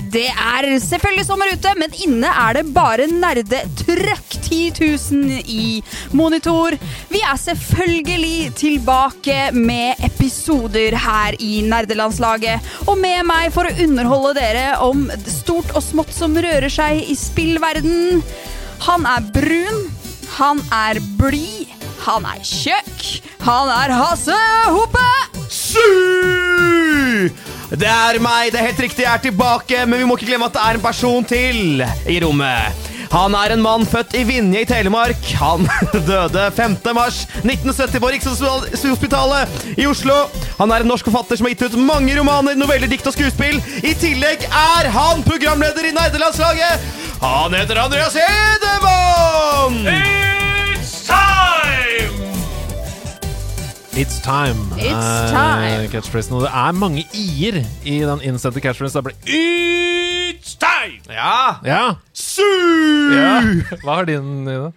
Det er selvfølgelig sommer ute, men inne er det bare nerde trøkk 10 000 i monitor. Vi er selvfølgelig tilbake med episoder her i Nerdelandslaget. Og med meg for å underholde dere om stort og smått som rører seg i spillverden. Han er brun, han er blid, han er tjukk, han er Hasse Hope. Su! Det er meg, det er helt riktig, jeg er tilbake, men vi må ikke glemme at det er en person til i rommet. Han er en mann født i Vinje i Telemark. Han døde 5. mars 1970 på Rikshospitalet i Oslo. Han er en norsk forfatter som har gitt ut mange romaner, noveller, dikt og skuespill. I tillegg er han programleder i Nerdelandslaget. Han heter Andreas Hedemann! It's time! It's time. It's er time. catchphrasen. Og det er mange i-er i den innsendte catchphrasen. Det blir It's time! Ja! Ja. Su! ja. Hva har din i det?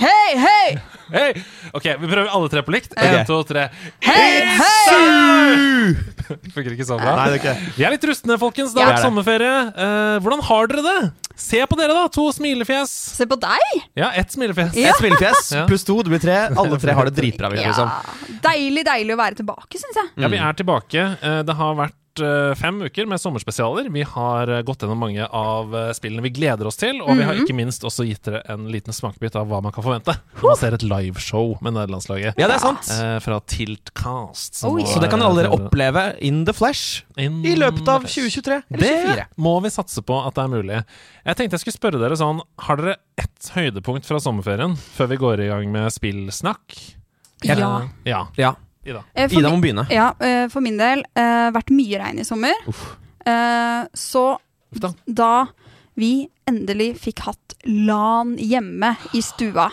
Hei, hei, Hey. Ok, vi prøver alle tre på likt. Én, to, tre. hei, hei. Funker ikke så bra. Nei, det er ikke. Vi er litt rustne, folkens. Det har vært sommerferie. Eh, hvordan har dere det? Se på dere, da. To smilefjes. Se på deg. Ja, ett smilefjes. Ja. Et smilefjes Ja. pluss to, det blir tre. Alle tre har det dritbra. virker det som. Ja, deilig, deilig å være tilbake, syns jeg. Ja, vi er tilbake. Eh, Det har vært fem uker med sommerspesialer. Vi har eh, gått gjennom mange av eh, spillene vi gleder oss til, og vi har ikke minst også gitt dere en liten smakebit av hva man kan forvente når man ser et liveshow med nederlandslaget. Ja, det er sant. Eh, fra Tiltcast. Oh. Så det kan alle dere eh, oppleve in the flesh in i løpet av 2023. Eller Det må vi satse på at det er mulig. Jeg tenkte jeg skulle spørre dere sånn Har dere ett høydepunkt fra sommerferien før vi går i gang med spillsnakk? Ja. Eh, ja. Ja. Ida. Eh, for Ida må begynne. Ja, eh, for min del eh, vært mye regn i sommer. Eh, så Uff da. da vi endelig fikk hatt LAN hjemme i stua,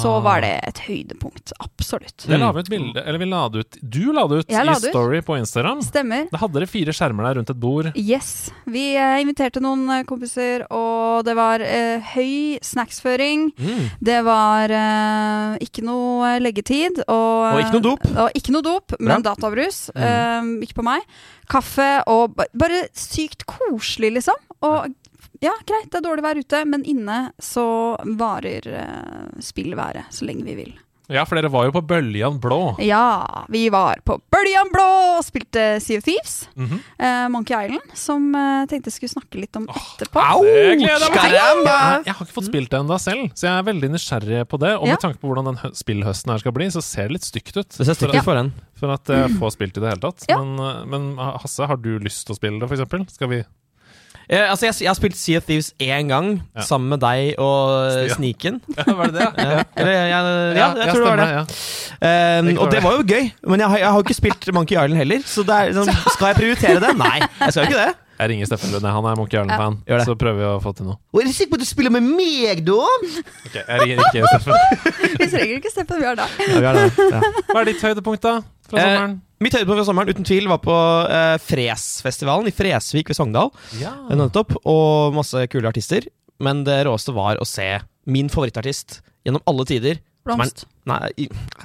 så var det et høydepunkt. Absolutt. Det la vi ut bilde Eller vi la det ut Du la det ut la i det ut. Story på Instagram. Stemmer. Da hadde dere fire skjermer der rundt et bord. Yes. Vi eh, inviterte noen eh, kompiser, og det var eh, høy snacksføring. Mm. Det var eh, ikke noe eh, leggetid. Og, Og ikke noe dop. Og ikke noe dop, men databrus. Eh, ikke på meg. Kaffe og bare sykt koselig, liksom. Og ja, greit, det er dårlig vær ute, men inne så varer uh, spillværet så lenge vi vil. Ja, for dere var jo på Bøljan blå. Ja, vi var på Bøljan blå og spilte Sea of Thieves. Mm -hmm. uh, Monkey Island, som uh, tenkte jeg skulle snakke litt om etterpå. Au! Caramba! Jeg, jeg har ikke fått spilt det ennå selv, så jeg er veldig nysgjerrig på det. Og Ja. med tanke på hvordan den spillhøsten her skal bli, så ser det litt stygt ut. Det ser stygt ut for en. For at jeg får spilt i det hele tatt. Ja. Men, men Hasse, har du lyst til å spille det, for eksempel? Skal vi Eh, altså, jeg, jeg har spilt Sea of Thieves én gang, Ja. sammen med deg og Sniken. Sneaken. Var det det? Ja, eller, jeg, ja, jeg tror det var det. Ja. Um, og det var jo gøy, men jeg har, jeg har jo ikke spilt Monkey Island heller. Så det er, sånn, skal jeg prioritere det? Nei, jeg skal jo ikke det. Jeg ringer Steffen Lund. han er Monkey Island-fan. Ja. Så prøver vi å få til noe. Og er du sikker på at du spiller med meg, da? Ok, Jeg ringer ikke Steffen. Vi trenger ikke Steffen, vi har deg. Ja, det. Ja. Hva er ditt høydepunkt, da? Fra Eh. Mitt høydepunkt fra sommeren uten tvil var på eh, Fresfestivalen i Fresvik ved Sogndal. Ja. Eh, Nettopp, og masse kule artister. Men det råeste var å se min favorittartist gjennom alle tider. er- Blomst. Nei,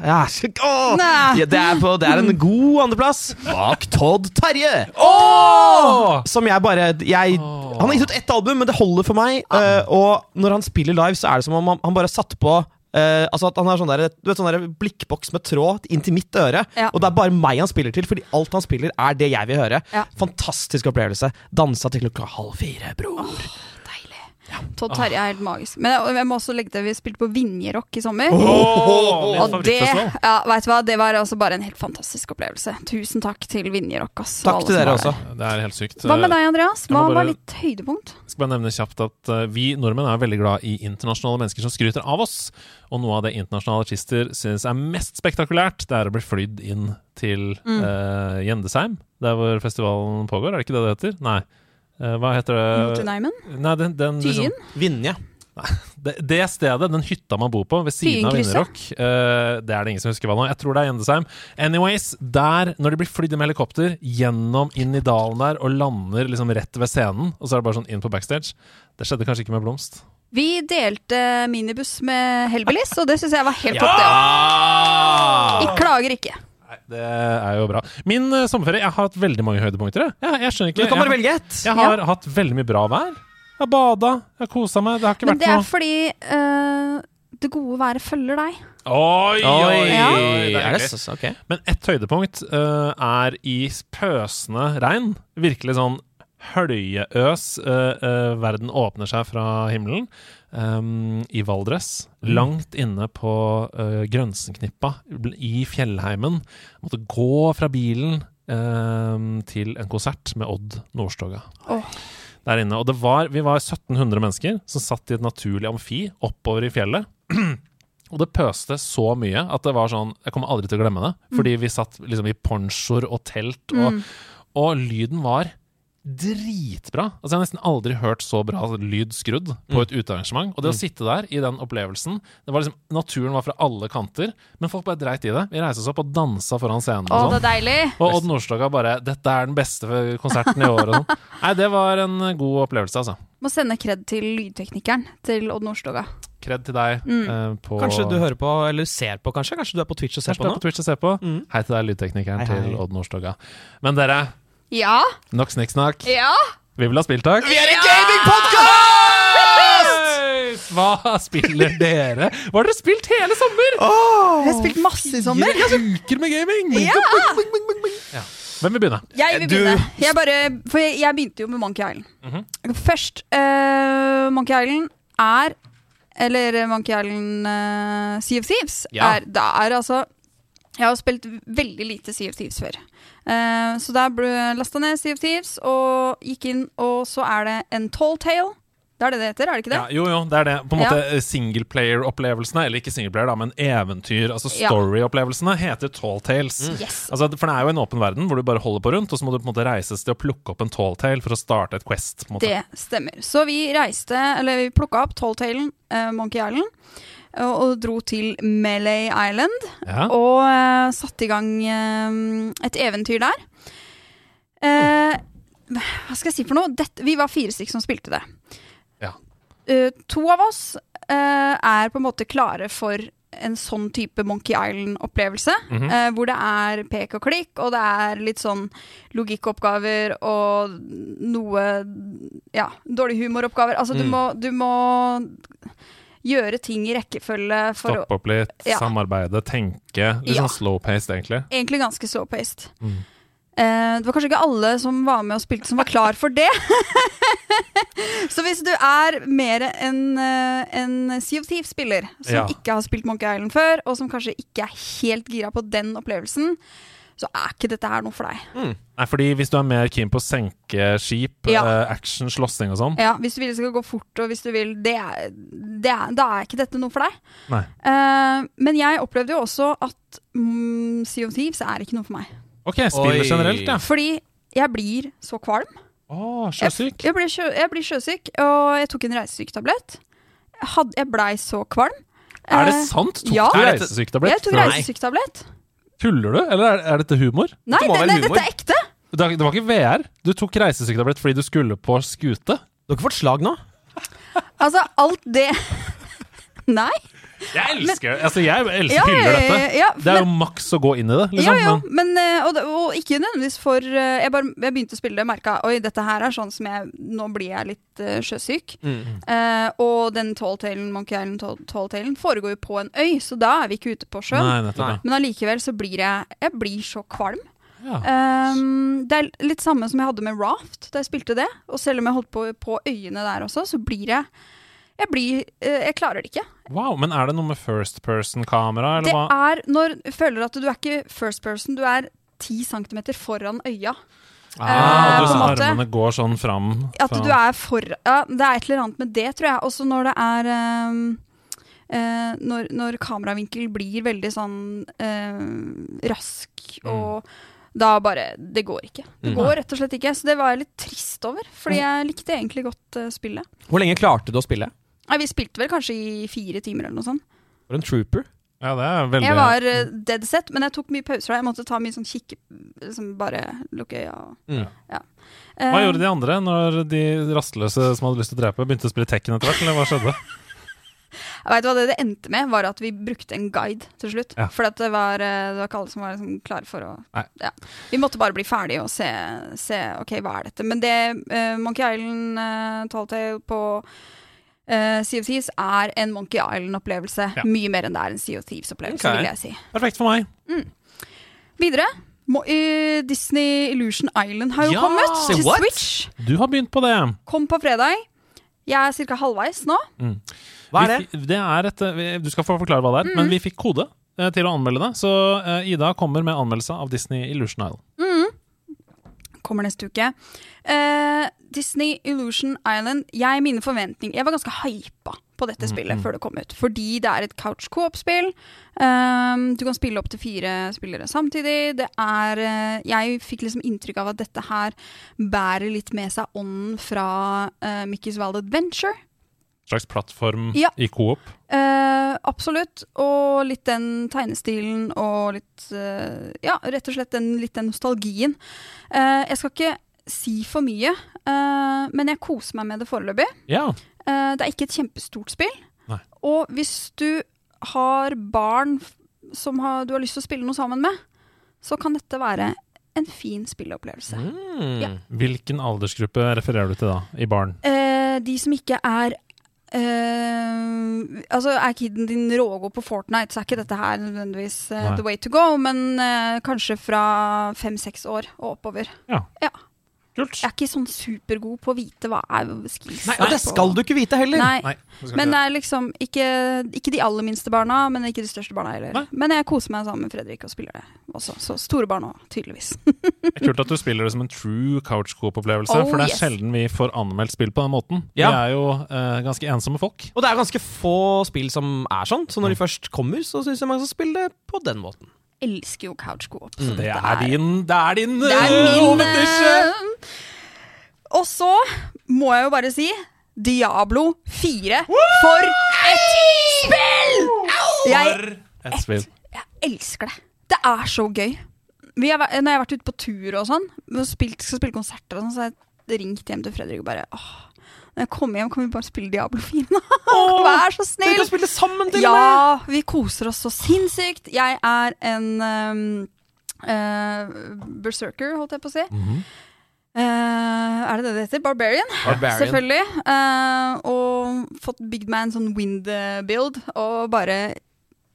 ja, åh! Nei. Ja, det, er på, det er en god andreplass bak Todd Terje. Oh! Som jeg bare jeg. Han har gitt ut ett album, men det holder for meg. Uh, og når han spiller live, så er det som om han, han bare satt på eh, altså at han har sånn der, du vet, sånn der blikkboks med tråd inn til mitt øre. Ja. Og det er bare meg han spiller til, fordi alt han spiller, er det jeg vil høre. Ja. Fantastisk opplevelse. Dansa til klokka halv fire, bror. Deilig. Todd Terje er helt magisk. Men jeg, jeg må også legge til vi spilte på Vinjerock i sommer. Oh, Og det, ja, vet du hva, det var altså bare en helt fantastisk opplevelse. Tusen takk til Vinjerock. ass, Takk til dere også. Det er helt sykt. Hva med deg, Andreas? Hva bare- var litt høydepunkt? Jeg skal bare nevne kjapt at eh, Vi nordmenn er veldig glad i internasjonale mennesker som skryter av oss. Og noe av det internasjonale artister synes er mest spektakulært, det er å bli flydd inn til Mm. uh, Gjendesheim, der hvor festivalen pågår. Er det ikke det det heter? Nei. Eh, hva heter det? Jotunheimen? Nei, den, den Tyen? liksom- Vinje. Det, det stedet, den hytta man bor på ved siden av Tyenkrysset? Vinnerrock, eh, det er det ingen som husker hva nå. Jeg tror det er Gjendesheim. Anyways, der, når de blir flydd med helikopter gjennom inn i dalen der og lander liksom rett ved scenen, og så er det bare sånn inn på backstage Det skjedde kanskje ikke med Blomst. Vi delte minibuss med Helbelis, og det syns jeg var helt topp. det. Ah! Jeg klager ikke. Det er jo bra. Min uh, sommerferie Jeg har hatt veldig mange høydepunkter. Jeg, jeg, jeg skjønner ikke Du kan bare jeg, velge ett. jeg har hatt veldig mye bra vær. Jeg har bada, jeg har kosa meg. Det har ikke Men vært det er fordi uh, det gode været følger deg. Oi, Oi, Ja. det er det hyggelig. Men ett høydepunkt uh, er i pøsende regn. Virkelig sånn høljeøs. verden åpner seg fra himmelen. Em, I Valdres. Langt inne på uh, Grønsenknippa i fjellheimen. Måtte gå fra bilen um, til en konsert med Odd Nordstoga. Oh. Der inne. Og det var, vi var 1700 mennesker som satt i et naturlig amfi oppover i fjellet. Og det pøste så mye at det var sånn Jeg kommer aldri til å glemme det. Fordi vi satt liksom i ponchoer og telt, og, og lyden var dritbra. Altså Jeg har nesten aldri hørt så bra lyd skrudd på et utearrangement. Og det å sitte der i den opplevelsen det var liksom, Naturen var fra alle kanter, men folk bare dreit i det. Vi reiste oss opp og dansa foran scenen. Og det sånn er deilig! Og Odd Nordstoga bare 'Dette er den beste konserten i år'. Og sånn. Nei, det var en god opplevelse, altså. Må sende kred til lydteknikeren til Odd Nordstoga. Kred til deg. eh, på Kanskje du hører på, eller ser på, kanskje? Kanskje du er på Twitch og ser Kanskje på nå? på Twitch og ser på. Mm. Hei til deg, lydteknikeren Hei, hei. til Odd Nordstoga. Men dere, Ja! nok snikksnakk. Ja! Vi vil ha spilltak. Vi er en gamingpodkast! Hva spiller dere? Hva har dere spilt hele sommer? Jeg har spilt masse i sommer. Fire uker med gaming! Ja! Ja. Hvem vil begynne? Jeg vil Du- begynne. Jeg bare, for jeg, jeg begynte jo med Monkey Island. Mhm. Først uh, Monkey Island er Eller eh, Monkey Island uh, Sea of Thieves. Ja. Er, det er altså Jeg har spilt veldig lite Sea of Thieves før. Eh, så der ble lasta ned Sea of Thieves og gikk inn, og så er det en tall tale. Det er det det heter, er det ikke det? Ja, jo, jo, det er det. På en Ja. måte Singleplayer-opplevelsene, eller ikke singleplayer, da, men eventyr, altså story-opplevelsene, heter Tall Tales. Yes. Altså, for det er jo en åpen verden hvor du bare holder på rundt, og så må du på en måte reises til å plukke opp en tall tale for å starte et quest. Det stemmer. Så vi reiste, eller vi plukka opp Talltalen, uh, Monkey Island, og, og dro til Melee Island. Ja. Og uh, satte i gang uh, et eventyr der. Eh, hva skal jeg si for noe? Dette, vi var fire stykker som spilte det. Eh, to av oss uh, er på en måte klare for en sånn type Monkey Island-opplevelse. Mm -hmm. uh, hvor det er pek og klikk, og det er litt sånn logikkoppgaver og noe Ja, dårlig humoroppgaver. Altså, du, Mm. må, du må gjøre ting i rekkefølge for Stoppe opp litt, Ja. samarbeide, tenke. Litt Ja. sånn slow-paced, egentlig. egentlig ganske slow-paced. Mm. Eh, det var kanskje ikke alle som var med og spilte som var klar for det. så hvis du er mer en, eh, en Sea of Thieves-spiller som Ja. ikke har spilt Monkey Island før, og som kanskje ikke er helt gira på den opplevelsen, så er ikke dette her noe for deg. Nei, fordi hvis du er mer keen på å senke skip, Ja. uh, action, slåssing og sånn Ja, Hvis du vil det skal gå fort, og hvis du vil det er, det er, Da er ikke dette noe for deg. Eh, men jeg opplevde jo også at mm, Sea of Thieves er ikke noe for meg. Ok, spillet Oi. generelt, ja. Fordi jeg blir så kvalm. Å, sjøsyk. jeg, blir sjø, jeg blir sjøsyk, og jeg tok en reisesyktablett. Jeg, hadde- jeg blei så kvalm. Er det Eh, sant? Tok ja. du Jeg tok Nei. reisesyktablett. Tuller du, eller er, er dette humor? Nei, Det må det, være nei, humor. dette er ekte. Det, det var ikke VR. Du tok reisesyktablett fordi du skulle på skute. Du har ikke fått slag nå? Altså, alt det Nei. Jeg elsker det. Altså, jeg elsker Ja, hyller dette. ja, Det er jo maks å gå inn i det, liksom. ja, ja, men, eh, og, og ikke nødvendigvis for eh, jeg, bare, jeg begynte å spille det, merka oi, dette her er sånn som jeg Nå blir jeg litt uh, sjøsyk. Eh, og den talltalen, Monkey Island talltailen, foregår jo på en øy, så da er vi ikke ute på sjøen. Men allikevel så blir jeg Jeg blir så kvalm. Ja. Um, det er litt samme som jeg hadde med Raft da jeg spilte det. Og selv om jeg holdt på på øyene der også, så blir jeg Jeg blir eh, Jeg klarer det ikke. Wow, men er det noe med first person-kamera, eller Det hva? er når du føler at du er ikke first person, du er ti centimeter foran øya. Ah, eh, du, så måte. armene går sånn fram. At du er for Ja, det er et eller annet med det, tror jeg. Også når det er um, uh, når, når kameravinkel blir veldig sånn uh, rask og da bare Det går ikke. Det Mm. går rett og slett ikke. Så det var jeg litt trist over, fordi jeg likte egentlig godt uh, spillet. Hvor lenge klarte du å spille? Nei, vi spilte vel kanskje i fire timer eller noe sånt. For en trooper. Ja, det er veldig Jeg var uh, dead set, men jeg tok mye pauser. Jeg måtte ta mye sånn kikke... Liksom bare lukke øya. og- Mm. Ja. Hva Eh, gjorde de andre når de rastløse som hadde lyst til å drepe, begynte å spille Tekken etter hvert? Eller hva skjedde? Jeg vet hva det, det endte med, var at vi brukte en guide til slutt. Ja. For det, var, eh, det var ikke alle som var liksom klare for å ja. Vi måtte bare bli ferdige og se, se ok, hva er dette. Men det uh, Monkey Island uh, Talltale på uh, Sea of Thieves er en Monkey Island-opplevelse. Ja. Mye mer enn det er en Sea of Thieves-opplevelse, okay. vil jeg si. Perfekt for meg. Videre. Mo uh, Disney Illusion Island har jo Ja! kommet til what? Switch. Du har begynt på det. Kom på fredag. Jeg er ca. halvveis nå. Hva er det? det er et, du skal få forklare hva det er, men vi fikk kode eh, til å anmelde det. Så eh, Ida kommer med anmeldelse av Disney Illusion Isle. Kommer neste uke. Uh, Disney Illusion Island. Jeg, mine forventninger Jeg var ganske hypa på dette spillet før det kom ut. Fordi det er et couch co-op-spill. Um, du kan spille opp til fire spillere samtidig. Det er uh, Jeg fikk liksom inntrykk av at dette her bærer litt med seg ånden fra uh, Mickey's Wild Adventure. Slags plattform Ja. i coop. Eh, absolutt. Og litt den tegnestilen og litt eh, Ja, rett og slett den, litt den nostalgien. Eh, jeg skal ikke si for mye, eh, men jeg koser meg med det foreløpig. Ja. Eh, det er ikke et kjempestort spill. Nei. Og hvis du har barn som har, du har lyst til å spille noe sammen med, så kan dette være en fin spilleopplevelse. Mm. Ja. Hvilken aldersgruppe refererer du til da, i barn? Eh, de som ikke er eh, altså Er kiden din rågod på Fortnite, så er ikke dette her nødvendigvis uh, the way to go, men uh, kanskje fra fem-seks år og oppover. Ja. Ja. Kult. Jeg er ikke sånn supergod på å vite hva er skills Nei, og det skal du ikke vite heller. Nei. Nei, Men det er liksom ikke, ikke de aller minste barna, men ikke de største barna heller. Nei. Men jeg koser meg sammen med Fredrik og spiller det også. Så store barn òg, tydeligvis. Det er kult at du spiller det som en true couch coop-opplevelse, Oh, for det er yes. sjelden vi får anmeldt spill på den måten. Ja. Vi er jo eh, ganske ensomme folk. Og det er ganske få spill som er sånn, så når de først kommer, så syns jeg man skal spille det på den måten. Elsker jo couch co-op. så Det er din Det er din Det er øh, min eh, Og så må jeg jo bare si Diablo 4. For et spill! For et spill. jeg elsker det. Det er så gøy. Vi har, når jeg har vært ute på tur og sånn, og spilt, skal spille konserter og sånn, så har jeg ringt hjem til Fredrik og bare åh, Når jeg kommer hjem, kan vi bare spille Diablo 4 nå? Vær så Dere snill! kan spille sammen, til og med! Ja, vi koser oss så sinnssykt. Jeg er en um, uh, berserker, holdt jeg på å si. Mm -hmm. Uh, er det det det heter? Barbarian? Barbarian. Selvfølgelig. Uh, og fått meg en sånn wind build, og bare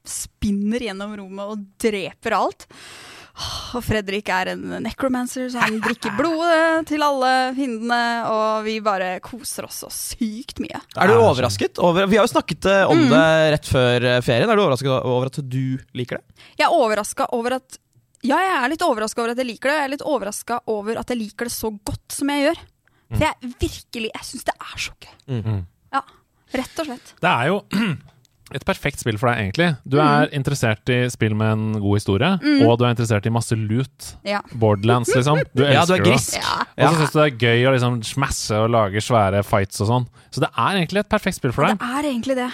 spinner gjennom rommet og dreper alt. Og Fredrik er en necromancer, så han drikker blodet til alle fiendene, og vi bare koser oss så sykt mye. Er du er overrasket over Vi har jo snakket eh, om Mm. det rett før eh, ferien. Er du overrasket over at du liker det? Jeg er overraska over at Ja, jeg er litt overraska over at jeg liker det. Jeg er litt overraska over at jeg liker det så godt som jeg gjør. For jeg virkelig Jeg syns det er så gøy. Mhm. Ja, rett og slett. Det er jo et perfekt spill for deg, egentlig. Du Mm. er interessert i spill med en god historie, og du er interessert i masse loot. Ja. Borderlands, liksom. Du elsker Ja, du er det. Ja. Og så syns du det er gøy å liksom smasse og lage svære fights og sånn. Så det er egentlig et perfekt spill for deg. Det er egentlig det.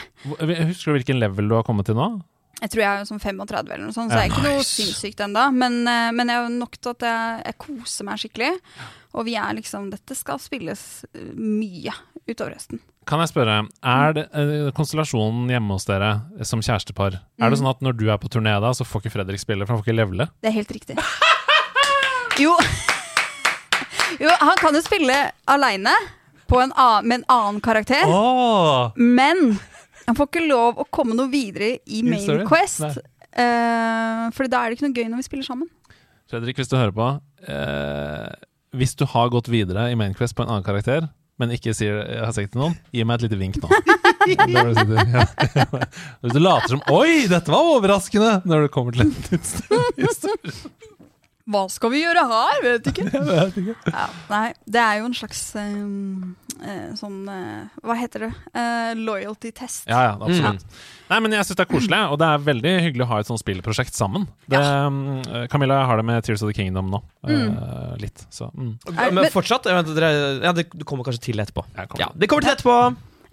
Husker du hvilken level du har kommet til nå? Jeg tror jeg er sånn 35 eller noe sånt, så jeg er ikke noe sinnssykt ennå. Men, eh, men jeg er nok til at jeg, jeg koser meg skikkelig. Og vi er liksom Dette skal spilles mye utover høsten. Kan jeg spørre, er det uh, konstellasjonen hjemme hos dere som kjærestepar Er Mm. det sånn at når du er på turné da, så får ikke Fredrik spille, for han får ikke levele? Det er helt riktig. Jo Jo, han kan jo spille aleine med en annen karakter. Oh! Men han får ikke lov å komme noe videre i Main? Quest. Uh, for da er det ikke noe gøy når vi spiller sammen. Fredrik, hvis du hører på Uh, Hvis du har gått videre i Main Quest på en annen karakter, men ikke sier jeg har det til noen, gi meg et lite vink nå. Hvis du later som 'oi, dette var overraskende' når det kommer til en historie. Hva skal vi gjøre her? Vet ikke. Vet ikke. Ja, nei, det er jo en slags um, uh, sånn uh, Hva heter det? Uh, loyalty test. Ja, ja, absolutt. Nei, men jeg syns det er koselig, og det er veldig hyggelig å ha et sånt spillprosjekt sammen. Det, um, Camilla har det med Tears of the Kingdom nå. Mm. litt, så mm. nei, Men men- fortsatt? vet, dere, ja, det, kommer kanskje til etterpå. Kommer. Ja, det kommer til etterpå.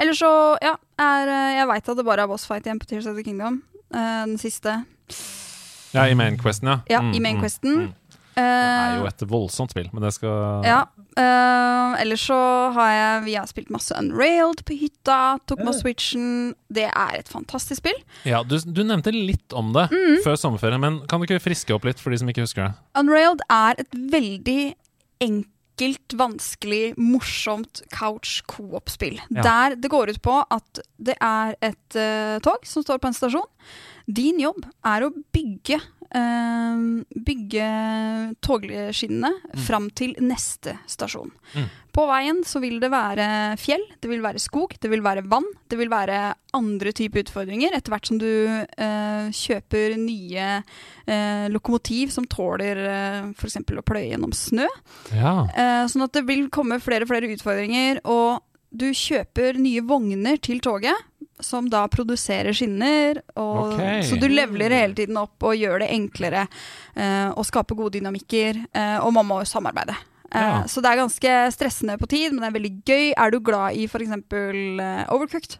Eller så, ja, er, jeg veit at det bare er boss fight igjen på Tears of the Kingdom. Eh, den siste. Ja, i main questen, ja. Ja, Mm, i main mm, questen. Det er Eh, jo et voldsomt spill, men det skal Ja. Uh, ellers så har jeg Vi har spilt masse Unrailed på hytta. Tok med Switchen. Det er et fantastisk spill. Ja, du, du nevnte litt om det Mm. før sommerferien, men kan du ikke friske opp litt for de som ikke husker det? Unrailed er et veldig enkelt, vanskelig, morsomt couch coop-spill. Ja. Der det går ut på at det er et uh, tog som står på en stasjon. Din jobb er å bygge Bygge togskinnene fram til neste stasjon. Mm. På veien så vil det være fjell, det vil være skog, det vil være vann. Det vil være andre typer utfordringer etter hvert som du eh, kjøper nye eh, lokomotiv som tåler eh, f.eks. å pløye gjennom snø. Ja. Eh, sånn at det vil komme flere og flere utfordringer, og du kjøper nye vogner til toget. Som da produserer skinner, og, okay. så du levler hele tiden opp og gjør det enklere. uh, og skaper gode dynamikker. Uh, og man må jo samarbeide. Eh, Ja. Så det er ganske stressende på tid, men det er veldig gøy. Er du glad i f.eks. Overcooked,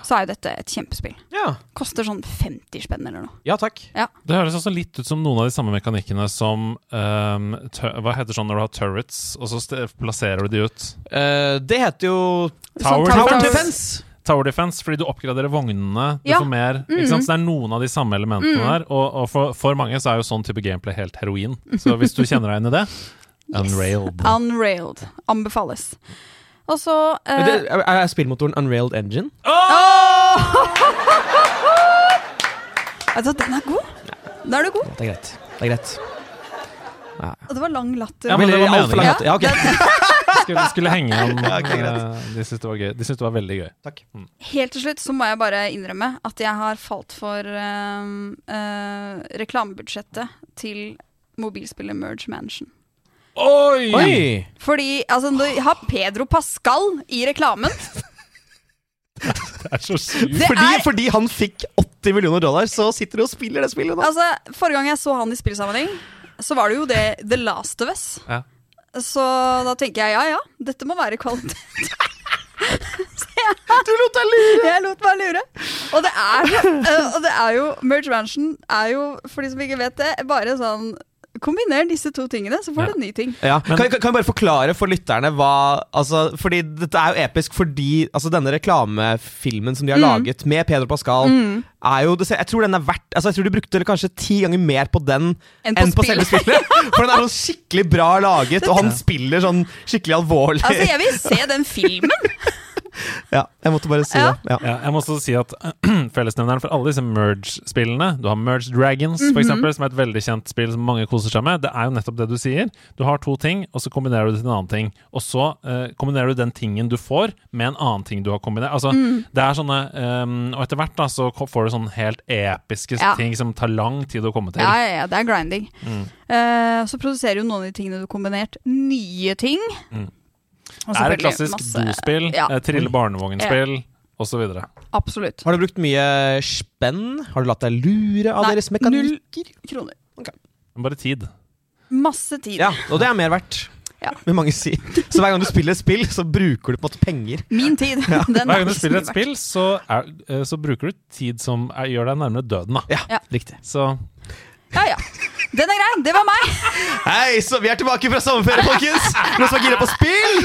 så er jo dette et kjempespill. Ja. Koster sånn 50 spenn eller noe. ja takk. Det høres også litt ut som noen av de samme mekanikkene som um, Hva heter sånn når du har turrets, og så plasserer du de ut? Uh, det heter jo Tower Sånn Tower Defense. Defense. Tower Defense, fordi du oppgraderer vognene. Du Ja. får mer. Ikke sant? Så det er noen av de samme elementene Mm. der. Og, og for, for mange så er jo sånn type gameplay helt heroin. Så hvis du kjenner deg inn i det Unrailed. Unrailed. Anbefales. Og så uh, det, er, er spillmotoren Unrailed Engine? Oh! du hva, den er god. Da er du god. Det er greit. Det er greit. Og det var lang latter. Ja, men det var altfor lang meningen. latter. Ja, ok. Skulle, skulle henge om Ja, okay, greit. eh, de syntes det var gøy. De syntes det var veldig gøy. Takk. Helt til slutt så må jeg bare innrømme at jeg har falt for eh, uh, reklamebudsjettet til mobilspillet Merge Mansion. Oi! Oi! Fordi altså, du har Pedro Pascal i reklamen Det er så sykt. Det Fordi, er- fordi han fikk 80 millioner dollar, så sitter du og spiller det spillet nå. Altså, Forrige gang jeg så han i spillsammenheng, så var det jo det The Last of Us. Ja. Så da tenker jeg ja ja, dette må være kvalitet. Du lot deg lure! Jeg lot meg lure. Og det er, øh, og det er jo Merge Mansion er jo, for de som ikke vet det, bare sånn Kombiner disse to tingene, så får Ja. du en ny ting. Ja, Men- kan, kan kan jeg bare forklare for lytterne hva altså, Fordi dette er jo episk fordi altså, denne reklamefilmen som de har Mm. laget med Pedro Pascal, er jo Jeg tror den er verdt Altså jeg tror de brukte kanskje ti ganger mer på den Enn på enn på spill. selve spillet. For den er sånn skikkelig bra laget, og han spiller sånn skikkelig alvorlig. Altså, jeg vil se den filmen! Ja, jeg måtte bare si Ja. det. Ja. Ja, jeg må også si at fellesnevneren for alle disse Merge-spillene Du har Merge Dragons, for Mhm. eksempel, som er et veldig kjent spill som mange koser seg med. Det er jo nettopp det du sier. Du har to ting, og så kombinerer du det til en annen ting. Og så uh, kombinerer du den tingen du får, med en annen ting du har kombinert. Altså, Mm. det er sånne um, Og etter hvert da, så får du sånne helt episke Ja. ting som tar lang tid å komme til. Ja, ja, ja, det er grinding. Mm. Uh, så produserer jo noen av de tingene du har kombinert, nye ting. Mm. Det er et klassisk dospill, Ja, eh, trille barnevognspill ja. osv. absolutt. Har du brukt mye spenn? Har du latt deg lure av Nei, deres mekanikker? Kroner. Bare tid. Masse tid. Ja, og det er mer verdt. Ja. Vil mange si. Så hver gang du spiller et spill, så bruker du på en måte penger. Min tid. Den Hver er gang du spiller et spill, så, er, eh, så bruker du tid som er, gjør deg nærmere døden. Da. Ja, Ja. riktig. Så Ja, ja. Den er grei. Det var meg. Hei, så vi er tilbake fra sommerferie, folkens! Noen som er gira på spill?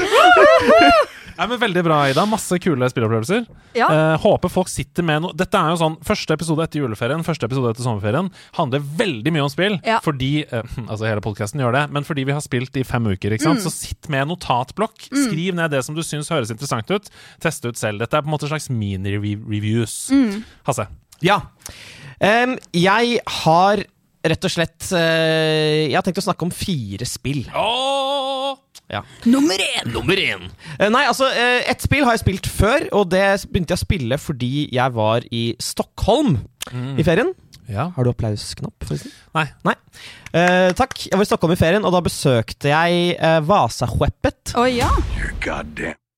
Nei, men Veldig bra, Ida. Masse kule spillopplevelser. Ja. Eh, håper folk sitter med noe Dette er jo sånn Første episode etter juleferien Første episode etter sommerferien handler veldig mye om spill. Ja. Fordi eh, Altså, hele podkasten gjør det, men fordi vi har spilt i fem uker. ikke sant? Mm. Så sitt med en notatblokk. Skriv ned det som du syns høres interessant ut. Teste ut selv. Dette er på en måte slags mini-reviews. Mm. Hasse. Ja. Um, jeg har rett og slett eh, Jeg har tenkt å snakke om fire spill. Åh! Nummer én. Nummer én. nei, altså, uh, ett spill har jeg spilt før, og det begynte jeg å spille fordi jeg var i Stockholm i ferien. Ja. Har du applausknapp? forresten? Nei. Nei. Uh, takk. Jeg var i Stockholm i ferien, og da besøkte jeg uh, Vasahueppet. Oh, ja.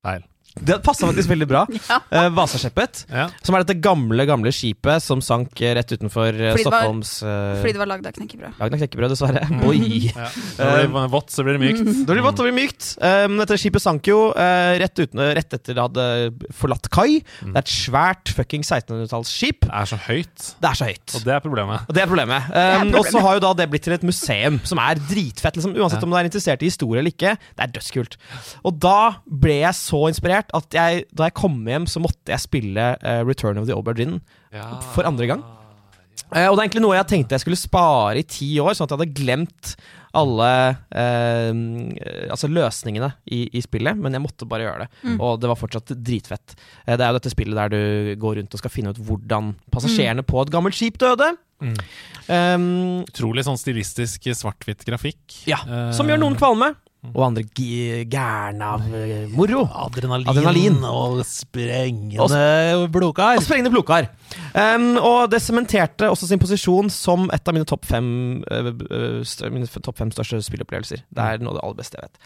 Feil. Det passa faktisk veldig bra. Eh, Vasaskeppet. Ja. Som er dette gamle gamle skipet som sank eh, rett utenfor eh, Fordi Stockholms var- Fordi det var lagd av knekkebrød. Lagd av knekkebrød, dessverre. Oi. Ja. Når det blir vått, så blir det mykt. Da blir det vått og blir mykt. Um, dette skipet sank jo uh, rett, uten, rett etter det hadde forlatt kai. Det er et svært fucking 1600-tallsskip. Det er så høyt, Det er så høyt. og det er problemet. Og det er problemet. er Um, problemet. Og så har jo da det blitt til et museum som er dritfett. Liksom, uansett om du er interessert i historie eller ikke. Det er dødskult. Og da ble jeg så inspirert at jeg, da jeg kom hjem, så måtte jeg spille uh, Return of the Aubergine for andre gang. Uh, og det er egentlig noe jeg tenkte jeg skulle spare i ti år, sånn at jeg hadde glemt alle eh, altså løsningene i, i spillet, men jeg måtte bare gjøre det. Og det var fortsatt dritfett. Eh, det er jo dette spillet der du går rundt og skal finne ut hvordan passasjerene på et gammelt skip døde. Mm. Um, Utrolig sånn stilistisk svart-hvitt grafikk. ja, Som gjør noen kvalme, og andre gærne av eh, moro. Adrenalin, Adrenalin. og sprengende Og- blodkar. Og sprengende blodkar. Um, og det sementerte også sin posisjon som et av mine topp fem, uh, mine topp fem største spillopplevelser. Det er noe av det aller beste jeg vet.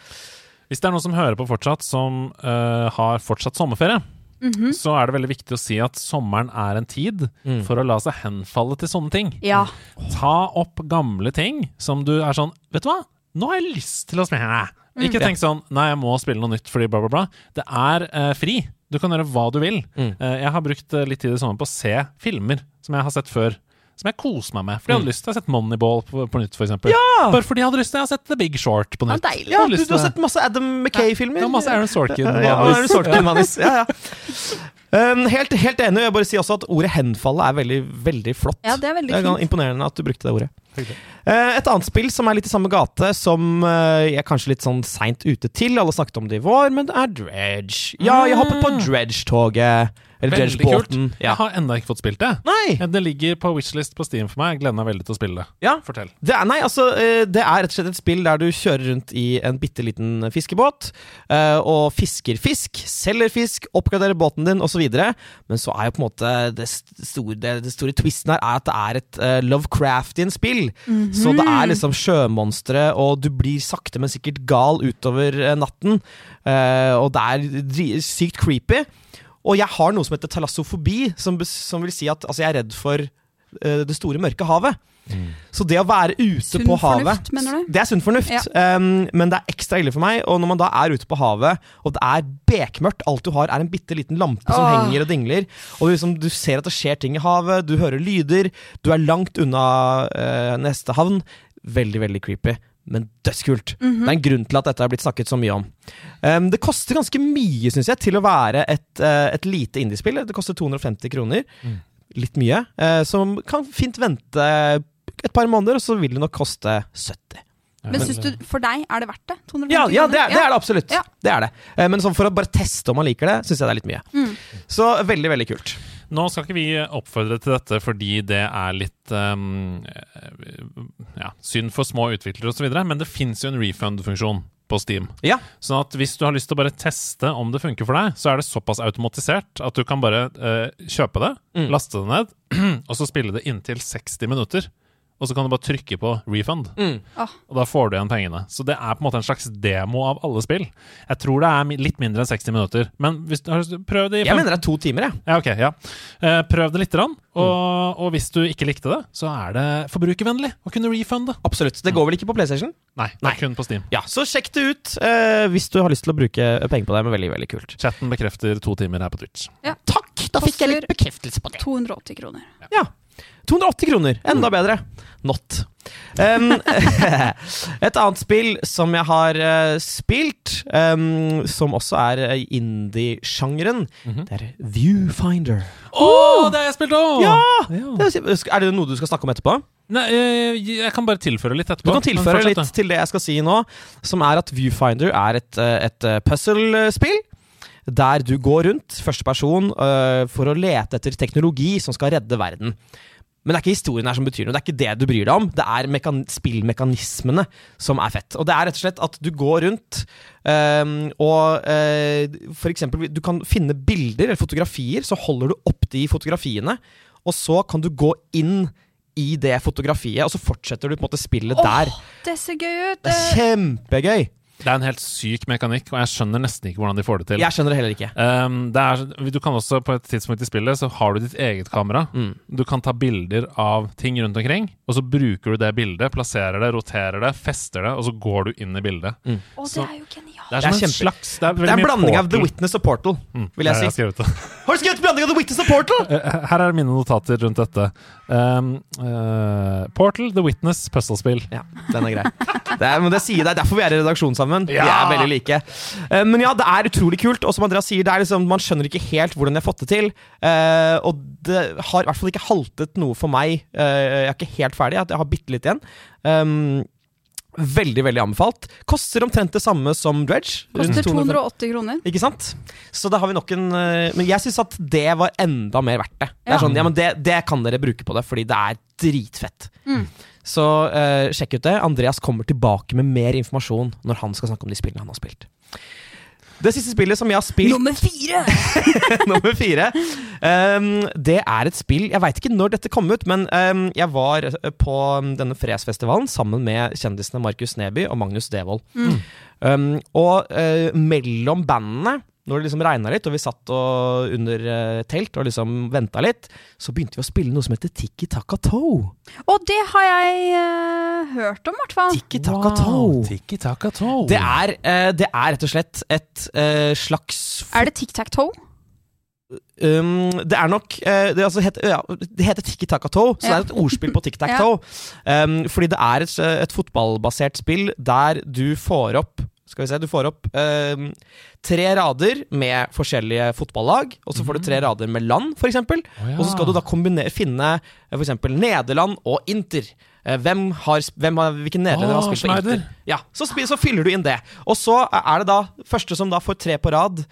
Hvis det er noen som hører på fortsatt, som uh, har fortsatt sommerferie, Mhm. så er det veldig viktig å si at sommeren er en tid Mm. for å la seg henfalle til sånne ting. Ja. Ta opp gamle ting som du er sånn Vet du hva, nå har jeg lyst til å spille. Ikke tenk sånn Nei, jeg må spille noe nytt fordi bla, bla, bla. Det er uh, fri. Du kan gjøre hva du vil. Mm. Uh, jeg har brukt eh, litt tid i sommer på å se filmer som jeg har sett før. Som jeg koser meg med. Fordi jeg hadde lyst til å ha sett Moneyball på, på nytt, for Ja! Bare fordi jeg hadde lyst til å ha sett The Big Short på Ja, nytt. deilig. Ja, du, du har sett masse Adam McKay-filmer? Ja, masse Aaron Sorkin. Ja, ja. Ja, ja. Um, helt, helt enig. Jeg bare sier også at ordet 'henfalle' er veldig veldig flott. Ja, det er veldig Det er fint. imponerende at du brukte det ordet. Eh, et annet spill som er litt i samme gate, som eh, jeg er kanskje litt sånn seint ute til. Alle snakket om det i vår, men det er Dredge. Ja, jeg hoppet på Dredge-toget. Eller Veldig kult. Dredge-båten. Ja. Jeg har ennå ikke fått spilt det. Nei! Det ligger på wishlist på Steam for meg. Jeg gleder meg veldig til å spille det. Ja. Fortell. Det er, nei, altså, eh, det er rett og slett et spill der du kjører rundt i en bitte liten fiskebåt eh, og fisker fisk, selger fisk, oppgraderer båten din osv. Men så er jo på en måte det store, det, det store twisten her er at det er et uh, Lovecraftian spill. Så det er liksom sjømonstre, og du blir sakte, men sikkert gal utover natten. Uh, og det er sykt creepy. Og jeg har noe som heter talassofobi, som, som vil si at altså, jeg er redd for uh, det store, mørke havet. Så det å være ute Sunn på havet fornuft, mener du? Det er sunn fornuft, Ja. um, men det er ekstra ille for meg. Og når man da er ute på havet, og det er bekmørkt, alt du har er en bitte liten lampe som Åh. henger og dingler, og liksom, du ser at det skjer ting i havet, du hører lyder, du er langt unna uh, neste havn Veldig, veldig creepy. Men dødskult. Mhm. Det er en grunn til at dette har blitt snakket så mye om. Um, det koster ganske mye, syns jeg, til å være et, uh, et lite indiespill. Det koster 250 kroner. Mm. Litt mye. Uh, som kan fint vente et par måneder, og så vil det nok koste 70. Men syns du for deg er det verdt det? 250 Ja, ja det, er, det er det absolutt. Ja. Det er det. Eh, Men sånn for å bare teste om man liker det, syns jeg det er litt mye. Mm. Så veldig, veldig kult. Nå skal ikke vi oppfordre til dette fordi det er litt um, ja, synd for små utviklere osv., men det fins jo en refund-funksjon på Steam. Ja. Sånn at hvis du har lyst til å bare teste om det funker for deg, så er det såpass automatisert at du kan bare uh, kjøpe det, Mm. laste det ned, og så spille det inntil 60 minutter. Og så kan du bare trykke på refund, Mm. Ah. og da får du igjen pengene. Så det er på en måte en slags demo av alle spill. Jeg tror det er litt mindre enn 60 minutter, men hvis du prøv det i Jeg mener det er to timer, jeg. ja, okay, ja. Eh, prøv det lite grann, og, og hvis du ikke likte det, så er det forbrukervennlig å kunne refunde. Absolutt. Det går vel ikke på PlayStation? Nei, det Nei. er kun på Steam. Ja, så sjekk det ut uh, hvis du har lyst til å bruke penger på det. Men veldig, veldig kult. Chatten bekrefter to timer her på Twitch. Takk! Da fikk jeg litt bekreftelse på det. 280 kroner. Ja. 280 kroner. Enda bedre. Not. Um, et annet spill som jeg har uh, spilt, um, som også er eh, i indie-sjangeren, Mhm. det er Viewfinder. Å, det har jeg spilt òg! Ja! Er det noe du skal snakke om etterpå? Nei, jeg, jeg kan bare tilføre litt etterpå. Du kan tilføre litt til det jeg skal si nå, som er at Viewfinder er et, eh, et eh, puzzle-spill. Der du går rundt, første person, uh, for å lete etter teknologi som skal redde verden. Men det er ikke historien her som betyr noe. Det er ikke det du bryr deg om. Det er mekan spillmekanismene som er fett. Og det er rett og slett at du går rundt um, og uh, for eksempel Du kan finne bilder eller fotografier, så holder du opp de fotografiene, og så kan du gå inn i det fotografiet, og så fortsetter du på en måte spillet der. Det ser gøy ut. Det er kjempegøy. Det er en helt syk mekanikk, og jeg skjønner nesten ikke hvordan de får det til. Jeg skjønner det heller ikke. Um, det er, du kan også På et tidspunkt i spillet Så har du ditt eget kamera. Mm. Du kan ta bilder av ting rundt omkring, og så bruker du det bildet, plasserer det, roterer det, fester det, og så går du inn i bildet. Mm. det Så- er jo. Det er Det er en slags Det er, Det er en blanding av The Witness og Portal, Mm, vil jeg si. Jeg har, Har du skrevet blanding av The Witness og Portal?! Eh, Her er mine notater rundt dette. Um, uh, Portal, The Witness, puslespill. Ja, den er grei. Det er, men det, sier, det er derfor vi er i redaksjon sammen. Vi er veldig like. Uh, men ja, det er utrolig kult. Og som Andreas sier, er liksom, man skjønner ikke helt hvordan de har fått det til. Uh, og det har i hvert fall ikke haltet noe for meg. Eh, jeg er ikke helt ferdig, jeg har bitte litt igjen. Um, veldig, veldig anbefalt. Koster omtrent det samme som Dredge. Koster 280 kroner. Ikke sant? Så da har vi nok en eh, Men jeg syns at det var enda mer verdt det. Det, Ja. er sånn, ja, men det, det kan dere bruke på det, fordi det er dritfett. Mm. Så uh, sjekk ut det. Andreas kommer tilbake med mer informasjon når han skal snakke om de spillene han har spilt. Det siste spillet som jeg har spilt, Nummer fire! nummer fire, Um, det er et spill Jeg veit ikke når dette kom ut, men um, jeg var eh, på denne Fresfestivalen sammen med kjendisene Markus Neby og Magnus Devold. Mm. Um, og uh, mellom bandene, når det liksom regna litt, og vi satt og, under eh, telt og liksom venta litt, så begynte vi å spille noe som heter Tiki Taka Toe. Og det har jeg uh, hørt om, i hvert fall. Tiki Taka Toe. Tiki taka toe. Det er, eh, det er rett og slett et uh, slags Er det tic-tac-toe? Um, det er nok det, altså het, ja, det heter Tiki Taka Toe, så Ja. det er et ordspill på Tic Tac Toe. um, fordi det er et, et fotballbasert spill der du får opp skal vi se, Du får opp eh, tre rader med forskjellige fotballag, og så får du tre rader med land, f.eks. eksempel ja. Og så skal du da kombinere, finne f.eks. Nederland og Inter. Eh, Hvem har, hvem har, hvilke nederlendere har spilt Schneider. Inter? Ja, så, så fyller du inn det. Og så er det da første som da får tre på rad,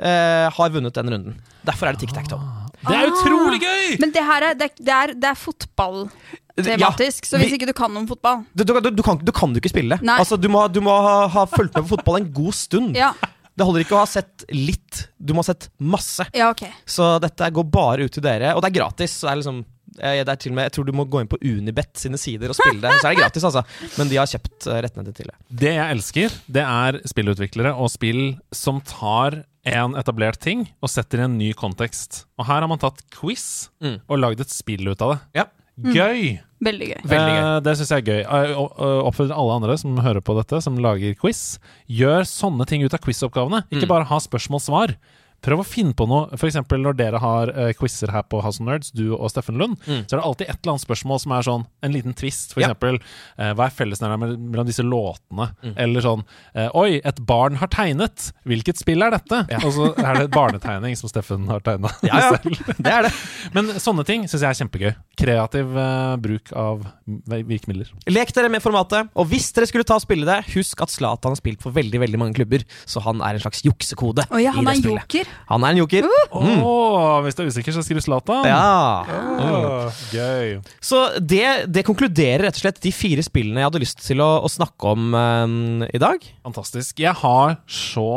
eh, har vunnet den runden. Derfor er det tic-tac-toe. Det er utrolig gøy! Men det her er, det, det er, det er fotballtematisk, så hvis vi- ikke du kan om fotball Du, du, du, du, kan, du kan jo ikke spille. Altså, du, må, du må ha, ha fulgt med på fotball en god stund. Ja, Det holder ikke å ha sett litt, du må ha sett masse. ja okay. Så dette går bare ut til dere, og det er gratis. Så det er liksom jeg, det er til og med, jeg tror du må gå inn på Unibet sine sider og spille det. Så er det gratis, altså. Men de har kjøpt eh, rettene til det. Det jeg elsker, det er spillutviklere og spill som tar en etablert ting og setter i en ny kontekst. Og her har man tatt quiz Mm. og lagd et spill ut av det. Ja. Gøy! Veldig gøy. Veldig gøy. Eh, det syns jeg er gøy. Jeg o- oppfordrer alle andre som hører på dette, som lager quiz, gjør sånne ting ut av quizoppgavene. Ikke Mm. bare ha spørsmål-svar. Prøv å finne på noe. For eksempel når dere har uh, quizer her på House of Nerds, du og Steffen Lund, Mm. så er det alltid et eller annet spørsmål som er sånn en liten twist. For Ja. eksempel eh, hva er fellesnevneren mellom disse låtene? Mm. Eller sånn uh, Oi, et barn har tegnet! Hvilket spill er dette? Ja. Og så er det et barnetegning som Steffen har tegna. Ja, ja. Det er det. Men sånne ting syns jeg er kjempegøy. Kreativ uh, bruk av virkemidler. Lek dere med formatet, og hvis dere skulle ta og spille det, husk at Zlatan har spilt for veldig veldig mange klubber, så han er en slags juksekode. Oh, ja, i han det er spillet. joker. Han er en joker. Åh, hvis du er usikker, så skriv Zlatan. Ja. Oh, gøy. Så det, det konkluderer rett og slett de fire spillene jeg hadde lyst til å, å snakke om um, i dag. Fantastisk. Jeg har så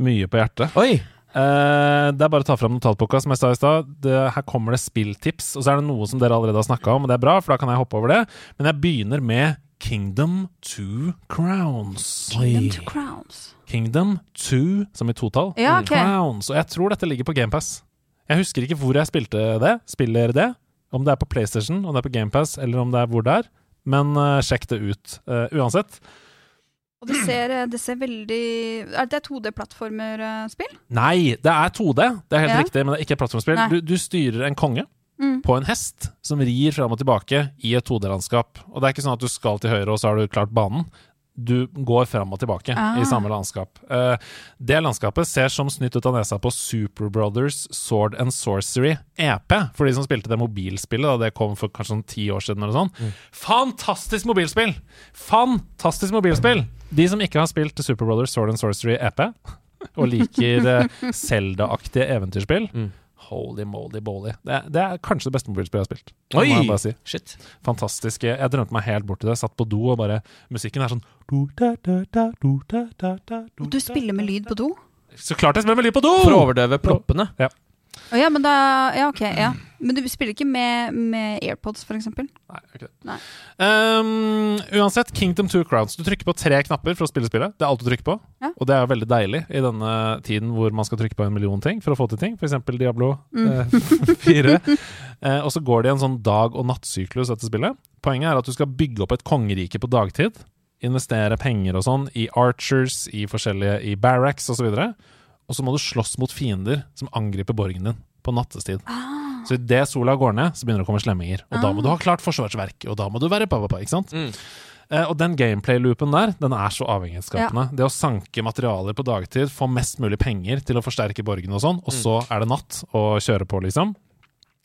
mye på hjertet. Oi! Uh, det er bare å ta fram notatboka, som jeg sa i stad. Det- Her kommer det spilltips. Og så er det noe som dere allerede har snakka om, og det er bra, for da kan jeg hoppe over det. Men jeg begynner med Kingdom to Crowns. Kingdom to crowns. Kingdom Two, som i totall. Ja, okay. Crowns. Og jeg tror dette ligger på GamePass. Jeg husker ikke hvor jeg spilte det. Spiller det. Om det er på PlayStation, om det er på GamePass, eller om det er hvor det er. Men uh, sjekk det ut. uh, uansett. Og det ser, eh, det ser veldig Er det 2D-plattformerspill? Nei, det er 2D. Det er helt Ja. riktig, men det er ikke et plattformspill. Du, du styrer en konge Mm. på en hest som rir fram og tilbake i et 2D-landskap. Og det er ikke sånn at du skal til høyre, og så har du klart banen. Du går fram og tilbake Ah. i samme landskap. Eh, det landskapet ser som snytt ut av nesa på Super Brothers Sword and Sorcery EP, for de som spilte det mobilspillet da det kom for kanskje sånn ti år siden. eller sånn. Fantastisk mobilspill! Fantastisk mobilspill! De som ikke har spilt Super Brothers Sword and Sorcery EP, og liker eh, Zelda-aktige eventyrspill Mm. Holy moly boly. Det, det er kanskje det beste mobilspillet jeg har spilt. Oi! må jeg bare si. Shit. Fantastisk. Jeg drømte meg helt bort til det. Satt på do, og bare Musikken er sånn du spiller med lyd på do? Så klart jeg spiller med lyd på do! For å overdøve ploppene. Ja. Å ja, men da Ja, ok. Ja. Men du spiller ikke med, med AirPods, eksempel? Nei, ok. Nei. Um, uansett, Kingdom Two Crowns. Du trykker på tre knapper for å spille spillet. Det er alt du trykker på. Ja. Og det er veldig deilig i denne tiden hvor man skal trykke på en million ting for å få til ting. F.eks. Diablo eh, 4. uh, og så går det i en sånn dag- og nattsyklus, dette spillet. Poenget er at du skal bygge opp et kongerike på dagtid. Investere penger og sånn i archers, i forskjellige i barracks osv. Og så må du slåss mot fiender som angriper borgen din på nattestid. Så idet sola går ned, så begynner det å komme slemminger. Og da må du ha klart forsvarsverk, og da må du være pappa, ikke sant? Mm. Eh, og den gameplay-loopen der, den er så avhengighetsskapende. Det å sanke materialer på dagtid, få mest mulig penger til å forsterke borgen og sånn, og så er det natt å kjøre på, liksom.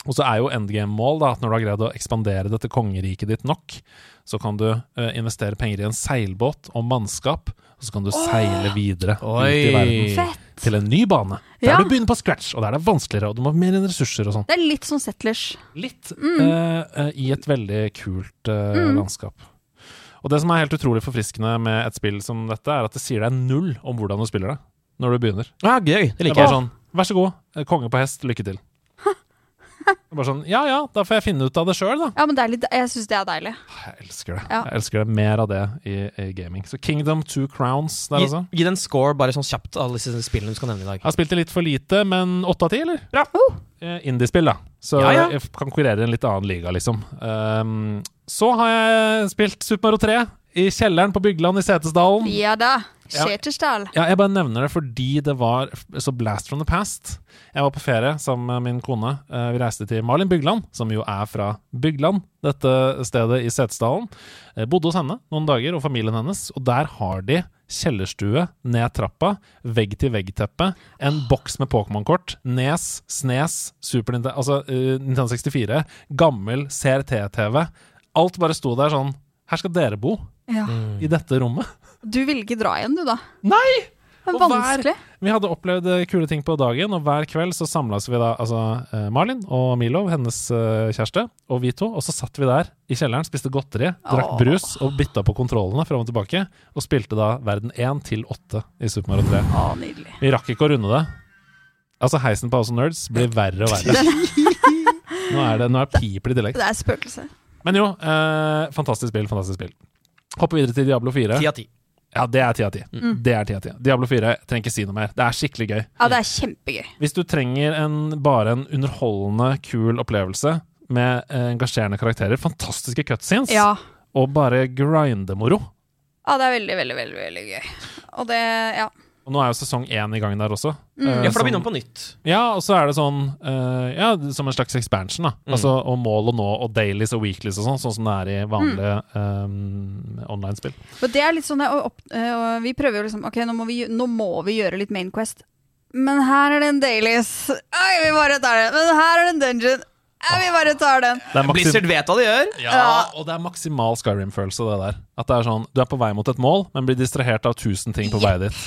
Og så er jo endgame-mål da, at når du har greid å ekspandere dette kongeriket ditt nok, så kan du uh, investere penger i en seilbåt og mannskap, og så kan du seile videre ut i verden Fett! til en ny bane. Der Ja. du begynner på scratch, og der det er vanskeligere, og du må ha mer ressurser og sånn. Det er litt som Settlers. Litt eh, Uh, i et veldig kult eh, landskap. Og det som er helt utrolig forfriskende med et spill som dette, er at det sier deg null om hvordan du spiller det når du begynner. Ja, gøy. Det Det er liker jeg. sånn Vær så god, konge på hest, lykke til. Bare sånn Ja ja, da får jeg finne ut av det sjøl, da. Ja, men det er litt, jeg syns det er deilig. Jeg elsker det. Ja. Jeg elsker det Mer av det i, i gaming. Så Kingdom Two Crowns der, Gi, altså. gi den score, bare sånn kjapt, alle disse spillene du skal nevne i dag. Jeg har spilt det litt for lite, men åtte av ti, eller? Bra. Oh. Eh, Indiespill, da. Så Ja, ja. jeg kan konkurrere i en litt annen liga, liksom. Um, så har jeg spilt Super Mario 3 i kjelleren på Bygland i Setesdalen. Ja da. Setesdal. Ja, jeg bare nevner det fordi det var så blast from the past. Jeg var på ferie sammen med min kone. Eh, Vi reiste til Malin Bygland, som jo er fra Bygland, dette stedet i Setesdalen. Eh, Bodde hos henne noen dager, og familien hennes, og der har de kjellerstue ned trappa, vegg-til-vegg-teppe, en boks med Pokémon-kort, Nes, Snes, Super Nintendo, altså uh, Nintendo 64, gammel CRT-TV. Alt bare sto der sånn Her skal dere bo, Ja. i dette rommet. Du ville ikke dra igjen, du, da? Nei! Er Og hver- vanskelig. Vi hadde opplevd eh, kule ting på dagen, og hver kveld så samlas vi da, altså eh, Malin og Milo, hennes eh, kjæreste, og vi to, og så satt vi der i kjelleren, spiste godteri, drakk Åh. brus og bytta på kontrollene fram og tilbake, og spilte da verden 1 til 8 i Super Mario 3. Å, nydelig. Vi rakk ikke å runde det. Altså, heisen på House of Nerds blir verre og verre. Nå er det, nå er det piper i tillegg. Det er spøkelse. Men jo, eh, fantastisk spill, fantastisk spill. Hopper videre til Diablo 4. 10 av 10. Ja, det er ti av ti. Mm. Det er 10 av 10. Diablo 4 trenger ikke si noe mer. Det er skikkelig gøy. Ja, det er kjempegøy. Hvis du trenger en, bare en underholdende, kul opplevelse med eh, engasjerende karakterer, fantastiske cutscenes, Ja. og bare grindemoro ja, det er veldig, veldig, veldig, veldig gøy. Og det Ja. Og nå er jo sesong én i gang der også. Mm. Uh, Ja, for da begynner man på nytt. Ja, og så er det sånn uh, Ja, som en slags expansion, da. Mm. Altså og mål og nå, og dailies og weeklies og sånn, sånn som det er i vanlige eh, online-spill. For det er litt sånn og opp, eh, og Vi prøver jo liksom Ok, nå må, vi, nå må vi gjøre litt Main Quest. Men her er det en dailies. Oi, vi bare tar det. Men her er det en dungeon. Ja, vi bare tar den. Det Blizzard vet hva de gjør. Ja, og det er maksimal Skyrim-følelse, det der. At det er sånn, Du er på vei mot et mål, men blir distrahert av tusen ting på vei dit.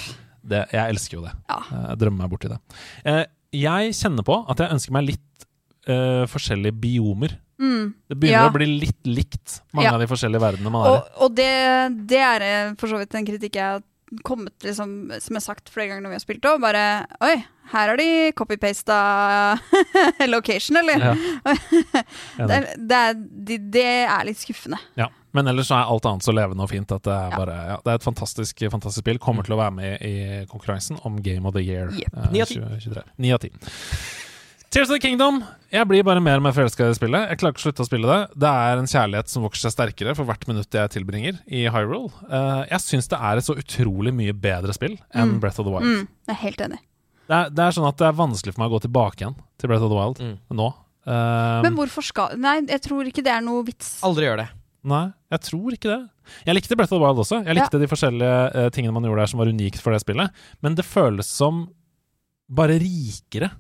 Det, jeg elsker jo det. Ja. Eh, Jeg drømmer meg borti det. Eh, jeg kjenner på at jeg ønsker meg litt uh, forskjellige biomer. Mm. Det begynner Ja. å bli litt likt mange Ja. av de forskjellige verdenene man er Og, og det, det er for så vidt en kritikk jeg kommet, liksom, som jeg har sagt flere ganger når vi har spilt òg, bare Oi, her har de copy-pasta location, eller? Ja. det, er, det, er, det, er, litt skuffende. Ja. Men ellers er alt annet så levende og fint at det er. Bare, ja, det er et fantastisk, fantastisk spill. Kommer mm. til å være med i konkurransen om Game of the Year yep. eh, 9 av 10. Tears of the Kingdom. Jeg blir bare mer og mer forelska i spillet. Jeg klarer ikke å slutte å spille det. Det er en kjærlighet som vokser seg sterkere for hvert minutt jeg tilbringer i Hyrule. Uh, jeg syns det er et så utrolig mye bedre spill enn Mm. Breath of the Wild. Mm, jeg er helt enig. Det, er, det er sånn at det er vanskelig for meg å gå tilbake igjen til Breath of the Wild Mm. nå. Uh, Men hvorfor skal Nei, jeg tror ikke det er noe vits. Aldri gjør det. Nei, jeg tror ikke det. Jeg likte Breath of the Wild også. Jeg likte de forskjellige uh, tingene man gjorde der som var unikt for det spillet. Men det føles som bare rikere,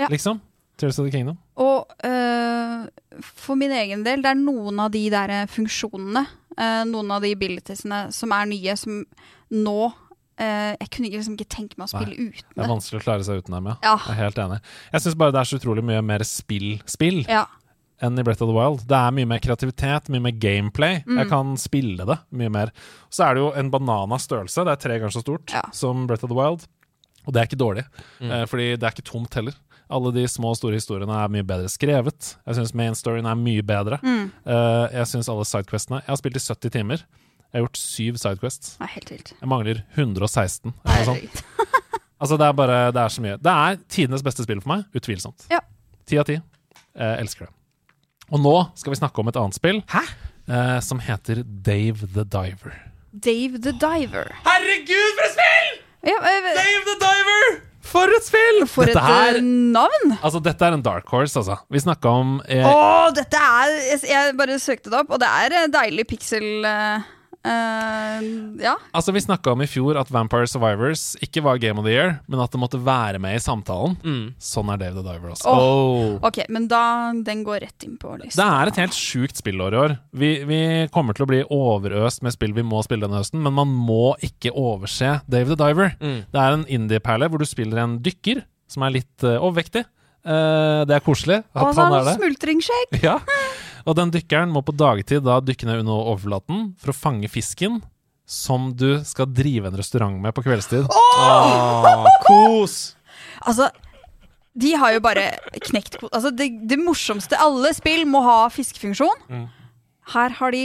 Ja. liksom. Tears of the Kingdom. Og uh, for min egen del, det er noen av de der funksjonene, uh, noen av de abilitiesene som er nye, som nå uh, Jeg kunne liksom ikke tenke meg å spille uten Det er vanskelig å klare seg uten dem, ja. Ja. Jeg er helt enig. Jeg syns bare det er så utrolig mye mer spill-spill ja. enn i Breath of the Wild. Det er mye mer kreativitet, mye mer gameplay. Mm. Jeg kan spille det mye mer. Så er det jo en banana størrelse. Det er tre ganger så stort Ja. som Breath of the Wild. Og det er ikke dårlig, Mm. eh, fordi det er ikke tomt heller. Alle de små og store historiene er mye bedre skrevet. Jeg syns main storyen er mye bedre. Mm. Uh, jeg syns alle sidequestene Jeg har spilt i 70 timer. Jeg har gjort syv sidequests. Er helt vilt. Jeg mangler 116. Eller noe sånt. Altså, det er bare Det er så mye. Det er tidenes beste spill for meg, utvilsomt. Ja. Ti av ti. Jeg elsker det. Og nå skal vi snakke om et annet spill Hæ? Uh, som heter Dave the Diver. Dave the Diver. Herregud, for et spill! Ja, Dave the Diver! For et spill! for et her- eh, navn! Altså, dette er en dark horse, altså. Vi snakka om eh, Å, dette er jeg, bare søkte det opp, og det er eh, deilig piksel eh, eh, Ja. Altså, Vi snakka om i fjor at Vampire Survivors ikke var Game of the Year, men at det måtte være med i samtalen. Sånn er Dave the Diver også. Oh. Ok, men da Den går rett inn på lista. Det er et helt sjukt spillår i år. Vi, vi kommer til å bli overøst med spill vi må spille denne høsten, men man må ikke overse Dave the Diver. Det er en indie-perle hvor du spiller en dykker som er litt eh, overvektig. Eh, det er koselig at Og han er det. smultringskjegg. Ja. Og den dykkeren må på dagtid da dykke ned under overflaten for å fange fisken som du skal drive en restaurant med på kveldstid. Åh, kos! Altså, de har jo bare knekt Altså, det, det morsomste Alle spill må ha fiskefunksjon. Mm. Her har de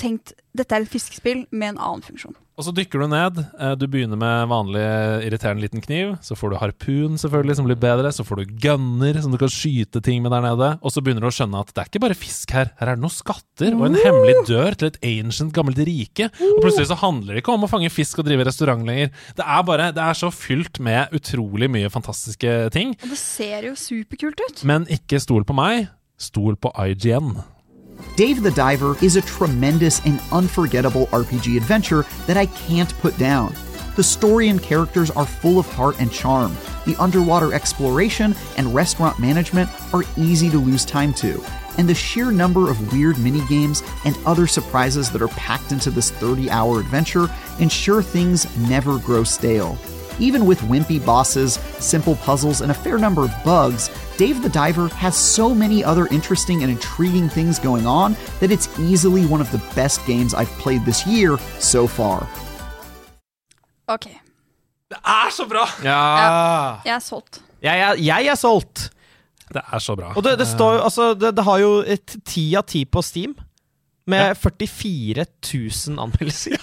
tenkt dette er et fiskespill med en annen funksjon. Og så dykker du ned. Eh, Du begynner med vanlig irriterende liten kniv. Så får du harpun, selvfølgelig, som blir bedre. Så får du gunner, som du kan skyte ting med der nede. Og så begynner du å skjønne at det er ikke bare fisk her. Her er det noen skatter og en hemmelig dør til et ancient, gammelt rike. Og plutselig så handler det ikke om å fange fisk og drive restaurant lenger. Det er bare, det er så fylt med utrolig mye fantastiske ting. Og det ser jo superkult ut. Men ikke stol på meg. Stol på IGN. Dave the Diver is a tremendous and unforgettable RPG adventure that I can't put down. The story and characters are full of heart and charm. The underwater exploration and restaurant management are easy to lose time to. And the sheer number of weird minigames and other surprises that are packed into this 30 hour adventure ensure things never grow stale. Even with wimpy bosses, simple puzzles, and a fair number of bugs, Dave the Diver has so many other interesting and intriguing things going on that it's easily one of the best games I've played this year so far. Ok, Det er så bra! Ja. jeg er solgt. Jeg, er- jeg er solgt. Det er så bra. Og det, det står jo Altså, det, det har jo et ti av ti på Steam. Med 44 000 anmeldelser.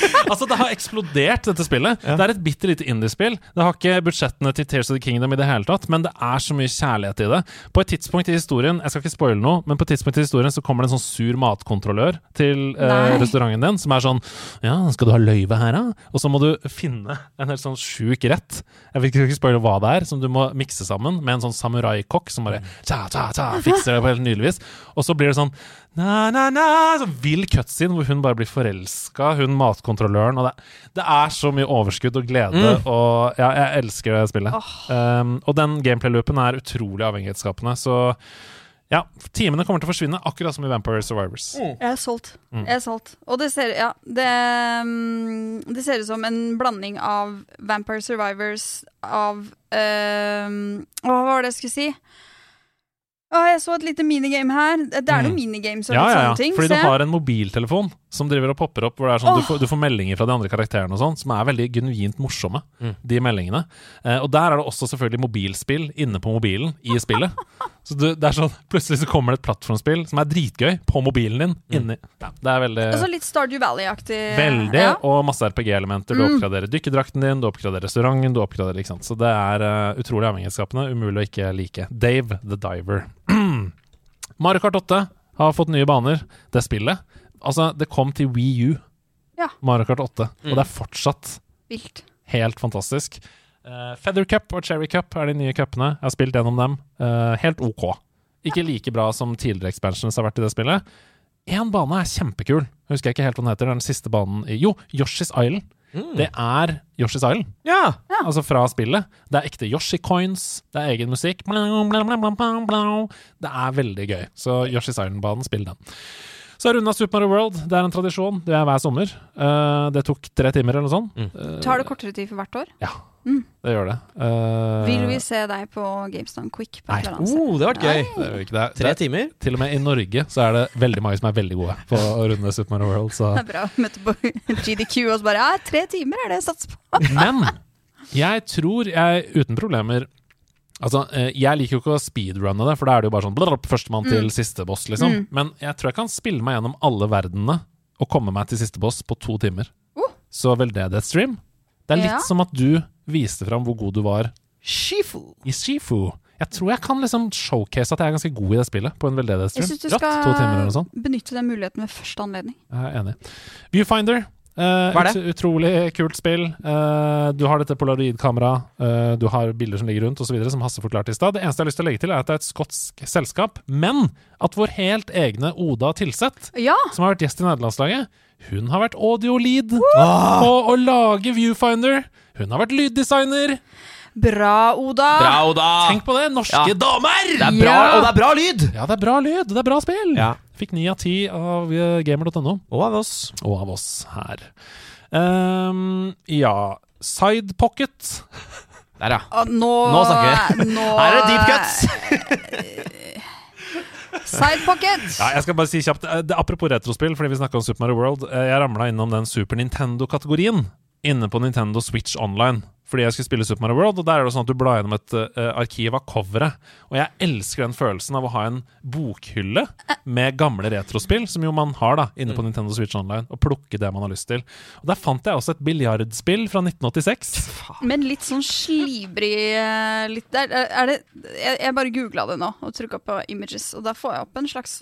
Altså, det har eksplodert, dette spillet. Det er et bitte lite indiespill. Det har ikke budsjettene til Tears of the Kingdom i det hele tatt, men det er så mye kjærlighet i det. På et tidspunkt i historien, jeg skal ikke spoile noe, men på et tidspunkt i historien så kommer det en sånn sur matkontrollør til eh, restauranten din, som er sånn Ja, skal du ha løyve her, da? Og så må du finne en helt sånn sjuk rett. Jeg vil ikke spoile hva det er, som du må mikse sammen med en sånn samuraikokk som bare tja, tja, tja, fikser det på helt nydelig vis. Og så blir det sånn na, na, na, så vill cutscene hvor hun bare blir forelska, hun matkontrolløren. Og det, det er så mye overskudd og glede, og ja, jeg elsker det spillet. Um, og den gameplay-loopen er utrolig avhengighetsskapende, så ja, timene kommer til å forsvinne, akkurat som i Vampire Survivors. Jeg er solgt. Jeg er solgt. Og det ser, ja, det, mm, det ser ut som en blanding av Vampire Survivors, av ehm, Hva var det jeg skulle si? Å, jeg så et lite minigame her. Det er noen minigames og Ja, ja, ja. sånne ting. Fordi du har en mobiltelefon som driver og popper opp, hvor det er sånn, du, får, du får meldinger fra de andre karakterene og sånn, som er veldig genuint morsomme, de meldingene. Eh, og der er det også selvfølgelig mobilspill inne på mobilen i spillet. Så du, det er sånn, plutselig så kommer det et plattformspill som er dritgøy på mobilen din inni. Ja, det er veldig Altså litt Stardew Valley-aktig. Veldig, Ja. og masse RPG-elementer. Du oppgraderer dykkerdrakten din, du oppgraderer restauranten, du oppgraderer ikke sant. Så det er uh, utrolig avhengighetsskapende. Umulig å ikke like. Dave the Diver. Mario Kart 8 har fått nye baner. Det spillet Altså, det kom til Wii U, Ja. Mario Kart 8, og det er fortsatt Vilt. helt fantastisk. Uh, Feather Cup og Cherry Cup er de nye cupene. Jeg har spilt gjennom dem. Uh, helt OK. Ikke like bra som tidligere expansions har vært i det spillet. Én bane er kjempekul. Jeg husker ikke helt hva den heter. Det er den siste banen i Jo, Yoshi's Island. Det er Yoshi's Island, Ja. altså fra spillet. Det er ekte Yoshi coins, det er egen musikk. Det er veldig gøy. Så Yoshi's Island-banen, spill den. Så er runda Super Mario World. Det er en tradisjon. Det er hver sommer. Eh, det tok tre timer eller noe sånt. Mm. Tar det kortere tid for hvert år? ja, det gjør det. Uh, Vil vi se deg på GameStone Quick? På Nei. Oh, det har vært gøy. det ikke det. Tre det. timer. Til og med i Norge så er det veldig mange som er veldig gode på å runde Super Mario World. Så. Det er bra. Møtte på GDQ og så bare Ja, tre timer er det jeg satser på. Men jeg tror jeg uten problemer Altså, eh, Jeg liker jo ikke å speedrunne det, for da er det jo bare sånn blablabla, førstemann Mm. til siste boss, liksom. Men jeg tror jeg kan spille meg gjennom alle verdenene og komme meg til siste boss på to timer. Uh. Så veldedighetsstream. Det er litt Ja. som at du viste fram hvor god du var Shifu. i Shifu. Jeg tror jeg kan liksom showcase at jeg er ganske god i det spillet på en Jeg veldedighetsstream. syns du timer skal benytte den muligheten ved første anledning. Jeg er enig. Viewfinder. Uh, Hva er det? ut, utrolig kult spill. Uh, du har dette polaroidkameraet, uh, du har bilder som ligger rundt osv., som Hasse forklarte i stad. Det eneste jeg har lyst til å legge til, er at det er et skotsk selskap, men at vår helt egne Oda Tilseth, Ja! som har vært gjest i nederlandslaget, hun har vært audio-lead på å lage Viewfinder. Hun har vært lyddesigner. Bra, Oda. Bra, Oda! Tenk på det! Norske Ja. damer! Det er bra, Ja. og det er bra lyd! Ja, det er bra lyd, det er bra spill. Ja. Fikk ni av ti av eh, gamer.no. Og av oss. og av oss her. Um, ja Sidepocket. Der, ja. Ah, Nå, Nå snakker vi. Nå, Her er det deep cuts! Sidepocket! Ja, jeg skal bare si kjapt eh, det, Apropos retrospill, fordi vi snakka om Super Mario World. eh, Jeg ramla innom den Super Nintendo-kategorien inne på Nintendo Switch Online. Fordi jeg skulle spille Super Mario World, og der er det sånn at du blar gjennom et uh, arkiv av coveret. Og jeg elsker den følelsen av å ha en bokhylle med gamle retrospill, som jo man har da inne på Nintendo Switch Online, og plukke det man har lyst til. Og Der fant jeg også et biljardspill fra 1986. Men litt sånn slibrig eh, litt der, er- er det, jeg, jeg bare googla det nå og trykka på images, og da får jeg opp en slags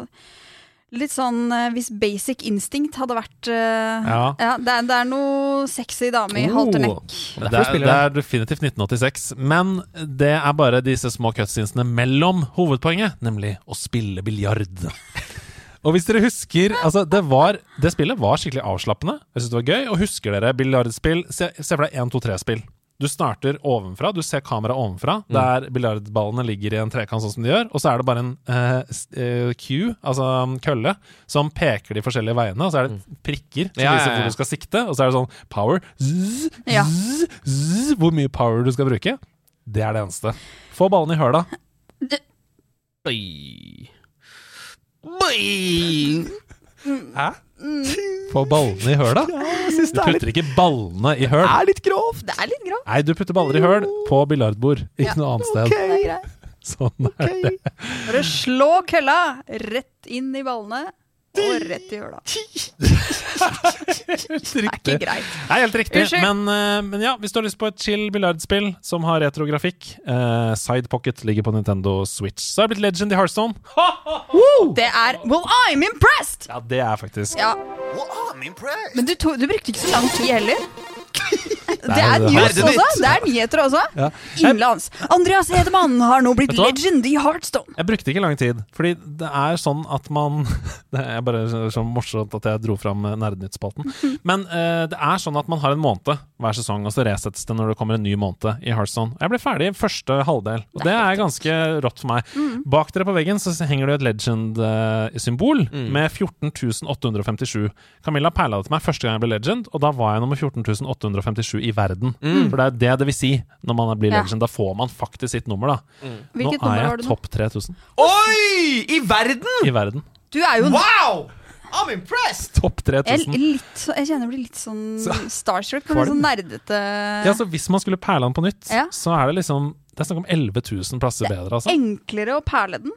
Litt sånn eh, Hvis Basic Instinct hadde vært uh, Ja. det, er, det er noe sexy dame i Oh. halter nekk. Det er det er definitivt 1986, men det er bare disse små cutscenesene mellom hovedpoenget, nemlig å spille biljard. Og hvis dere husker altså det, var, det spillet var skikkelig avslappende. Jeg synes det var gøy. Og husker dere biljardspill? Se, se for deg 1-2-3-spill. Du starter ovenfra, du ser kameraet ovenfra, der biljardballene ligger i en trekant sånn som de gjør, og så er det bare en uh, eh, cue, altså en kølle, som peker de forskjellige veiene, og så er det prikker som Ja, viser ja. hvor du skal sikte, og så er det sånn power zzz, Ja. zzz, zzz, Hvor mye power du skal bruke. Det er det eneste. Få ballene i høla. Oi. Oi. Hæ? Få ballene i høla? Du det er putter ikke ballene i høl. er litt grovt. Det er litt grovt. Nei, du putter baller i høl på biljardbord, ikke Ja. noe annet sted. Det er greit. Sånn er det. Bare slå kølla rett inn i ballene og rett i høla. Helt Det er ikke greit. Det er helt riktig. Men, eh, men ja, hvis du har lyst på et chill biljardspill som har retrografikk, uh, Side Pocket ligger på Nintendo Switch. Så er det blitt Legend i Heartstone. Det er Well, I'm impressed! Ja, det er faktisk Ja. Men du, to, du brukte ikke så lang tid heller. Det er news også. Det er nyheter også. Ja. Innenlands. Andreas Hedemann har nå blitt legend i Heartstone. Jeg brukte ikke lang tid, fordi det er sånn at man Det er bare så, morsomt at jeg dro fram eh, Nerdenytt-spalten. Men uh, det er sånn at man har en måned hver sesong, og så resettes det når det kommer en ny måned i Hearthstone. Jeg ble ferdig i første halvdel, og det er ganske rått for meg. Bak dere på veggen så henger det et Legend-symbol med 14 857. Camilla perla det til meg første gang jeg ble Legend, og da var jeg nummer 14 857 i verden. For det er det det vil si når man blir Ja. Legend. Da får man faktisk sitt nummer, da. Mm. nå nummer er jeg topp 3000 Oi! I verden! i verden. Du er jo Wow! I'm impressed! Topp jeg, 3000. litt, jeg kjenner jeg blir litt sånn Så- starstruck. Litt sånn nerdete Ja, så Hvis man skulle perle den på nytt, Ja. så er det liksom Det er snakk om 11 000 plasser bedre. altså Enklere å perle den.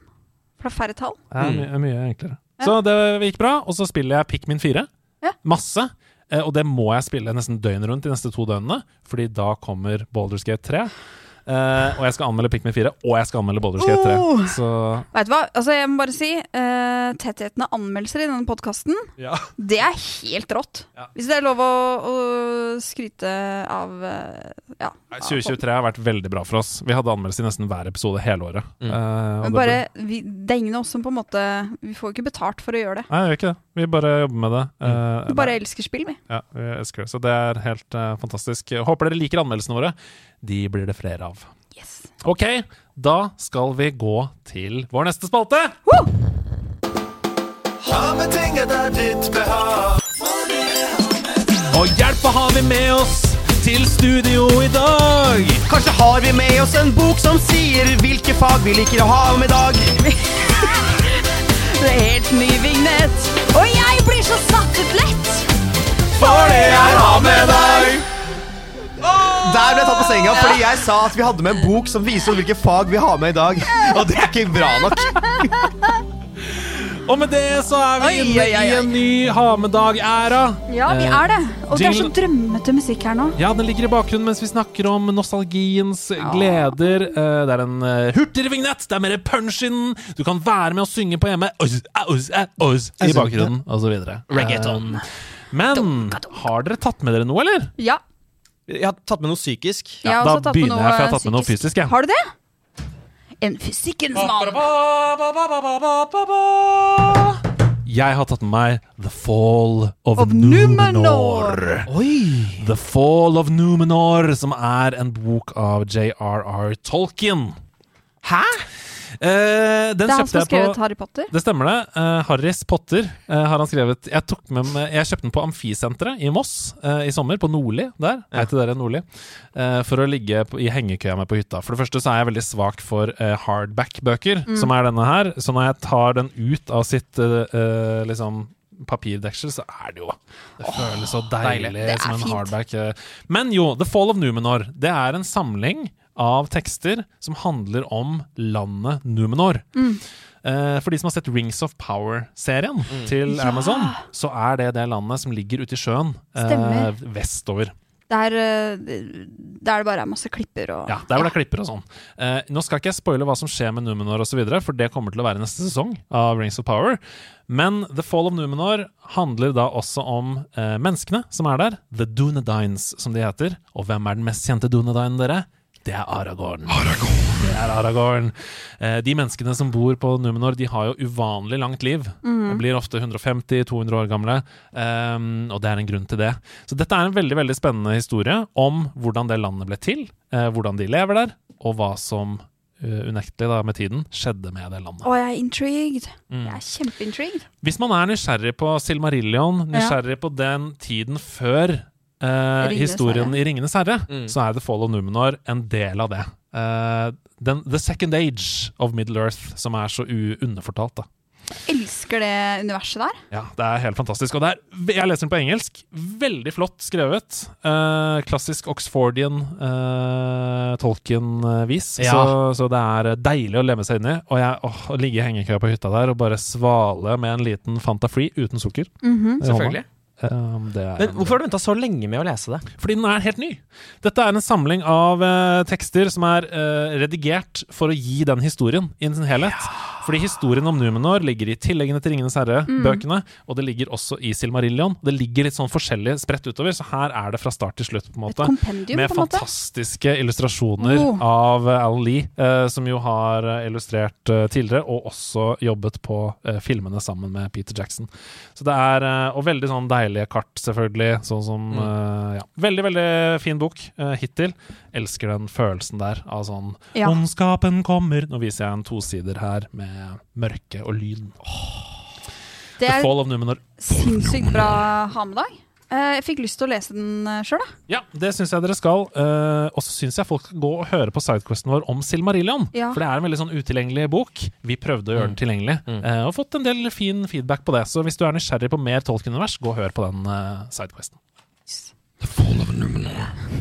For det er færre tall. Det er mye, mye enklere. Så det gikk bra. Og så spiller jeg Pikmin 4. Ja. Masse. Eh, Og det må jeg spille nesten døgnet rundt de neste to døgnene, Fordi da kommer Baldur's Gate 3. Eh, og jeg skal anmelde Pikmin 4, og jeg skal anmelde Baldur's Gate 3. Oh! Så Vet du hva? Altså, jeg må bare si uh, tettheten av anmeldelser i denne podkasten, ja. det er helt rått. Ja. Hvis det er lov å, å skryte av eh, ja. av- 2023 har vært veldig bra for oss. Vi hadde anmeldelser i nesten hver episode hele året. Mm. Eh, og Men det bare, vi, det er ingen av oss som på en måte Vi får jo ikke betalt for å gjøre det. Nei, vi gjør ikke det. Vi bare jobber med det. Eh, Vi bare elsker spill, vi. Ja, vi elsker det. Så det er helt fantastisk. Håper dere liker anmeldelsene våre. De blir det flere av. Yes. Ok, da skal vi gå til vår neste spalte. Ha med ting etter ditt behag. Og hjelpa har vi med oss til studio i dag. Kanskje har vi med oss en bok som sier hvilke fag vi liker å ha om i dag. Det er helt ny vignett, og jeg blir så satt ut lett! For det er ha med deg. Der ble jeg tatt på senga fordi jeg sa at vi hadde med en bok som viser hvilke fag vi har med i dag. Og det er ikke bra nok. Og med det så er vi Oi, inne oi, oi, i en ny ha med dag-æra. Ja, vi Eh, er det. Og det er så drømmete musikk her nå. Ja, den ligger i bakgrunnen mens vi snakker om nostalgiens gleder. Eh, Det er en eh, hurtigere vignett, det er mer punch in. Du kan være med og synge på hjemme Oz, eh, oz, eh, oz, i bakgrunnen, videre. Reggaeton. Eh, Men har dere tatt med dere noe, eller? Ja. Jeg har tatt med noe psykisk. Ja, da begynner jeg, for jeg har tatt med noe fysisk, jeg. Har du det? En fysikkens mann. Jeg har tatt med meg The Fall of, Of Numenor. Numenor. Oi! The Fall of Numenor, som er en bok av J.R.R. Tolkien. Hæ? Eh, den Det er han som har skrevet på Harry Potter. Det stemmer det. Uh, Harris Potter uh, har han skrevet Jeg, tok med, jeg kjøpte den på Amfisenteret i Moss eh, i sommer, på Nordli. Der. Hei til dere, Nordli. Eh, for å ligge på, i hengekøya med på hytta. For det første så er jeg veldig svak for hardback-bøker, Mm. som er denne her. Så når jeg tar den ut av sitt liksom papirdeksel, så er det jo Det føles så deilig, deilig. Det som en fint. hardback. Men jo, The Fall of Numenor, det er en samling av tekster som handler om landet Numenor. Mm. Eh, for de som har sett Rings of Power-serien til Ja. Amazon, så er det det landet som ligger ute i sjøen eh, vestover. Der, eh, der det bare er masse klipper og Ja, Der hvor det er klipper og sånn. Eh, nå skal ikke jeg spoile hva som skjer med Numenor osv., for det kommer til å være neste sesong av Rings of Power. Men The Fall of Numenor handler da også om eh, menneskene som er der. The Dunedines, som de heter. Og hvem er den mest kjente Dunedinen, dere? Det er Aragorn. Aragorn. Det er Aragorn. Eh, de menneskene som bor på Numenor, de har jo uvanlig langt liv. De blir ofte 150-200 år gamle, um, og det er en grunn til det. Så dette er en veldig veldig spennende historie om hvordan det landet ble til, eh, hvordan de lever der, og hva som eh, unektelig da med tiden skjedde med det landet. Å, jeg er intrigued. Mm. Jeg er kjempeintrigued. Hvis man er nysgjerrig på Silmarillion, nysgjerrig på den tiden før eh, Ringenes historien herre. i Ringenes herre, Mm. så er The Fall of Numenor en del av det. Uh, den, the Second Age of Middle Earth, som er så underfortalt. da. Elsker det universet der. Ja, Det er helt fantastisk. Og det er, jeg leser den på engelsk. Veldig flott skrevet. Eh, klassisk Oxfordian uh, Tolkien-vis. Ja. Så, så det er deilig å leve seg inn i. Og jeg, åh, å ligge i hengekøya på hytta der og bare svale med en liten Fanta Free uten sukker. Mm -hmm. Selvfølgelig. Eh, er Men hvorfor har du venta så lenge med å lese det? fordi den er helt ny. Dette er en samling av uh, tekster som er uh, redigert for å gi den historien i sin helhet. Fordi historien om Numenor ligger i tilleggene til Ringenes herre-bøkene, og det ligger også i Silmarillion. Det ligger litt sånn forskjellig spredt utover, så her er det fra start til slutt. på en Et måte. kompendium, Med på en måte. fantastiske illustrasjoner Oh. av uh, Alan Lee, uh, som jo har illustrert tidligere, og også jobbet på filmene sammen med Peter Jackson. Så det er, Og veldig sånn deilige kart, selvfølgelig. Sånn som Mm. uh, ja. Veldig, veldig fin bok uh, hittil. Elsker den følelsen der av sånn Ja. Ondskapen kommer. Nå viser jeg en tosider her med mørke og lyd. Det er sinnssykt bra ha med dag. Eh, Jeg fikk lyst til å lese den sjøl, da. Ja, det syns jeg dere skal. Eh, og så syns jeg folk skal gå og høre på sidequesten vår om Silmarillion. Ja. For det er en veldig sånn utilgjengelig bok. Vi prøvde å gjøre den tilgjengelig, mm. og fått en del fin feedback på det. Så hvis du er nysgjerrig på mer Tolkien-univers, gå og hør på den sidequesten.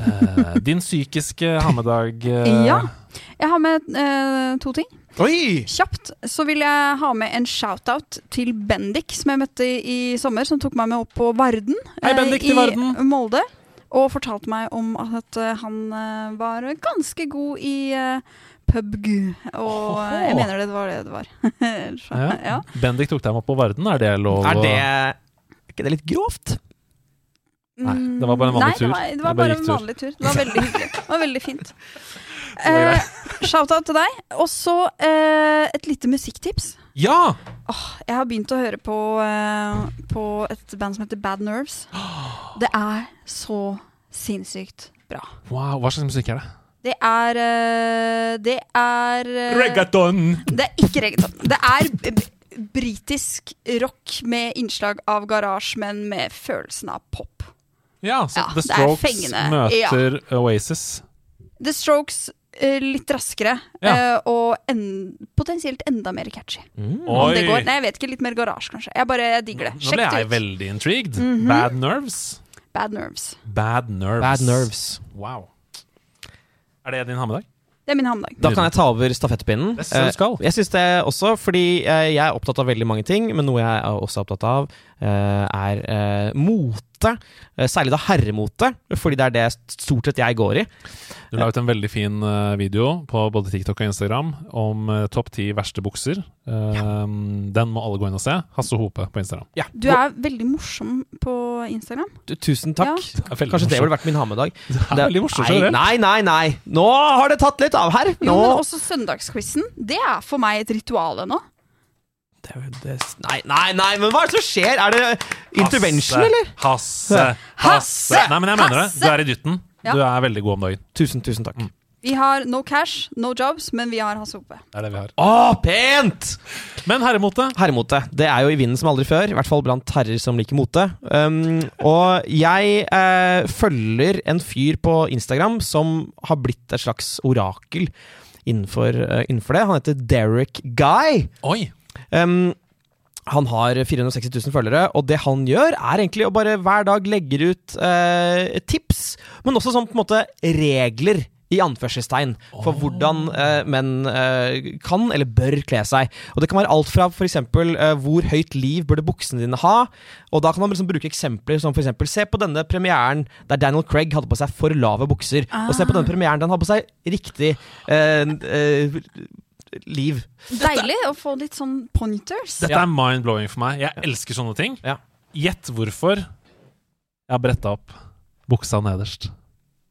Eh, din psykiske hammedag eh, Ja. Jeg har med eh, to ting. Oi! Kjapt så vil jeg ha med en shout-out til Bendik, som jeg møtte i, i sommer. Som tok meg med opp på Varden Hei, Bendik til Varden. Molde. Og fortalte meg om at uh, han uh, var ganske god i uh, PubG. Og eh, jeg mener det var det det var. Så, Ja. ja. Bendik tok deg med opp på Varden, er det lov? Er det Er ikke det litt grovt? Nei, det var bare en vanlig Nei, tur. Det var, det var bare bare en tur. vanlig tur. Det var veldig hyggelig. Det var veldig fint. Eh, Shout-out til deg. Og så eh, et lite musikktips. Ja! Jeg har begynt å høre på, eh, på et band som heter Bad Nerves. Det er så sinnssykt bra. Wow, hva slags musikk er det? Det er eh, Det er eh, Reggaeton! Det er ikke reggaeton. Det er b- b- britisk rock med innslag av garasje, men med følelsen av pop. Ja, så Ja, The det er Strokes fengende. møter Oasis. The Strokes litt raskere, Ja. eh, og en, potensielt enda mer catchy. Om det går. Nei, jeg vet ikke. Litt mer garasje, kanskje. Jeg bare jeg digger det. Nå ble jeg veldig intrigued. Mhm. Bad Nerves. Bad Nerves. Bad Nerves. Bad nerves. Wow. Er det din hammedag? Det er min hammedag. Da kan jeg ta over stafettpinnen. Det skal. Eh, Jeg syns det også, fordi eh, jeg er opptatt av veldig mange ting, men noe jeg er også opptatt av, eh, er eh, mote. Eh, Særlig da herremote, fordi det er det stort sett jeg går i. Du la ut en veldig fin eh, video på både TikTok og Instagram om eh, topp ti verste bukser. Ja. Den må alle gå inn og se. Hasse Hope på Instagram. Ja. Du er veldig morsom på Instagram. Du, Tusen takk. Det veldig Kanskje det burde vært min hammedag. Det er veldig morsomt, nei, nei, nei, nei. Nå har det tatt litt av her. Jo, men også søndagsquizen. Det er for meg et ritual ennå. Det, det, nei, nei, nei, men hva er det som skjer? Er det intervention, Hasse, eller? Hasse, Hasse! Nei, men jeg mener det. Du er i dytten. Ja. Du er veldig god om dagen. Tusen, tusen takk. Vi har no cash, no jobs, men vi har Hasse Hope. Det er det vi har. Å, pent! Men herremote. Herremote. Det er jo i vinden som aldri før, i hvert fall blant herrer som liker mote. Um, og jeg eh, følger en fyr på Instagram som har blitt et slags orakel innenfor, uh, innenfor det. Han heter Derek Guy. Oi! Um, han har 460 000 følgere, og det han gjør, er egentlig å bare hver dag legge ut eh, tips, men også sånn på en måte regler. I anførselstegn for hvordan eh, menn eh, kan eller bør kle seg. Og Det kan være alt fra f.eks. Eh, hvor høyt liv burde buksene dine ha. Og Da kan man liksom bruke eksempler som eksempel, se på denne premieren der Daniel Craig hadde på seg for lave bukser. Og se på denne premieren der han hadde på seg riktig eh, eh, liv. Deilig å få litt sånn pointers. Dette er mind-blowing for meg. Jeg elsker sånne ting. Ja. Gjett hvorfor jeg har bretta opp buksa nederst.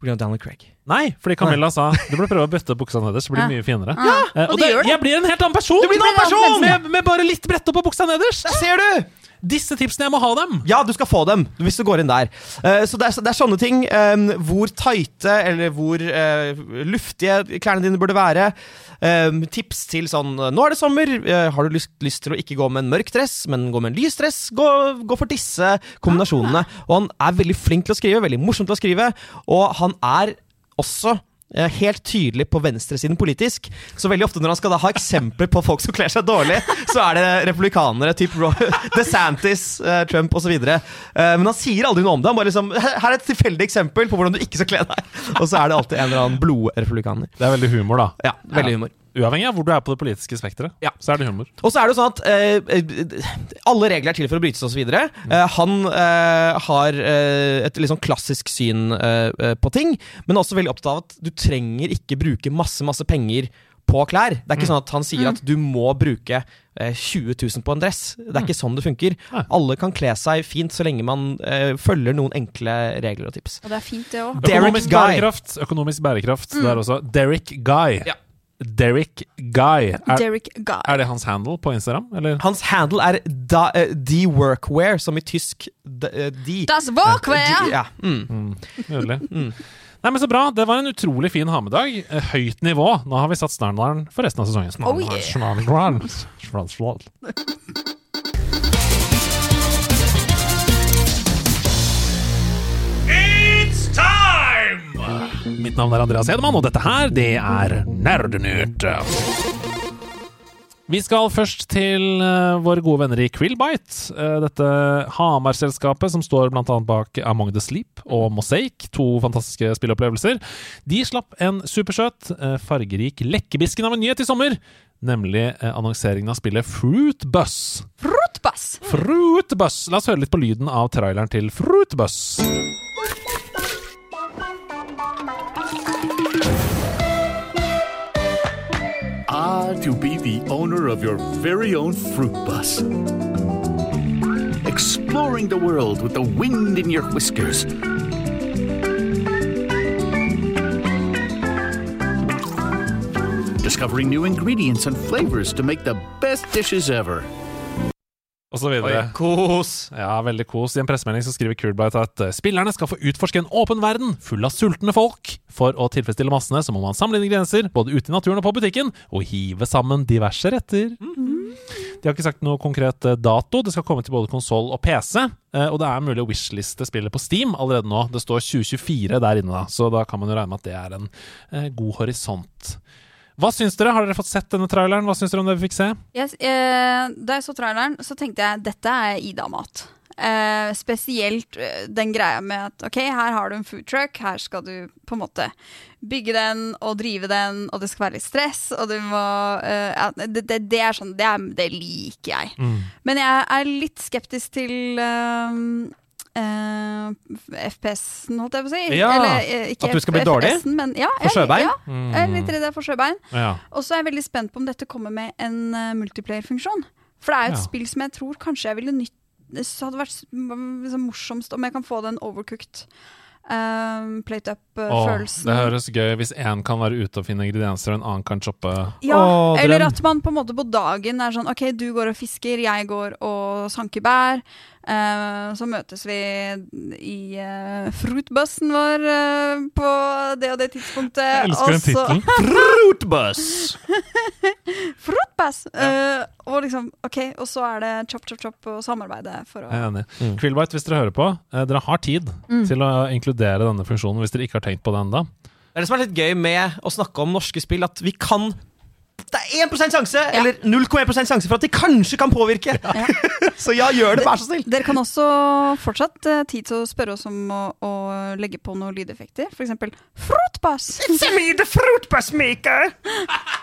Grunn Daniel Craig. Nei, fordi Camilla sa du burde prøve å bøtte opp buksa nederst. Det blir Ja. mye finere. Ja, Eh, og og det det, gjør det. jeg blir en helt annen person! Du blir en annen person! Med, med bare litt brette opp på buksa nederst! Der ser du! Disse tipsene, jeg må ha dem! Ja, du skal få dem hvis du går inn der. Eh, så det er, det er sånne ting. eh, hvor tighte eller hvor eh, luftige klærne dine burde være. Eh, tips til sånn Nå er det sommer. eh, har du lyst, lyst til å ikke gå med en mørk dress, men gå med en lys dress? Gå, gå for disse kombinasjonene. Og han er veldig flink til å skrive, veldig morsom til å skrive, og han er også Helt tydelig på venstresiden politisk. Så veldig ofte når han skal da ha eksempler på folk som kler seg dårlig, så er det republikanere, typ Ro DeSantis, eh, Trump osv. Uh, men han sier aldri noe om det. Han bare liksom, her her er et tilfeldig eksempel på hvordan du ikke skal kle deg. Og så er det alltid en eller annen blodrepublikaner. Det er veldig humor, da. Ja, veldig humor. Uavhengig av hvor du er på det politiske spekteret, Ja. så er det humor. Og så er det jo sånn at eh, eh, alle regler er til for å brytes osv. Uh, han eh, har eh, et litt sånn klassisk syn eh, eh, på ting, men også veldig opptatt av at du trenger ikke bruke masse, masse penger på klær. Det er ikke sånn at han sier at du må bruke eh, 20 000 på en dress. Det er ikke sånn det funker. Nei. Alle kan kle seg fint så lenge man uh, følger noen enkle regler og tips. Og det er fint, det òg. Økonomisk bærekraft. Økonomisk bærekraft Der også. Derek Guy. Ja. Derek Guy. Er, Derek Guy. er det hans handle på Instagram? Eller? Hans handle er da, eh, The Workwear, som i tysk eh, de. Das Workwear! Ja, mm. Nydelig. Nei, men Så bra. Det var en utrolig fin hamedag. Eh, Høyt nivå. Nå har vi satt standarden for resten av sesongen. Oh, yeah. Mitt navn er Andreas Hedemann, og dette her, det er Nerdenytt. Vi skal først til eh, våre gode venner i Quillbite. eh, dette Hamar-selskapet som står annet bak Among the Sleep og Mosaic, to fantastiske spilleopplevelser. De slapp en supersøt, eh, fargerik lekkebisken av en nyhet i sommer. Nemlig annonseringen av spillet Fruit Bus. Fruitbass. Fruit Bus! La oss høre litt på lyden av traileren til Fruit Ah, to be the owner of your very own fruit bus. Exploring the world with the wind in your whiskers. Discovering new ingredients and flavors to make the best dishes ever. Og så videre. Oi, kos! Ja, veldig kos. I en pressemelding så skriver Coolbright at eh, spillerne skal få utforske en åpen verden full av sultne folk. For å tilfredsstille massene så må man samle inn ingredienser både ute i naturen og på butikken, og hive sammen diverse retter. De har ikke sagt noe konkret eh, dato. Det skal komme til både konsoll og PC. eh, Og det er mulig å wishliste spillet på Steam allerede nå. Det står 2024 der inne, da, så da kan man jo regne med at det er en god horisont. Hva syns dere? Har dere fått sett denne traileren? Hva syns dere om det vi fikk se? Yes, eh, da jeg så traileren, så tenkte jeg dette er Ida-mat. Eh, spesielt eh, den greia med at ok, her har du en food truck, her skal du på en måte bygge den og drive den, og det skal være litt stress, og du må eh, ja, det, det, det er sånn, det, er, det liker jeg. Men jeg er litt skeptisk til um, FPS-en, holdt jeg på å si. Ja, Eller, ikke at du skal bli dårlig? Men, ja, For sjøbein? Ja, jeg er litt redd for sjøbein. Ja. Og så er jeg veldig spent på om dette kommer med en uh, multiplayer-funksjon. For det er jo et spill som jeg tror kanskje jeg ville nytt Det hadde vært liksom morsomst om jeg kan få den overcooked um, plate up-følelsen. det høres gøy hvis én kan være ute og finne ingredienser, og en annen kan choppe. Ja, Åh, eller at man på en måte på dagen er sånn Ok, du går og fisker, jeg går og sanker bær. Eh, så møtes vi i uh, fruitbussen vår eh, på det og det tidspunktet. Jeg elsker den tittelen. Fruitbuss! Fruitbuss! Ja. og liksom, ok, og så er det chop, chop, chop og samarbeide for å Jeg er enig. Mm. Krillbite, hvis dere hører på, eh, dere har tid Mm. til å inkludere denne funksjonen hvis dere ikke har tenkt på det ennå. Det er det som er litt gøy med å snakke om norske spill, at vi kan Det er 1 sjanse, eller 0,1 sjanse for at de kanskje kan påvirke. Ja. Så ja, gjør det, vær så snill. Dere kan også fortsatt uh, tid til å spørre oss om å, å legge på noen lydeffekter. For eksempel fruitbus! me, the fruitbus maker!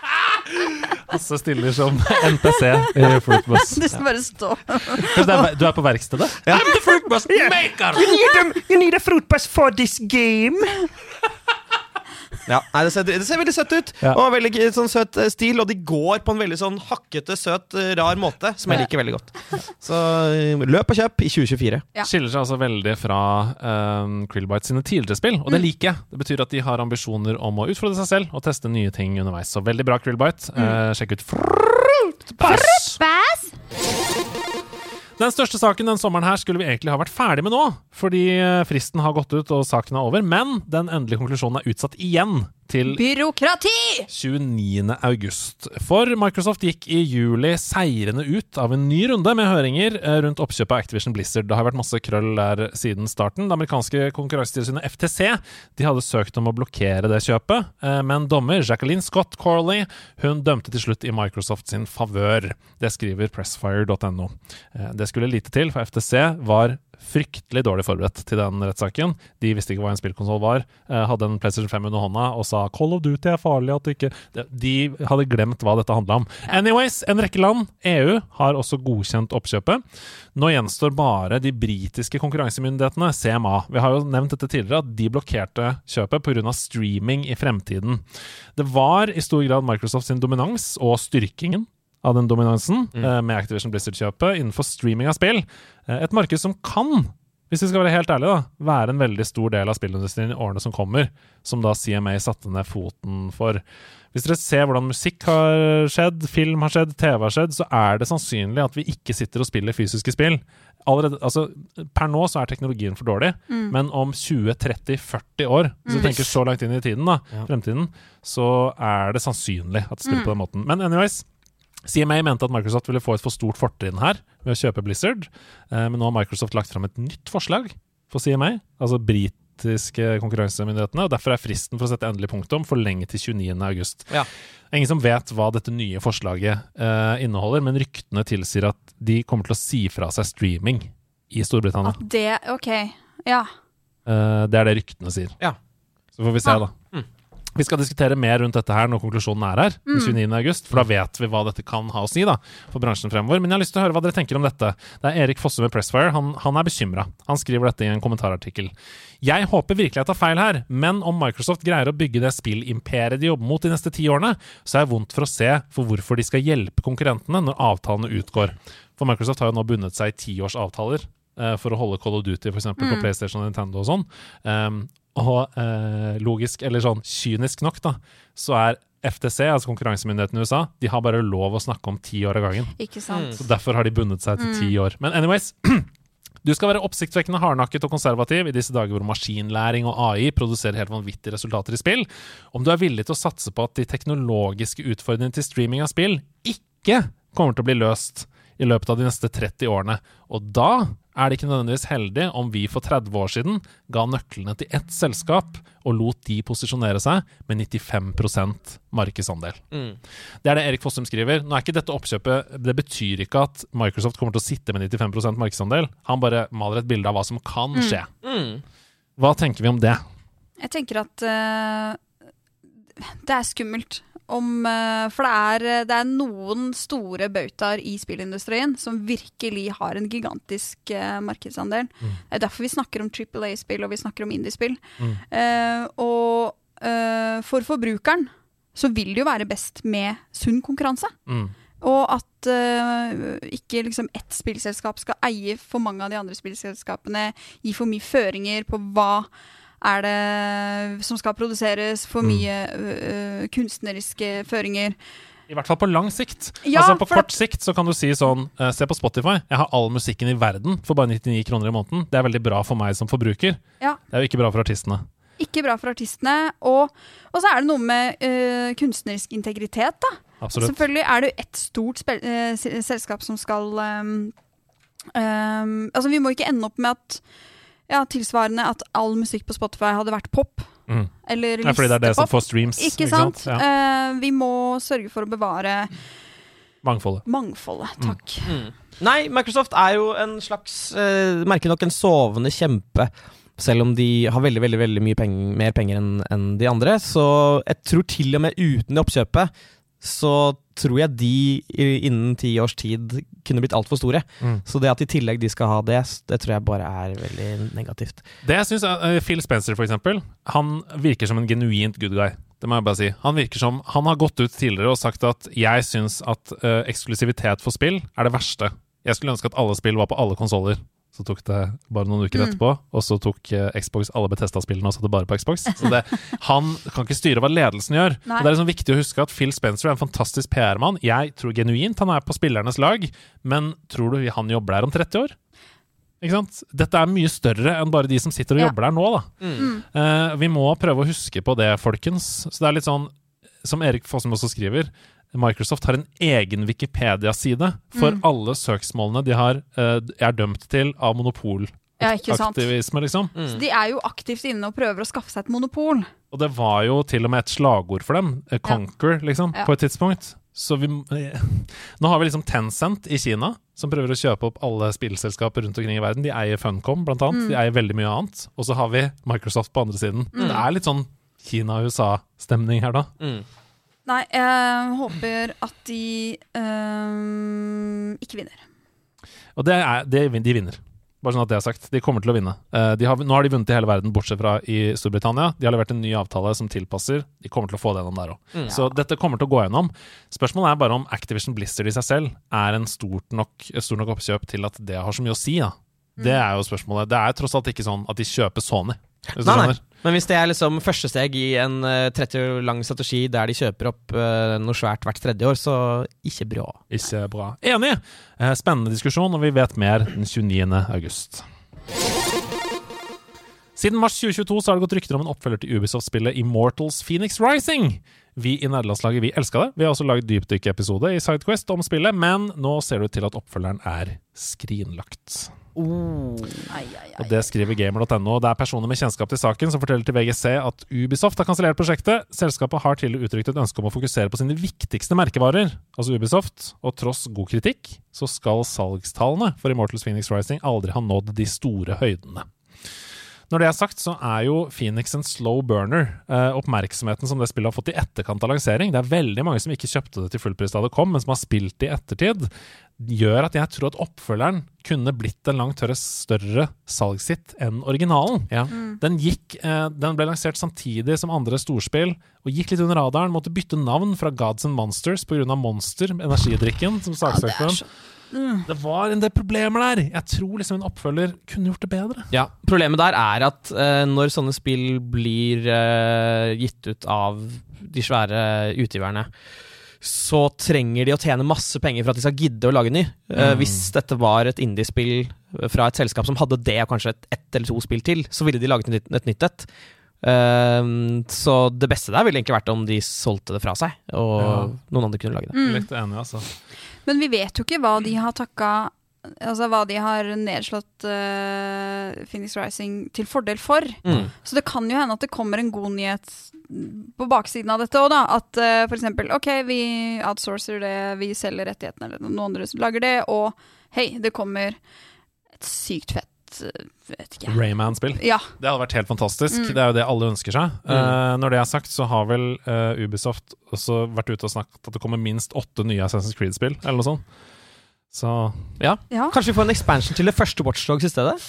Hasse stiller som NPC i Fruitbus. du skal bare stå. Du er på verkstedet? I'm the fruitbus maker! You need, a, you need a fruitbus for this game. Ja, nei, det, ser, det ser veldig søtt ut, Ja. og veldig g- sånn søt eh, stil. Og de går på en veldig sånn hakkete, søt, eh, rar måte, som jeg liker veldig godt. Så eh, løp og kjøp i 2024. Ja. Skiller seg altså veldig fra um, Krillbite sine tidligere spill, og det liker jeg. Det betyr at de har ambisjoner om å utfordre seg selv og teste nye ting underveis. Så veldig bra, Krillbite. Eh, sjekk ut Fruitbus! Bass! Den største saken den sommeren her skulle vi egentlig ha vært ferdig med nå, fordi eh, fristen har gått ut og saken er over, men den endelige konklusjonen er utsatt igjen til Byråkrati! 29. august. For Microsoft gikk i juli seirende ut av en ny runde med høringer eh, rundt oppkjøpet av Activision Blizzard. Det har vært masse krøll der siden starten. Det amerikanske konkurransetilsynet FTC de hadde søkt om å blokkere det kjøpet, eh, men dommer Jacqueline Scott Corley hun dømte til slutt i Microsoft sin favør. Det skriver pressfire.no. Eh, Det skulle lite til, for FTC var fryktelig dårlig forberedt til den rettssaken. De visste ikke hva en spillkonsoll var, eh, hadde en PlayStation 5 under hånda og sa 'Call of Duty er farlig', at du ikke De- De hadde glemt hva dette handla om. Anyways, en rekke land, EU, har også godkjent oppkjøpet. Nå gjenstår bare de britiske konkurransemyndighetene, CMA. Vi har jo nevnt dette tidligere, at de blokkerte kjøpet pga. streaming i fremtiden. Det var i stor grad Microsoft sin dominans og styrkingen av den dominansen mm. med Activision Blizzard-kjøpet innenfor streaming av spill. Eh, et marked som kan, hvis vi skal være helt ærlige, da, være en veldig stor del av spillindustrien i årene som kommer, som da CMA satte ned foten for. Hvis dere ser hvordan musikk har skjedd, film har skjedd, TV har skjedd, så er det sannsynlig at vi ikke sitter og spiller fysiske spill. Allerede, altså, per nå så er teknologien for dårlig, men om 20-30-40 år, hvis du tenker så langt inn i tiden, da, fremtiden, så er det sannsynlig at det spiller på den måten. Men anyways, CMA mente at Microsoft ville få et for stort fortrinn her ved å kjøpe Blizzard, eh, men nå har Microsoft lagt fram et nytt forslag for CMA, altså britiske konkurransemyndighetene, og derfor er fristen for å sette endelig punktum forlenget til 29. august. Ja. Ingen som vet hva dette nye forslaget eh, inneholder, men ryktene tilsier at de kommer til å si fra seg streaming i Storbritannia. At det Ok. Ja. Eh, det er det ryktene sier. Ja. Så får vi se, da. Vi skal diskutere mer rundt dette her når konklusjonen er her, den 29. august, for da vet vi hva dette kan ha å si da, for bransjen fremover. Men jeg har lyst til å høre hva dere tenker om dette. Det er Erik Fosse med Pressfire. Han, han er bekymra. Han skriver dette i en kommentarartikkel. Jeg håper virkelig jeg tar feil her, men om Microsoft greier å bygge det spillimperiet de jobber mot de neste ti årene, så er jeg vondt for å se for hvorfor de skal hjelpe konkurrentene når avtalene utgår. For Microsoft har jo nå bundet seg i tiårsavtaler eh, for å holde Call of Duty for eksempel, på PlayStation og Nintendo og sånn. Um, og eh, logisk, eller sånn kynisk nok, da, så er FTC, altså konkurransemyndigheten i USA, de har bare lov å snakke om ti år av gangen. Ikke sant. Så Derfor har de bundet seg til ti år. Men anyways Du skal være oppsiktsvekkende hardnakket og konservativ i disse dager hvor maskinlæring og AI produserer helt vanvittige resultater i spill. Om du er villig til å satse på at de teknologiske utfordringene til streaming av spill ikke kommer til å bli løst i løpet av de neste 30 årene. Og da er det ikke nødvendigvis heldig om vi for 30 år siden ga nøklene til ett selskap og lot de posisjonere seg med 95% markedsandel. Det er det Erik Fossum skriver. Nå er ikke dette oppkjøpet Det betyr ikke at Microsoft kommer til å sitte med 95% markedsandel. Han bare maler et bilde av hva som kan skje. Hva tenker vi om det? Jeg tenker at uh, det er skummelt. Om, eh, for det er, det er noen store bautaer i spillindustrien som virkelig har en gigantisk eh, markedsandel. Det er derfor vi snakker om Triple A-spill og vi snakker om indiespill. Eh, og eh, for forbrukeren så vil det jo være best med sunn konkurranse. Mm. Og at eh, ikke liksom ett spillselskap skal eie for mange av de andre spillselskapene, gi for mye føringer på hva er det som skal produseres, for Mm. mye øh, kunstneriske føringer. I hvert fall på lang sikt. Ja, altså På kort sikt så kan du si sånn uh, Se på Spotify. Jeg har all musikken i verden for bare 99 kroner i måneden. Det er veldig bra for meg som forbruker. Ja, Det er jo ikke bra for artistene. ikke bra for artistene. Og, og så er det noe med uh, kunstnerisk integritet, da. Absolutt. Selvfølgelig er det jo ett stort eh, selskap som skal um, um, Altså, vi må ikke ende opp med at ja, tilsvarende at all musikk på Spotify hadde vært pop. Mm. Eller Ja, fordi det er det som får streams. Ikke sant? Ja. Uh, vi må sørge for å bevare Mangfoldet. mangfoldet. Mm. Takk. Nei, Microsoft er jo en slags uh, Merker nok en sovende kjempe. Selv om de har veldig veldig, veldig mye penger, mer penger enn en de andre. Så jeg tror til og med uten det oppkjøpet, så tror jeg de innen ti års tid kunne blitt altfor store. Mm. Så det at i tillegg de skal ha det, det tror jeg bare er veldig negativt. Det jeg synes er, eh, Phil Spencer, for eksempel, han virker som en genuint good guy. Det må jeg bare si. Han virker som Han har gått ut tidligere og sagt at jeg syns at uh, eksklusivitet for spill er det verste. Jeg skulle ønske at alle spill var på alle konsoller. Så tok det bare noen uker Mm. etterpå, og så tok eh, Xbox alle Betesta-spillene og satte bare på Xbox. Så det, han kan ikke styre hva ledelsen gjør. Nei. Og det er liksom viktig å huske at Phil Spencer er en fantastisk PR-mann. Jeg tror genuint han er på spillernes lag, men tror du han jobber der om 30 år? Ikke sant? Dette er mye større enn bare de som sitter og Ja. jobber der nå. Da. Eh, vi må prøve å huske på det, folkens. Så det er litt sånn, som Erik Fossum også skriver, Microsoft har en egen Wikipedia-side for Mm. alle søksmålene de har, eh, er dømt til av monopolaktivisme, Ja, liksom. liksom. Så de er jo aktivt inne og prøver å skaffe seg et monopol. Og det var jo til og med et slagord for dem, eh, Conquer, liksom, Ja. på et tidspunkt. Så vi, nå har vi liksom Tencent i Kina, som prøver å kjøpe opp alle spillselskaper rundt omkring i verden. De eier Funcom, blant annet. Mm. De eier veldig mye annet. Og så har vi Microsoft på andre siden. Det er litt sånn Kina-USA-stemning her, da. Nei, jeg håper at de øh, ikke vinner. Og det er, det, de vinner. Bare sånn at det er sagt. De kommer til å vinne. Eh, de har, nå har de vunnet i hele verden, bortsett fra i Storbritannia. De har levert en ny avtale som tilpasser. De kommer til å få det gjennom der òg. Så dette kommer til å gå gjennom. Spørsmålet er bare om Activision Blizzard i seg selv er en stort nok, stort nok oppkjøp til at det har så mye å si. Da. Det er jo spørsmålet. Det er tross alt ikke sånn at de kjøper Sony. Hvis du Nei, nei. skjønner. Men hvis det er liksom første steg i en eh, 30 år lang strategi der de kjøper opp eh, noe svært hvert tredje år, så ikke bra. Ikke bra. Enig! Eh, spennende diskusjon, og vi vet mer den 29. august. Siden mars 2022 så har det gått rykter om en oppfølger til Ubisoft-spillet Immortals Phoenix Rising. Vi i nederlandslaget vi elska det. Vi har også lagd dypdykkeepisode i Sidequest om spillet, men nå ser det ut til at oppfølgeren er skrinlagt. Ai, ai, Og Det skriver gamer.no. Det er personer med kjennskap til saken som forteller til VGC at Ubisoft har kansellert prosjektet. Selskapet har tidligere uttrykt et ønske om å fokusere på sine viktigste merkevarer, altså Ubisoft, og tross god kritikk så skal salgstallene for Immortals Phoenix Rising aldri ha nådd de store høydene. Når det er sagt, så er jo Phoenix en slow burner. Eh, oppmerksomheten som det spillet har fått i etterkant av lansering Det er veldig mange som ikke kjøpte det til fullpris da det kom, men som har spilt det i ettertid, gjør at jeg tror at oppfølgeren kunne blitt en langt større, salgshit enn originalen. Den, gikk, eh, den ble lansert samtidig som andre storspill, og gikk litt under radaren. Måtte bytte navn fra Gods and Monsters pga. Monster, energidrikken, som saksøkte mm. Det var en del problemer der. Jeg tror liksom en oppfølger kunne gjort det bedre. Ja, Problemet der er at eh, når sånne spill blir eh, gitt ut av de svære utgiverne, så trenger de å tjene masse penger for at de skal gidde å lage ny. Mm. Hvis dette var et indiespill fra et selskap som hadde det og kanskje et, eller to spill til, så ville de laget et, nytt- et nytt et. Eh, så det beste der ville egentlig vært om de solgte det fra seg, og Ja. noen andre kunne lage det. Mm. Litt enig, altså. Men vi vet jo ikke hva de har takka altså, hva de har nedslått uh, Phoenix Rising til fordel for. Mm. Så det kan jo hende at det kommer en god nyhet på baksiden av dette òg, da. At uh, for eksempel OK, vi outsourcer det, vi selger rettighetene, eller noen andre som lager det, og hei, det kommer et sykt fett eh, Vet ikke. Rayman-spill. Ja. Det hadde vært helt fantastisk. Mm. Det er jo det alle ønsker seg. Eh, når det er sagt, så har vel uh, Ubisoft også vært ute og snakket at det kommer minst åtte nye Assassin's Creed-spill, eller noe sånt. Så ja. ja. Kanskje vi får en expansion til det første Watchdogs i stedet?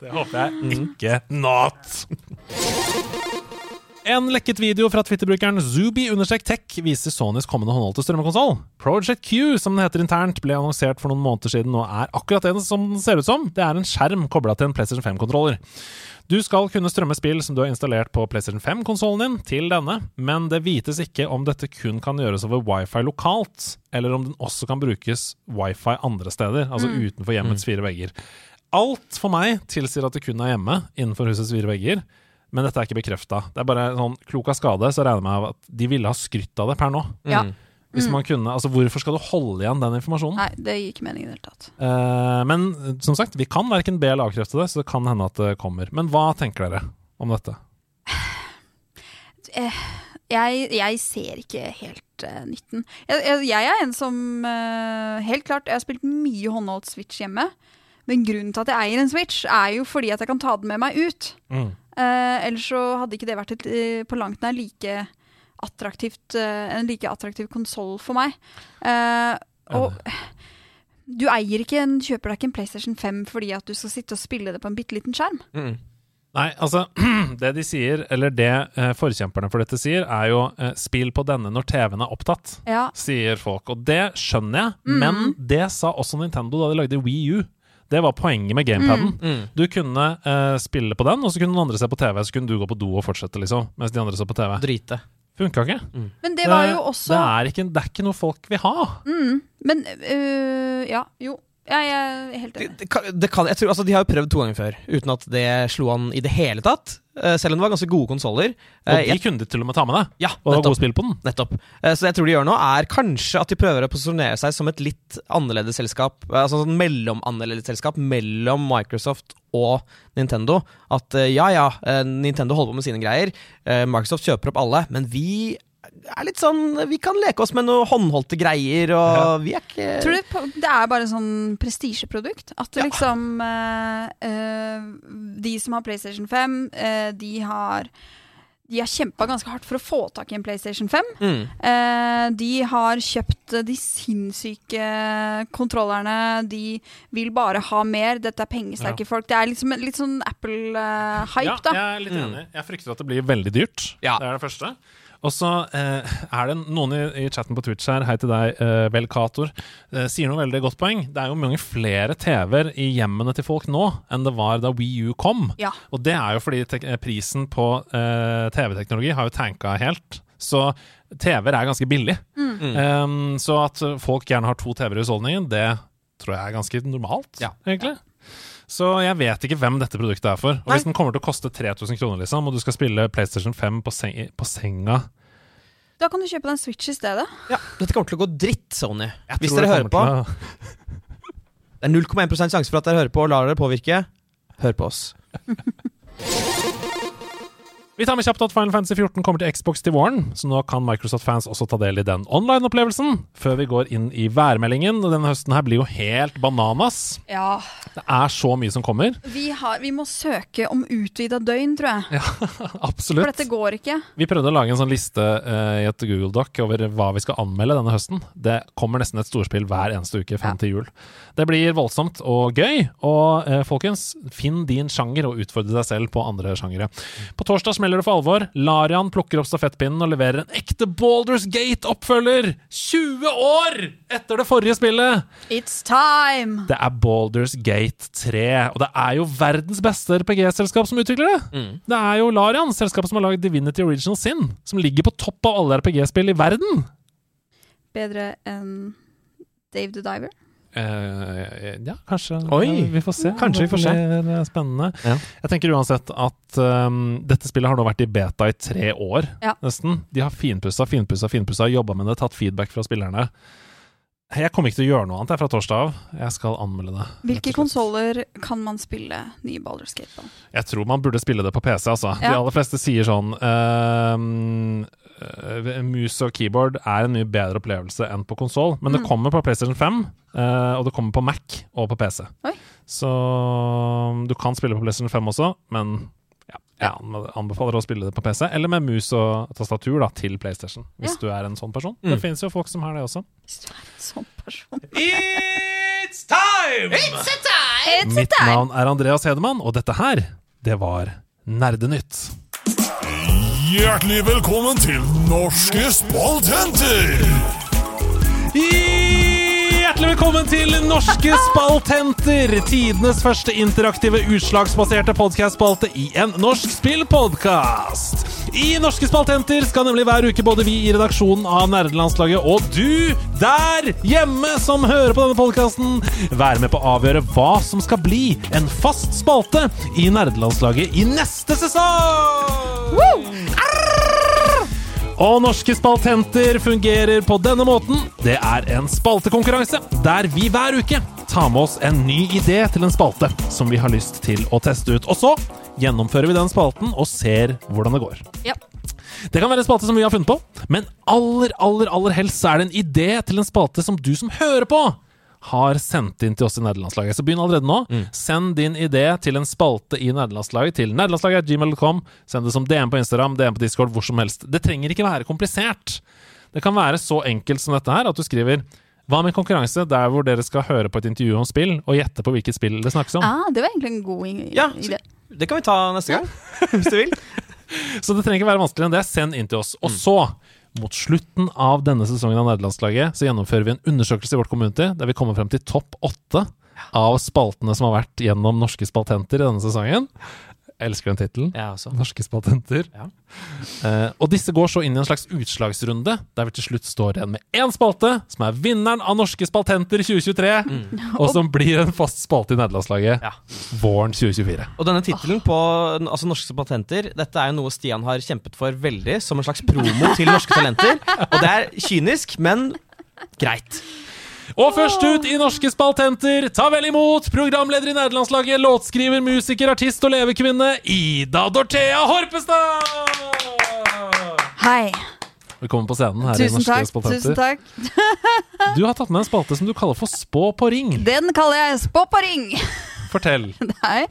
Det håper jeg ikke not. En lekket video fra Twitter-brukeren Zubi-tech viser Sonys kommende håndholdte strømmekonsoll. Project Q, som den heter internt, ble annonsert for noen måneder siden og er akkurat det som den ser ut som. Det er en skjerm kobla til en PlayStation 5-kontroller. Du skal kunne strømme spill som du har installert på PlayStation 5-konsollen din, til denne, men det vites ikke om dette kun kan gjøres over wifi lokalt, eller om den også kan brukes wifi andre steder, altså utenfor hjemmets fire vegger. Alt for meg tilsier at det kun er hjemme, innenfor husets fire vegger. Men dette er ikke bekrefta. Det er bare sånn klok av skade, så regner jeg med at de ville ha skrytt av det per nå. ja. Hvis man kunne, altså Hvorfor skal du holde igjen den informasjonen? Nei, det gir ikke mening i det hele tatt. Eh, men eh, som sagt, vi kan verken be eller avkrefte det, så det kan hende at det kommer. Men hva tenker dere om dette? Jeg, jeg ser ikke helt uh, nytten. Jeg, jeg, jeg er en som uh, Helt klart, jeg har spilt mye håndholdt Switch hjemme. Men grunnen til at jeg eier en Switch, er jo fordi at jeg kan ta den med meg ut. Mm. Eh, ellers så hadde ikke det vært et, eh, på langt nær like attraktivt, eh, en like attraktiv konsoll for meg. Eh, og du eier ikke en, kjøper deg ikke en PlayStation 5 fordi at du skal sitte og spille det på en bitte liten skjerm. Mm. Nei, altså Det de sier, eller det forkjemperne for dette sier, er jo 'spill på denne når TV-en er opptatt', Ja, sier folk. Og det skjønner jeg, men det sa også Nintendo da de lagde Wii U. Det var poenget med gamepaden. Mm. Du kunne uh, spille på den, og så kunne noen andre se på TV. Så kunne du gå på do og fortsette, liksom, mens de andre så på TV. Drite. Funka ikke. Men det var jo også det, er ikke, det er ikke noe folk vil ha. Mm, men øh, ja, jo. Jeg er helt enig. det det kan, jeg tror, altså, de har jo prøvd to ganger før, uten at det slo an i det hele tatt. Eh, selv om det var ganske gode konsoller. Og de de kunne de til og med ta med det. ja, Og nettopp. spill på den. Nettopp. Eh, Så det jeg tror de gjør nå, er kanskje at de prøver å posisjonere seg som et litt annerledes selskap. eh, Altså sånn mellomannerledes selskap mellom Microsoft og Nintendo. At eh, ja, ja, eh, Nintendo holder på med sine greier. eh, Microsoft kjøper opp alle, men vi er litt sånn Vi kan leke oss med noen håndholdte greier, og vi er ikke Tror du det er bare sånn prestisjeprodukt? At Ja. liksom øh, De som har PlayStation 5, øh, de har de har kjempa ganske hardt for å få tak i en PlayStation 5. mm. Eh, de har kjøpt eh, de sinnssyke kontrollerne. De vil bare ha mer. Dette er pengesterke folk. Det er liksom litt sånn Apple-hype, Ja, da. jeg er litt enig. Jeg frykter at det blir veldig dyrt. Ja. Det er det første. Og så eh, er det noen i, i chatten på Twitch her, hei til deg, eh, vel Kator, eh, sier noe veldig godt poeng. Det er jo mange flere TV-er i hjemmene til folk nå enn det var da Wii U kom. Ja. Og det er jo fordi eh, prisen på eh, TV-teknologi har jo tanka helt. Så TV-er er ganske billig. Um, så at folk gjerne har to TV-er i husholdningen, det tror jeg er ganske normalt, Ja. egentlig. Så jeg vet ikke hvem dette produktet er for. Og Nei. hvis den kommer til å koste 3000 kroner, liksom, og du skal spille PlayStation 5 på, seng på senga Da kan du kjøpe deg en Switch i stedet. ja, Dette kommer til å gå dritt, Sony. jeg Hvis dere hører på, å- det er 0,1 sjanse for at dere hører på og lar dere påvirke. Hør på oss. Vi tar med kjapt at Final Fantasy 14 kommer til Xbox til våren, så nå kan Microsoft-fans også ta del i den online-opplevelsen. Før vi går inn i værmeldingen. Denne høsten her blir jo helt bananas. Ja. Det er så mye som kommer. Vi, har, vi må søke om utvida døgn, tror jeg. Ja, Absolutt. For dette går ikke. Vi prøvde å lage en sånn liste uh, i et Google Doc over hva vi skal anmelde denne høsten. Det kommer nesten et storspill hver eneste uke frem Ja. til jul. Det blir voldsomt og gøy. Og uh, folkens, finn din sjanger og utfordre deg selv på andre sjangere. På torsdag smeller det for alvor. Larian plukker opp stafettpinnen og leverer en ekte Balders Gate-oppfølger! 20 år etter det forrige spillet! It's time! Det er Balders Gate 3, og det er jo verdens beste RPG-selskap som utvikler det. Det er jo Larian, selskapet som har lagd Divinity Original Sin, som ligger på topp av alle RPG-spill i verden. Bedre enn Dave the Diver. Eh, ja, kanskje. Oi. Ja, vi får se. Kanskje vi får se. Det blir spennende. Ja. Jeg tenker uansett at um, dette spillet har nå vært i beta i tre år, Ja. nesten. De har finpussa, finpussa, finpussa, jobba med det, tatt feedback fra spillerne. Jeg kommer ikke til å gjøre noe annet jeg fra torsdag av. Jeg skal anmelde det. Hvilke konsoller kan man spille nye Balderscape Gate på? Jeg tror man burde spille det på PC, altså. De aller fleste sier sånn ehm, eh, Mus og keyboard er en mye bedre opplevelse enn på konsoll, men det Mm. kommer på PlayStation 5, eh, og det kommer på Mac og på PC. Oi. Så um, du kan spille på PlayStation 5 også, men ja, jeg anbefaler å spille det på PC, eller med mus og tastatur da, til PlayStation, hvis du er en sånn person. Mm. Det finnes jo folk som har det også. Hvis du er en sånn person. It's time! It's a time! Mitt navn er Andreas Hedemann, og dette her, det var Nerdenytt. Hjertelig velkommen til Norske spaltenter! Hjertelig velkommen til Norske spaltenter, tidenes første interaktive utslagsbaserte podkastspalte i en norsk spillpodkast. I Norske spaltenter skal nemlig hver uke både vi i redaksjonen av Nerdelandslaget og du der hjemme som hører på denne podkasten, være med på å avgjøre hva som skal bli en fast spalte i Nerdelandslaget i neste sesong! Og Norske spaltenter fungerer på denne måten. Det er en spaltekonkurranse der vi hver uke tar med oss en ny idé til en spalte som vi har lyst til å teste ut. Og så gjennomfører vi den spalten og ser hvordan det går. Ja. Det kan være en spalte som vi har funnet på, men aller, aller, aller helst så er det en idé til en spalte som du som hører på, har sendt inn til oss i Nederlandslaget. Så begynn allerede nå. Send din idé til en spalte i Nederlandslaget til nederlandslaget.gmail.com. Send det som DM på Instagram, DM på Discord, hvor som helst. Det trenger ikke være komplisert. Det kan være så enkelt som dette her, at du skriver hva med konkurranse der hvor dere skal høre på et intervju om spill, og gjette på hvilket spill det snakkes om? Ah, det var egentlig en god idé. Ja, idé. Det kan vi ta neste gang, hvis du vil. Så det trenger ikke være vanskeligere enn det. Send inn til oss. Og så, mot slutten av denne sesongen av Nederlandslaget, så gjennomfører vi en undersøkelse i vårt community der vi kommer frem til topp åtte av spaltene som har vært gjennom norske spaltenter i denne sesongen. Elsker den tittelen. Norske spaltenter. Ja. Uh, og disse går så inn i en slags utslagsrunde, der vi til slutt står igjen med én spalte, som er vinneren av Norske spaltenter 2023, og som blir en fast spalte i nederlandslaget Ja. våren 2024. Og denne tittelen på altså Norske spaltenter, Dette er jo noe Stian har kjempet for veldig, som en slags promo til norske talenter. Og det er kynisk, men greit. Og først ut i Norske spaltenter, ta vel imot programleder i nederlandslaget, låtskriver, musiker, artist og levekvinne, Ida Dorthea Horpestad! Hei. Velkommen på scenen her i Tusen Norske takk. Tusen takk. Du har tatt med en spalte som du kaller for Spå på ring. Den kaller jeg Spå på ring. Fortell. Nei.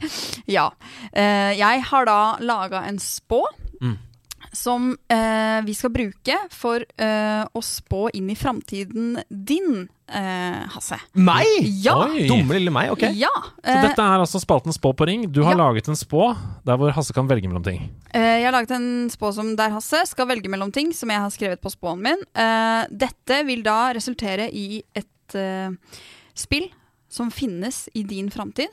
Ja. Eh, jeg har da laga en spå. Som eh, vi skal bruke for eh, å spå inn i framtiden din, eh, Hasse. Meg? Ja! Oi. Dumme lille meg, ok. Ja. Så eh, dette er altså spalten Spå på ring. Du har Ja. laget en spå der hvor Hasse kan velge mellom ting. Eh, jeg har laget en spå som der Hasse skal velge mellom ting som jeg har skrevet på spåen min. Eh, dette vil da resultere i et spill som finnes i din framtid.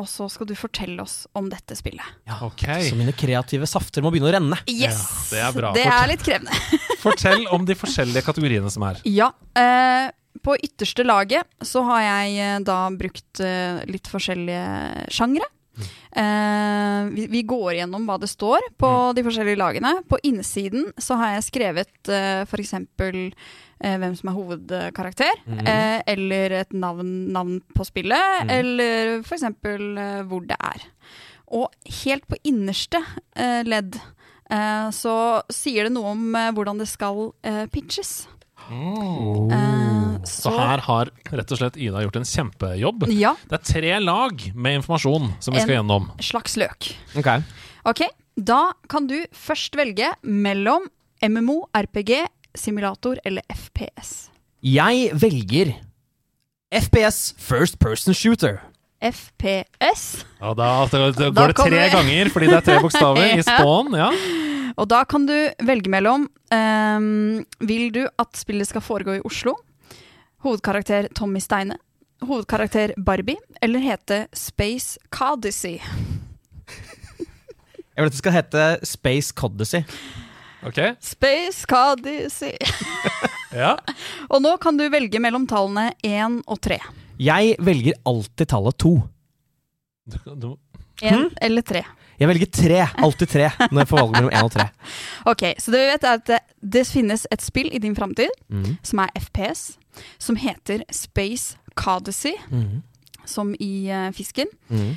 Og så skal du fortelle oss om dette spillet. Ok. Så mine kreative safter må begynne å renne. Yes! det er bra. Det Fortell. er litt krevende. Fortell om de forskjellige kategoriene som er. Ja. Eh, på ytterste laget så har jeg eh, da brukt eh, litt forskjellige sjangre. Eh, vi, vi går gjennom hva det står på de forskjellige lagene. På innsiden så har jeg skrevet eh, f.eks. Eh, hvem som er hovedkarakter, eh, eller et navn, navn på spillet, eller f.eks. Eh, hvor det er. Og helt på innerste eh, ledd eh, så sier det noe om eh, hvordan det skal eh, pitches. Eh, Så her har rett og slett Ida gjort en kjempejobb. Ja, Det er tre lag med informasjon som vi skal gjennom. En- slags løk. Okay. Ok, da kan du først velge mellom MMO, RPG, simulator eller FPS. Jeg velger FPS First Person Shooter. FPS. Ja, da, da, da Da går det tre kommer- ganger, fordi det er tre bokstaver i spawn. Ja. Og da kan du velge mellom um, Vil du at spillet skal foregå i Oslo? Hovedkarakter Tommy Steine. Hovedkarakter Barbie. Eller hete Space Codicy. Jeg vil at det skal hete Space Codacy. Ok. Space Codicy. Ja. Og nå kan du velge mellom tallene én og tre. Jeg velger alltid tallet to. Én eller tre. Jeg velger tre. Alltid tre når jeg får valget mellom én og tre. Ok, Så det vi vet er at det, det finnes et spill i din framtid mm. som er FPS, som heter Space Codicy, mm. som i uh, fisken. Mm.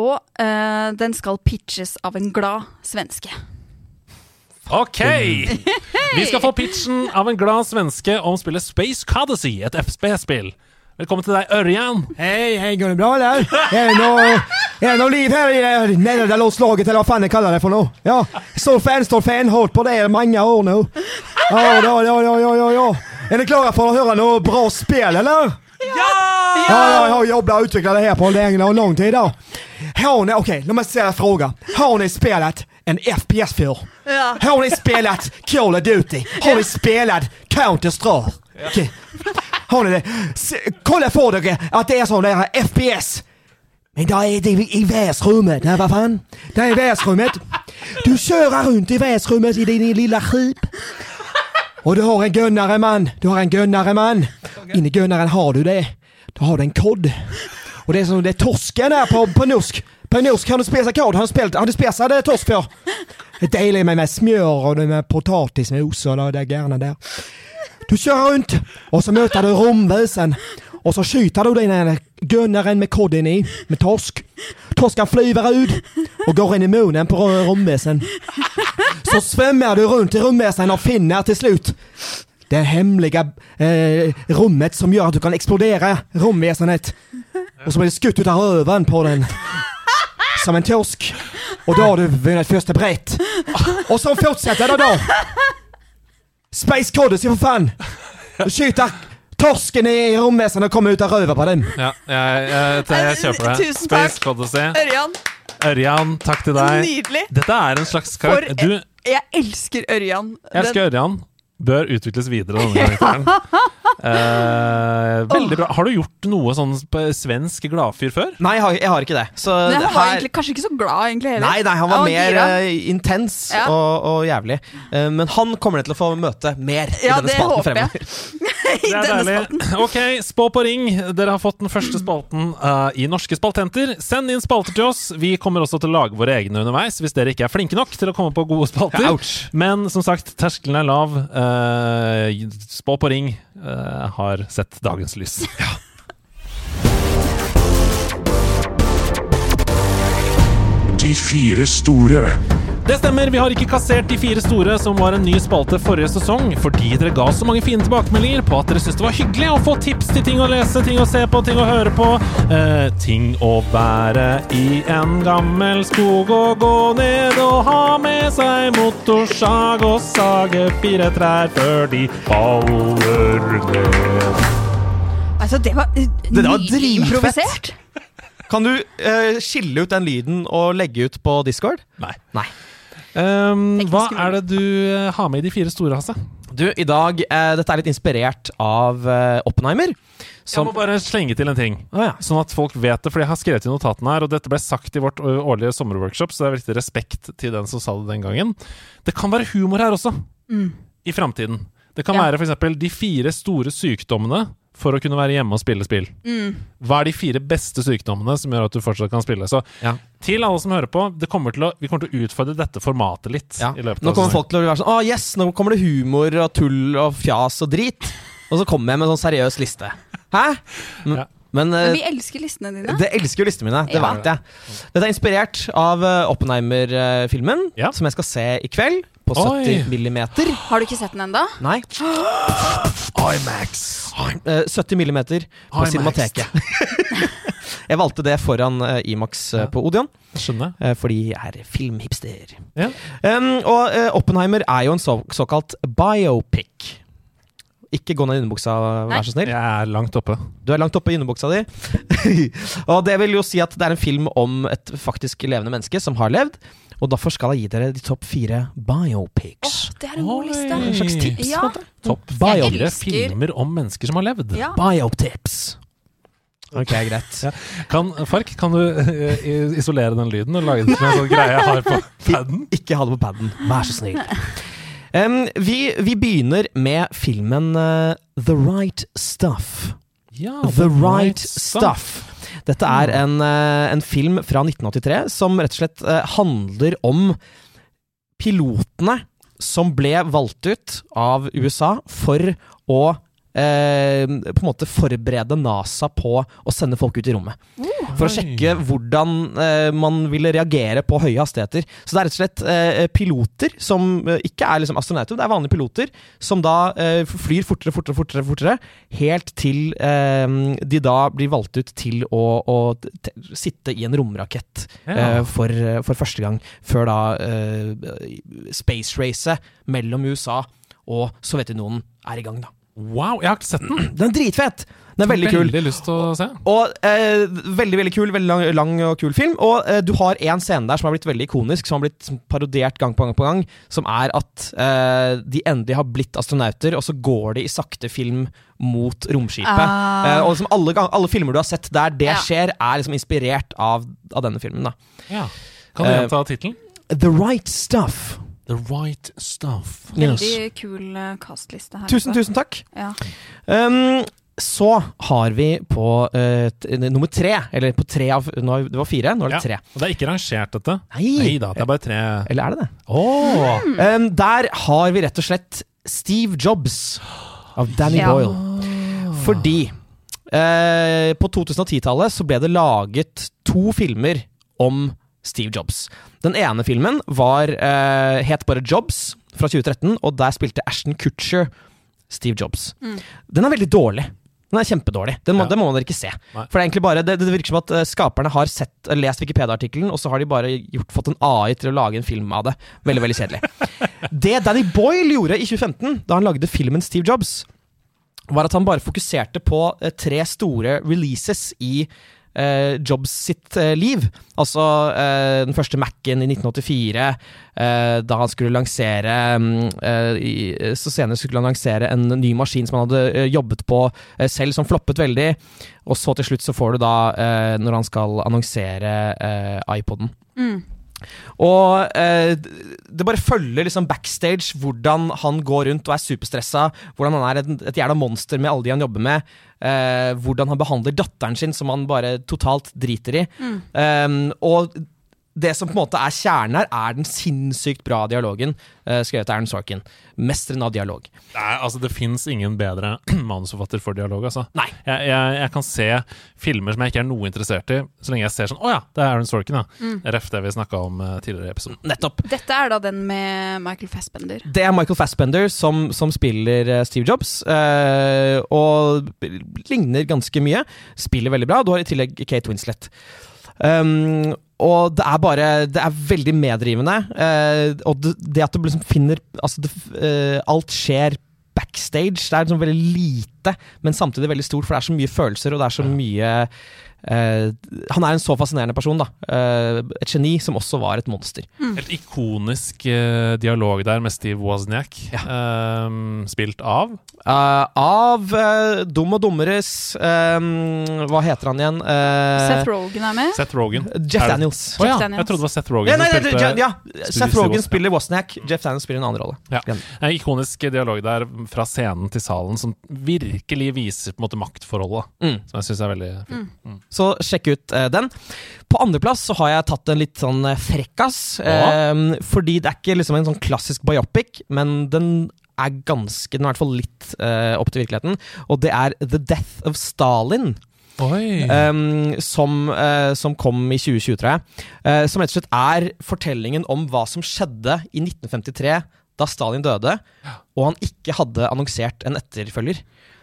Og uh, den skal pitches av en glad svenske. Ok! Vi skal få pitchen av en glad svenske om spillet Space Codacy, et FSB-spill. Velkommen til deg, Ørjan. Hei, hei, går det bra eller? Er det noe, er det noe liv her i det Nederlandslaget eller hva faen jeg kaller det for noe? Ja, står fan, står fan, holdt på det i mange år nå. Ja, ja, ja, ja, ja, ja, ja. dere klare for å høre noe något bra spel eller? Ja! Ja, jag har jobbat och utvecklat det här på länge och lång tid da. Har ni, okej, låt mig ställa en fråga. Har ni spelat en FPS för? Ja. Har ni spelat Call of Duty? Har ni spelat Counter-Strike? Ja. Har ni det? Kolla på det att det är sån där FPS. Men där är det i väsrummet. Nej, vad fan? Det är väsrummet. Du kör runt i väsrummet i din lilla skip. Och du har en gunnare man. Du har en gunnare man. Inne i gunnaren har du det. Du har du en kod. Och det är som det är torsken där på, på Nusk. På norsk har du kod. Har du spelat, har du spelat torsk før? Det delar med, med smør og det med potatismos og det gærne der. Du kjører rundt, og så møter du romvesen. Og så skyter du den gunneren med kodden i, med torsk. Torsken flyver ut og går inn i munnen på romvesen. Så svømmer du rundt i romvesen og finner til slutt det hemmelige eh, rommet som gjør at du kan eksplodere romvesenet. Og så blir det skutt utav røven på den. Som en torsk. Og da har du vunnet første brett. Og så fortsetter det da. Space Codyssey for faen. Du skyter torsken i romväsendet Og kommer ut av röven på dem. Ja, jeg, jeg, jeg kjøper det. Tusen takk. Space Codacy. Ørjan, Ørjan, takk til deg. nydelig! Dette er en slags karakter Du, Jeg elsker Ørjan. jeg elsker Ørjan. Bør utvikles videre, denne karakteren. Eh, veldig bra. Har du gjort noe sånn på svensk gladfyr før? Nei, jeg har, jeg har ikke det. Så Men han var her egentlig kanskje ikke så glad, egentlig heller. Nei, nei, han var mer gira. eh, intens Ja. og, og jævlig. Eh, men han kommer dere til å få møte mer Ja, i denne det spalten håper jeg. fremover. I Det er denne deilig. Ok, Spå på ring. Dere har fått den første spalten eh, i Norske spaltenter. Send inn spalter til oss. Vi kommer også til å lage våre egne underveis hvis dere ikke er flinke nok til å komme på gode spalter. Ouch. Men som sagt, terskelen er lav. Eh, spå på ring eh, har sett dagens lys. De fire store. Det stemmer, vi har ikke kassert De fire store, som var en ny spalte forrige sesong, fordi dere ga så mange fine tilbakemeldinger på at dere syntes det var hyggelig å få tips til ting å lese, ting å se på, ting å høre på. Eh, ting å bære i en gammel skog og gå ned og ha med seg motorsag og sage fire trær før de faller ned. Altså, det var uh, Det var nydelig improvisert. Kan du eh, skille ut den lyden og legge ut på Discord? Nei. Nei. Um, hva er det du eh, har med i de fire store, Hasse? Du, i dag eh, Dette er litt inspirert av eh, Oppenheimer. Jeg må bare slenge til en ting. ah, ja. Sånn at folk vet det, for jeg har skrevet i notatene her, og dette ble sagt i vårt årlige sommerworkshop, så det er viktig respekt til den som sa det den gangen. Det kan være humor her også, i framtiden. Det kan Ja. være f.eks. de fire store sykdommene for å kunne være hjemme og spille spill. Hva er de fire beste sykdommene som gjør at du fortsatt kan spille? Så Ja. til alle som hører på, det kommer til å, vi kommer til å utfordre dette formatet litt. Ja. i løpet Nå kommer sesongen. folk til å være sånn Å, yes, nå kommer det humor og tull og fjas og drit. Og så kommer jeg med en sånn seriøs liste. Hæ? Men, Ja. men eh, Men vi elsker listene dine. det elsker jo listene mine. Det Ja. vet jeg. Dette er inspirert av eh, Oppenheimer-filmen, Ja. som jeg skal se i kveld. På 70 millimeter. Har du ikke sett den ennå? Nei. IMAX. Eh, 70 millimeter på IMAX. Cinemateket. jeg valgte det foran uh, Imax uh, Ja. på Odeon, Skjønner. eh, fordi jeg er filmhipster. Ja. Um, og eh, Oppenheimer er jo en så, såkalt biopic. Ikke gå ned i underbuksa, Nei. vær så snill. Jeg er langt oppe. Du er langt oppe i underbuksa di. og det vil jo si at det er en film om et faktisk levende menneske som har levd. Og derfor skal jeg gi dere de topp fire biopics. Åh, det er en god liste. En slags tips. Ja. Topp fire filmer om mennesker som har levd. Ja. Biotips. Ok, greit. Ja. Kan, Fark, kan du uh, isolere den lyden og lage det til en sånn greie jeg har på paden? Ikke ha det på paden, vær så snill. Um, vi, vi begynner med filmen uh, The Right Stuff. Ja, The Right Stuff. Dette er en, eh, en film fra 1983 som rett og slett eh, handler om pilotene som ble valgt ut av USA for å eh, på en måte forberede NASA på å sende folk ut i rommet. For å sjekke hvordan eh, man ville reagere på høye hastigheter. Så det er rett og slett eh, piloter som eh, ikke er liksom astronauter, det er vanlige piloter som da eh, flyr fortere, fortere, fortere, fortere, helt til eh, de da blir valgt ut til å, å sitte i en romrakett Ja. eh, for, for første gang, før da eh, space-racet mellom USA og Sovjetunionen er i gang, da. Wow, jeg har ikke sett den. Den er dritfett! Den er veldig kul. Veldig lyst til å se. Og eh, Veldig veldig kul, veldig lang, lang og kul film. Og eh, du har en scene der som har blitt veldig ikonisk, som har blitt parodiert gang på gang, på gang som er at eh, de endelig har blitt astronauter, og så går de i sakte film mot romskipet. Ah. Eh, og som alle, alle filmer du har sett der det Ja. skjer, er liksom inspirert av, av denne filmen. da Ja. Kan du Eh, gjenta tittelen? The Right Stuff. The Right Stuff. Veldig kul eh, castliste her. Tusen, tusen takk. Ja. Um, så har vi på uh, t nummer tre, eller på tre av nå, Det var fire, nå er det Ja. tre. Og det er ikke rangert, dette. Nei. da, det er bare tre. Eller er det det? Åh Um, der har vi rett og slett Steve Jobs av Danny Ja. Boyle. Fordi uh, på 2010-tallet så ble det laget to filmer om Steve Jobs. Den ene filmen var, uh, het bare Jobs fra 2013, og der spilte Ashton Kutcher Steve Jobs. Den er veldig dårlig. Den er kjempedårlig. Den må, Ja. Den må dere ikke se. Nei. For det er egentlig bare, det, det virker som at eh, skaperne har sett, eh, lest Wikipedia-artikkelen, og så har de bare gjort, fått en AI til å lage en film av det. Veldig, veldig kjedelig. Det Danny Boyle gjorde i 2015, da han lagde filmen Steve Jobs, var at han bare fokuserte på tre store releases i eh, Jobs sitt eh, liv. Altså eh, den første Mac-en i 1984, eh, da han skulle lansere mm, eh, Så senere skulle han lansere en ny maskin som han hadde eh, jobbet på eh, selv, som floppet veldig. Og så til slutt så får du da, eh, når han skal annonsere eh, iPoden. Og eh, det bare følger liksom backstage hvordan han går rundt og er superstressa, hvordan han er et, et jævla monster med alle de han jobber med, eh, hvordan han behandler datteren sin som han bare totalt driter i. Eh, og det som på en måte er kjernen her, er den sinnssykt bra dialogen uh, skrevet av Aaron Sorkin. Mesteren av dialog. Nei, altså Det fins ingen bedre manusforfatter for dialog. altså Nei. jeg, jeg, jeg kan se filmer som jeg ikke er noe interessert i, så lenge jeg ser sånn Å ja, det er Aaron Sorkin, ja. Ref det vi snakka om uh, tidligere i episoden. Nettopp. Dette er da den med Michael Fassbender. Det er Michael Fassbender som, som spiller uh, Steve Jobs, eh, og ligner ganske mye. Spiller veldig bra. Du har i tillegg Kate Winslet. Um, og det er bare Det er veldig meddrivende. eh, og det, at du liksom finner Altså, det, eh, alt skjer backstage. Det er liksom veldig lite, men samtidig veldig stort, for det er så mye følelser, og det er så mye Han er en så fascinerende person, da. Eh, et geni som også var et monster. Helt ikonisk eh, dialog der med Steve Wozniak, ja. spilt av Eh, av uh, Dum og dummeres eh, Hva heter han igjen? Eh, Seth Rogen er med. Seth Rogen. Jeff Daniels. Å ja, Daniels. jeg trodde det var Seth Rogen Ja, nei, ja, Seth Rogan Rogen spiller Wozniak, Jeff Daniels spiller en annen rolle. Ja. En ikonisk dialog der fra scenen til salen som virkelig viser på en måte maktforholdet. Mm. Som jeg syns er veldig fint. Så sjekk ut eh, den. På andreplass så har jeg tatt en litt sånn eh, frekkas. eh, fordi det er ikke liksom en sånn klassisk biopic, men den er ganske Den er i hvert fall litt eh, opp til virkeligheten. Og det er The Death of Stalin. Um, som, uh, som kom i 2020, tror jeg. Uh, som rett og slett er fortellingen om hva som skjedde i 1953, da Stalin døde, og han ikke hadde annonsert en etterfølger.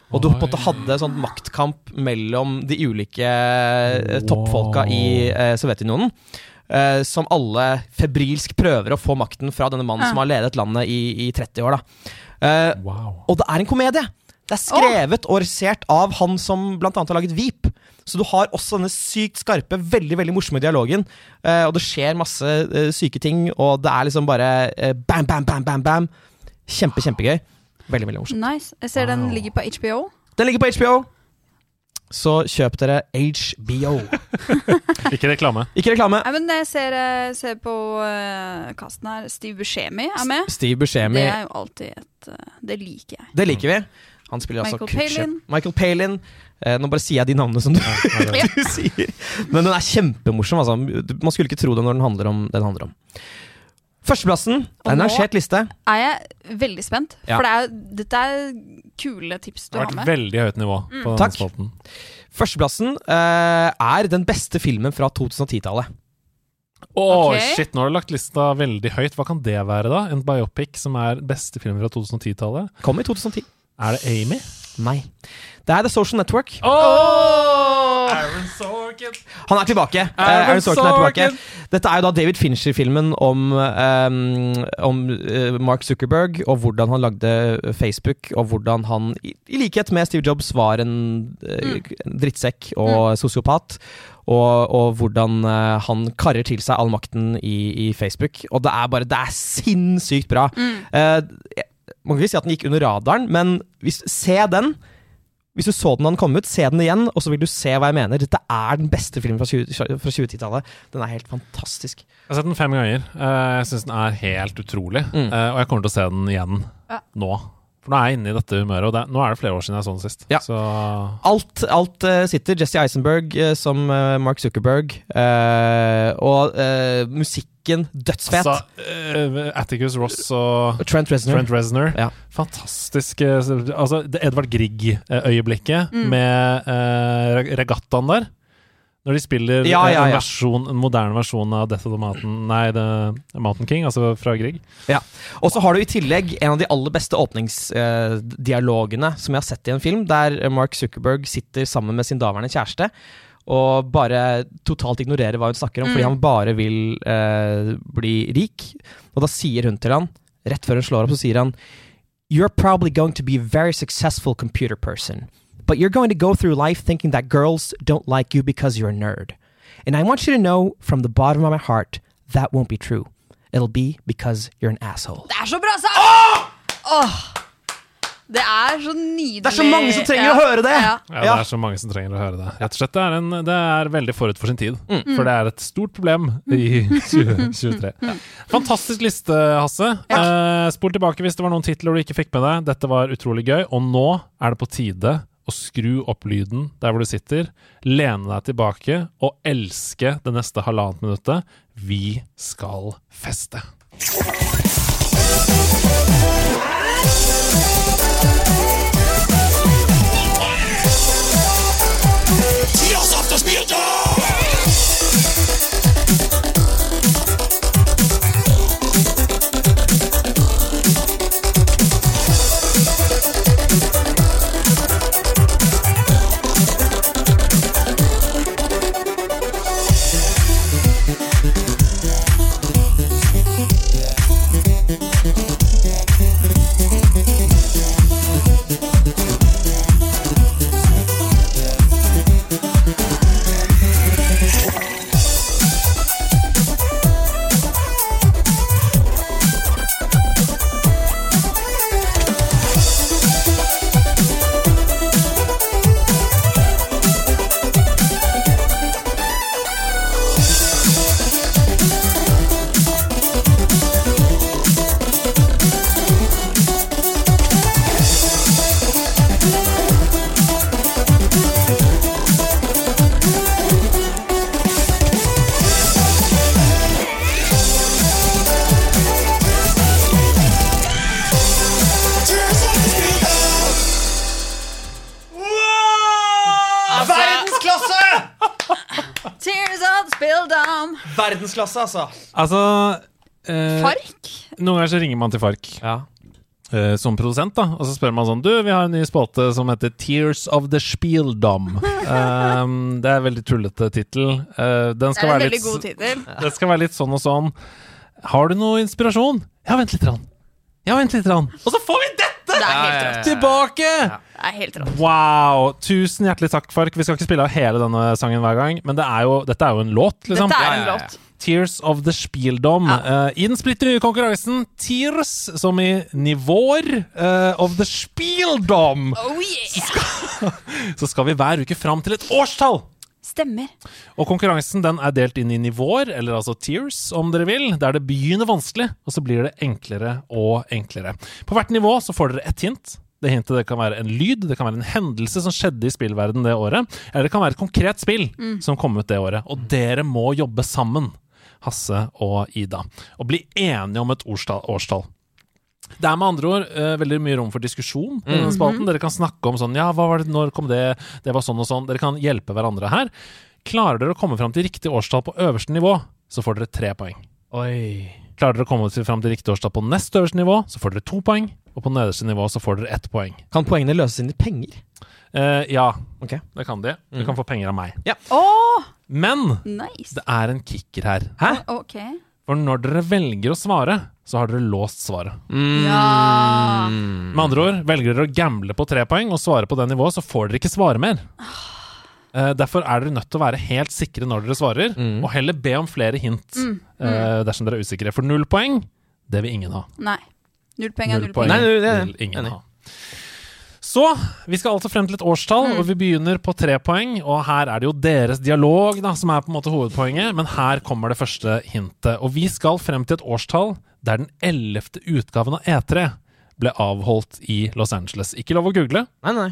Og du på en måte hadde sånn maktkamp mellom de ulike wow. toppfolka i eh, Sovjetunionen. eh, som alle febrilsk prøver å få makten fra denne mannen Ja. som har ledet landet i, i 30 år. da. Eh, wow. og det er en komedie! Det er skrevet og regissert av han som annet har laget Veep. Så du har også denne sykt skarpe, veldig veldig morsomme dialogen. Eh, og det skjer masse eh, syke ting, og det er liksom bare eh, bam, bam, bam, bam, bam. Kjempe, kjempegøy. Veldig, veldig morsomt. Nice. Jeg ser den ligger på HBO. Den ligger på HBO, så kjøp dere HBO. Ikke reklame. Ikke reklame. Nei, men jeg ser, eh, ser på uh, kasten her. Steve Buscemi er med. Steve Buscemi. Det er jo alltid et uh, Det liker jeg. Det liker vi. Han spiller altså Michael altså Palin. Michael Palin. Eh, nå bare sier jeg de navnene som du, du sier. Men den er kjempemorsom. Altså. Man skulle ikke tro det når den handler om det den handler om. Førsteplassen Og er en rangert liste. Er jeg veldig spent, Ja. for det er, dette er kule tips du Det har har vært med. veldig høyt nivå på denne Takk. spalten. Førsteplassen eh, er den beste filmen fra 2010-tallet. Åh, Ok. shit, nå har du lagt lista veldig høyt. Hva kan det være, da? En biopic som er beste film fra 2010-tallet? Kom i 2010. Er det Amy? Nei. Det er The Social Network. Oh! Aaron Sorkin! Han er tilbake. Eh, Aaron Aaron Sorkin er tilbake. Dette er jo da David Fincher-filmen om, um, om eh, Mark Zuckerberg, og hvordan han lagde Facebook, og hvordan han, i, likhet med Steve Jobs, var en, mm. drittsekk og sosiopat. Og, og hvordan eh, han karrer til seg all makten i, i Facebook. Og det er bare Det er sinnssykt bra. Mm. Uh, man kan ikke si at den gikk under radaren, men hvis, se den. Hvis du så den da den kom ut, se den igjen, og så vil du se hva jeg mener. Dette er den beste filmen fra 20 fra 2010-tallet. Den er helt fantastisk. Jeg har sett den fem ganger. Eh, Jeg syns den er helt utrolig. Mm. Eh, Og jeg kommer til å se den igjen Ja. nå. For nå er jeg inne i dette humøret, og det, nå er det flere år siden jeg så den sist. Ja. Så Alt, alt uh, sitter. Jesse Eisenberg uh, som uh, Mark Zuckerberg. eh, og musikken dødsfet. altså, Atticus Ross og Trent Reznor. Trent Reznor. Ja. Fantastisk Altså, det Edvard Grieg-øyeblikket med eh, regattaen der. Når de spiller Ja, ja, ja, En, versjon, en moderne versjon av Death of the Mountain Nei, the Mountain King, altså fra Grieg. Ja. Og så har du i tillegg en av de aller beste åpningsdialogene som jeg har sett i en film, der Mark Zuckerberg sitter sammen med sin daværende kjæreste og bare totalt ignorerer hva hun snakker om, fordi han bare vil eh, bli rik. Og da sier hun til han, rett før hun slår opp, så sier han You're probably going to be a very successful computer person, but you're going to go through life thinking that girls don't like you because you're a nerd. And I want you to know from the bottom of my heart that won't be true. It'll be because you're an asshole. Det er så bra sagt! Åh! Det er så nydelig. Det er så mange som trenger å høre det! Ja. Ja, Ja. det er så mange som trenger å høre det. Rett og slett, det er, en, det er veldig forut for sin tid. Mm. For det er et stort problem i 2023. Fantastisk liste, Hasse. Eh, spol tilbake hvis det var noen titler du ikke fikk med deg. Dette var utrolig gøy. Og nå er det på tide å skru opp lyden der hvor du sitter, lene deg tilbake og elske det neste halvannet minuttet. Vi skal feste. Verdensklasse, altså. Altså eh, Fark? Noen ganger så ringer man til Fark. Ja. eh, som produsent, da. Og så spør man sånn Du, vi har en ny spalte som heter Tears of the Spieldom. um, det er en veldig tullete tittel. Uh, den Det er en være veldig litt god tittel. Det skal være litt sånn og sånn. Har du noe inspirasjon? Ja, vent litt. Rann. Ja, vent litt. Rann. Og så får vi dette Det er helt rått. tilbake! Det er helt rått. Wow! Tusen hjertelig takk, Fark. Vi skal ikke spille av hele denne sangen hver gang, men det er jo, dette er jo en låt, liksom. Dette er en låt. Tears of the Spieldom. Uh, I den splitter nye konkurransen Tears, som i nivåer uh, of the Spieldom, Oh yeah! så skal vi hver uke fram til et årstall. Stemmer. Og konkurransen den er delt inn i nivåer, eller altså tiers, om dere vil, der det begynner vanskelig, og så blir det enklere og enklere. På hvert nivå så får dere ett hint. Det hintet det kan være en lyd, det kan være en hendelse som skjedde i spillverden det året, eller det kan være et konkret spill som kom ut det året. Og dere må jobbe sammen, Hasse og Ida, og bli enige om et årstall. Det er med andre ord uh, veldig mye rom for diskusjon i denne spalten. Dere kan snakke om sånn Ja, hva var det, når kom det? Det var sånn og sånn. Dere kan hjelpe hverandre her. Klarer dere å komme fram til riktig årstall på øverste nivå, så får dere tre poeng. Oi. Klarer dere å komme til fram til riktig årstall på nest øverste nivå, så får dere to poeng. Og på nederste nivå så får dere ett poeng. Kan poengene løses inn i penger? Uh, ja, Ok. det kan de. Du kan få penger av meg. Å, Men nice. det er en kicker her. Hæ? Å, Ok. For når dere velger å svare, så har dere låst svaret. Mm. Ja. Med andre ord, velger dere å gamble på tre poeng og svare på det nivået, så får dere ikke svare mer. Uh, derfor er dere nødt til å være helt sikre når dere svarer, og heller be om flere hint eh, dersom dere er usikre. For null poeng, det vil ingen ha. Nei. Null penger, Null null poeng poeng. Nei, det- det- vil ingen ha. Så vi skal altså frem til et årstall, og vi begynner på tre poeng. Og her er det jo deres dialog da, som er på en måte hovedpoenget, men her kommer det første hintet. Og vi skal frem til et årstall der den ellevte utgaven av E3 ble avholdt i Los Angeles. Ikke lov å google. Nei, nei.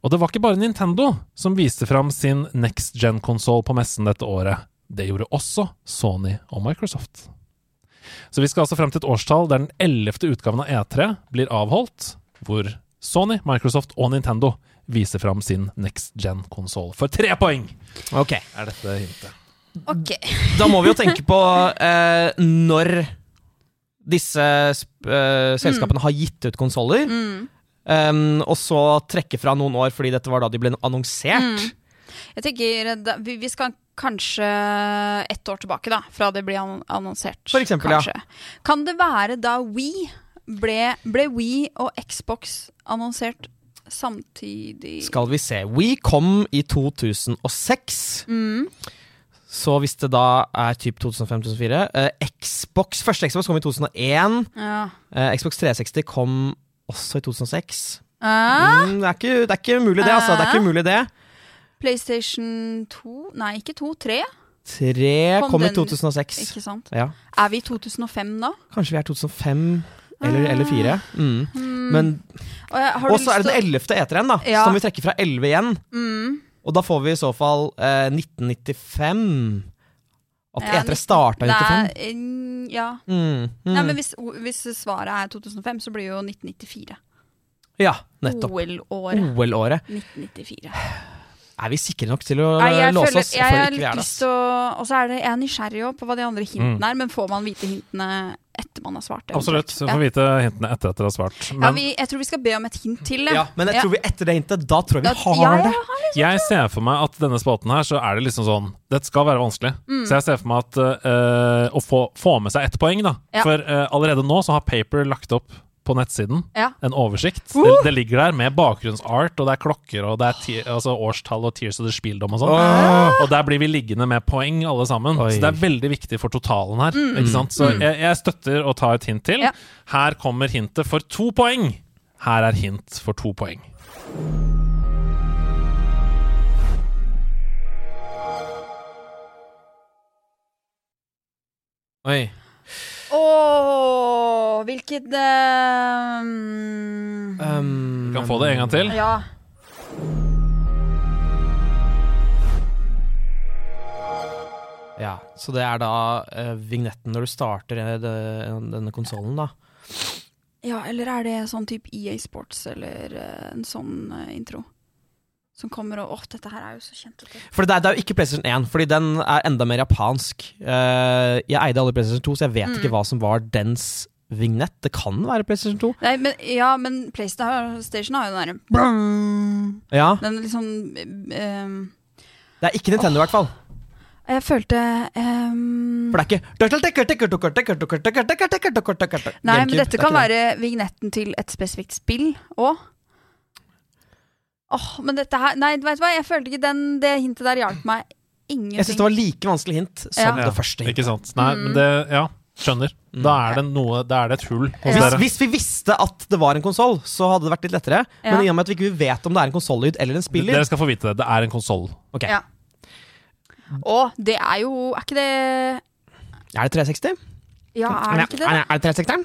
Og det var ikke bare Nintendo som viste fram sin next gen-konsoll på messen dette året. Det gjorde også Sony og Microsoft. Så vi skal altså frem til et årstall der den ellevte utgaven av E3 blir avholdt, hvor Sony, Microsoft og Nintendo viser fram sin next gen-konsoll. For tre poeng Ok. er dette hintet. Ok. Da må vi jo tenke på eh, når disse eh, selskapene har gitt ut konsoller. Um, og så trekke fra noen år fordi dette var da de ble annonsert. Jeg tenker da, vi, vi skal kanskje ett år tilbake, da, fra det ble annonsert. For eksempel, ja. Kan det være da We ble, ble We og Xbox annonsert samtidig? Skal vi se. We kom i 2006. Mm. Så hvis det da er typ 2005-2004 eh, Xbox, Første Xbox kom i 2001. Ja. Eh, Xbox 360 kom også i 2006. Ah, Mm, det, er ikke, det er ikke umulig, det. altså Det er ikke mulig det PlayStation 2 Nei, ikke 2. 3. 3 Kom kom i 2006. Ikke sant? Ja. Er vi i 2005 da? Kanskje vi er 2005 eller, eller fire. Mm. Men Og du også er det den 11. E3-en, da. Ja. Som vi trekker fra 11 igjen. Mm. Og da får vi i så fall eh, 1995. At Ja, E3 starta i 95. Nei, mm, ja. Mm, mm. Nei, men hvis, hvis svaret er 2005, så blir det jo 1994. Ja, nettopp. OL-året. OL-året. 1994. Er vi sikre nok til å Nei, jeg låse oss? jeg jeg, jeg, lyst å Og så er det, jeg er nysgjerrig på hva de andre hintene Mm. er, men får man vite hintene etter man har svart? Absolutt. Så får ja. vite hintene etter at dere har svart. Men Ja, vi, jeg tror vi skal be om et hint til. Ja, men jeg tror vi etter det hintet, da tror jeg vi Da- har ja, det. jeg har litt- Jeg ser for meg at denne spalten her, så er det liksom sånn Det skal være vanskelig. Mm. Så jeg ser for meg at uh, å få, få med seg ett poeng, da. Ja. For uh, allerede nå så har Paper lagt opp på nettsiden Ja. en oversikt. Uh! Det, det ligger der med bakgrunnsart, og det er klokker, og det er ti, altså årstall og Tears of the Spieldom og sånn. Og der blir vi liggende med poeng, alle sammen. Oi. Så det er veldig viktig for totalen her. Ikke sant? Så jeg, jeg støtter å ta et hint til. Mm. Ja. Her kommer hintet for to poeng. Her er hint for to poeng. Oi. Åh, hvilket um, Um, Vi kan få det en gang til. Ja. Ja, Så det er da uh, vignetten når du starter eh, det, denne konsollen, da. ja, eller er det sånn type EA Sports eller uh, en sånn uh, intro? Som kommer og Åh, dette her er jo så kjent. For det er, det er jo ikke PlayStation 1, fordi den er enda mer japansk. Uh, jeg eide alle PlayStation 2, så jeg vet Mm. ikke hva som var dens vignett. Det kan være PlayStation 2. Nei, men, ja, men PlayStation har jo den derre Ja, Den liksom um, Det er ikke Nintendo, i hvert fall. Jeg følte um... For det er ikke Nei, men dette er kan være vignetten til et spesifikt spill òg. Åh, men dette her Nei, vet du hva, jeg følte ikke den, det hintet der hjalp meg ingenting. Jeg syns det var like vanskelig hint som Ja. det første Ikke sant? Nei, men det Ja, skjønner. Da er det noe Da er det et hull hos Hvis, dere. hvis vi visste at det var en konsoll, så hadde det vært litt lettere. Ja. Men i og med at vi ikke vet om det er en konsollyd eller en spiller Dere skal få vite det. Det er en konsoll. Ok, Ja. Og det er jo Er ikke det Er det 360? Ja, er det ikke det? Er det 360-eren?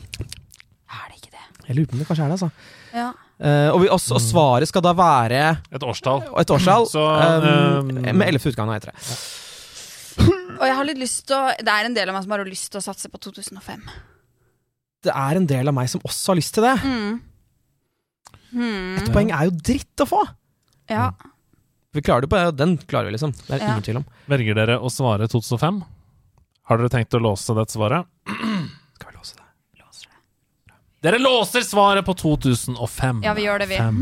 Er det ikke det? Jeg lurer på om det kanskje er det, altså. Ja. Eh, og, vi, også, og svaret skal da være Et årstall. et årstall. Så, um, um, med 11. utgang, heter det. Og jeg har litt lyst til å Det er en del av meg som har lyst til å satse på 2005. Det er en del av meg som også har lyst til det. Mm. Hmm. Et poeng er jo dritt å få! Ja. Vi klarer det på Den klarer vi, liksom. Det er Ja. ingen tvil om. Velger dere å svare 2005? Har dere tenkt å låse dette svaret? Skal vi låse det? Dere låser svaret på 2005. ja, vi gjør det, vi. Fem,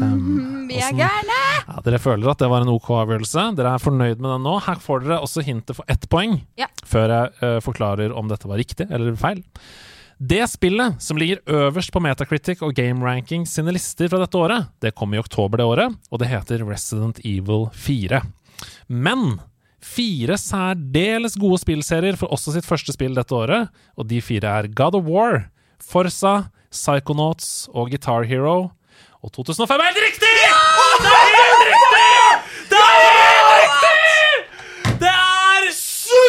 fem. Vi er gærne! Ja, dere føler at det var en OK avgjørelse. Dere er fornøyd med den nå. Her får dere også hintet for ett poeng, Ja. før jeg uh, forklarer om dette var riktig eller feil. Det spillet som ligger øverst på Metacritic og Game Ranking sine lister fra dette året, det kom i oktober det året, og det heter Resident Evil 4. Men fire særdeles gode spillserier for også sitt første spill dette året, og de fire er God of War, Forza, Psychonauts og Guitar Hero. Og 2005 er helt riktig! Det er helt riktig! Det er helt riktig! Det er syv!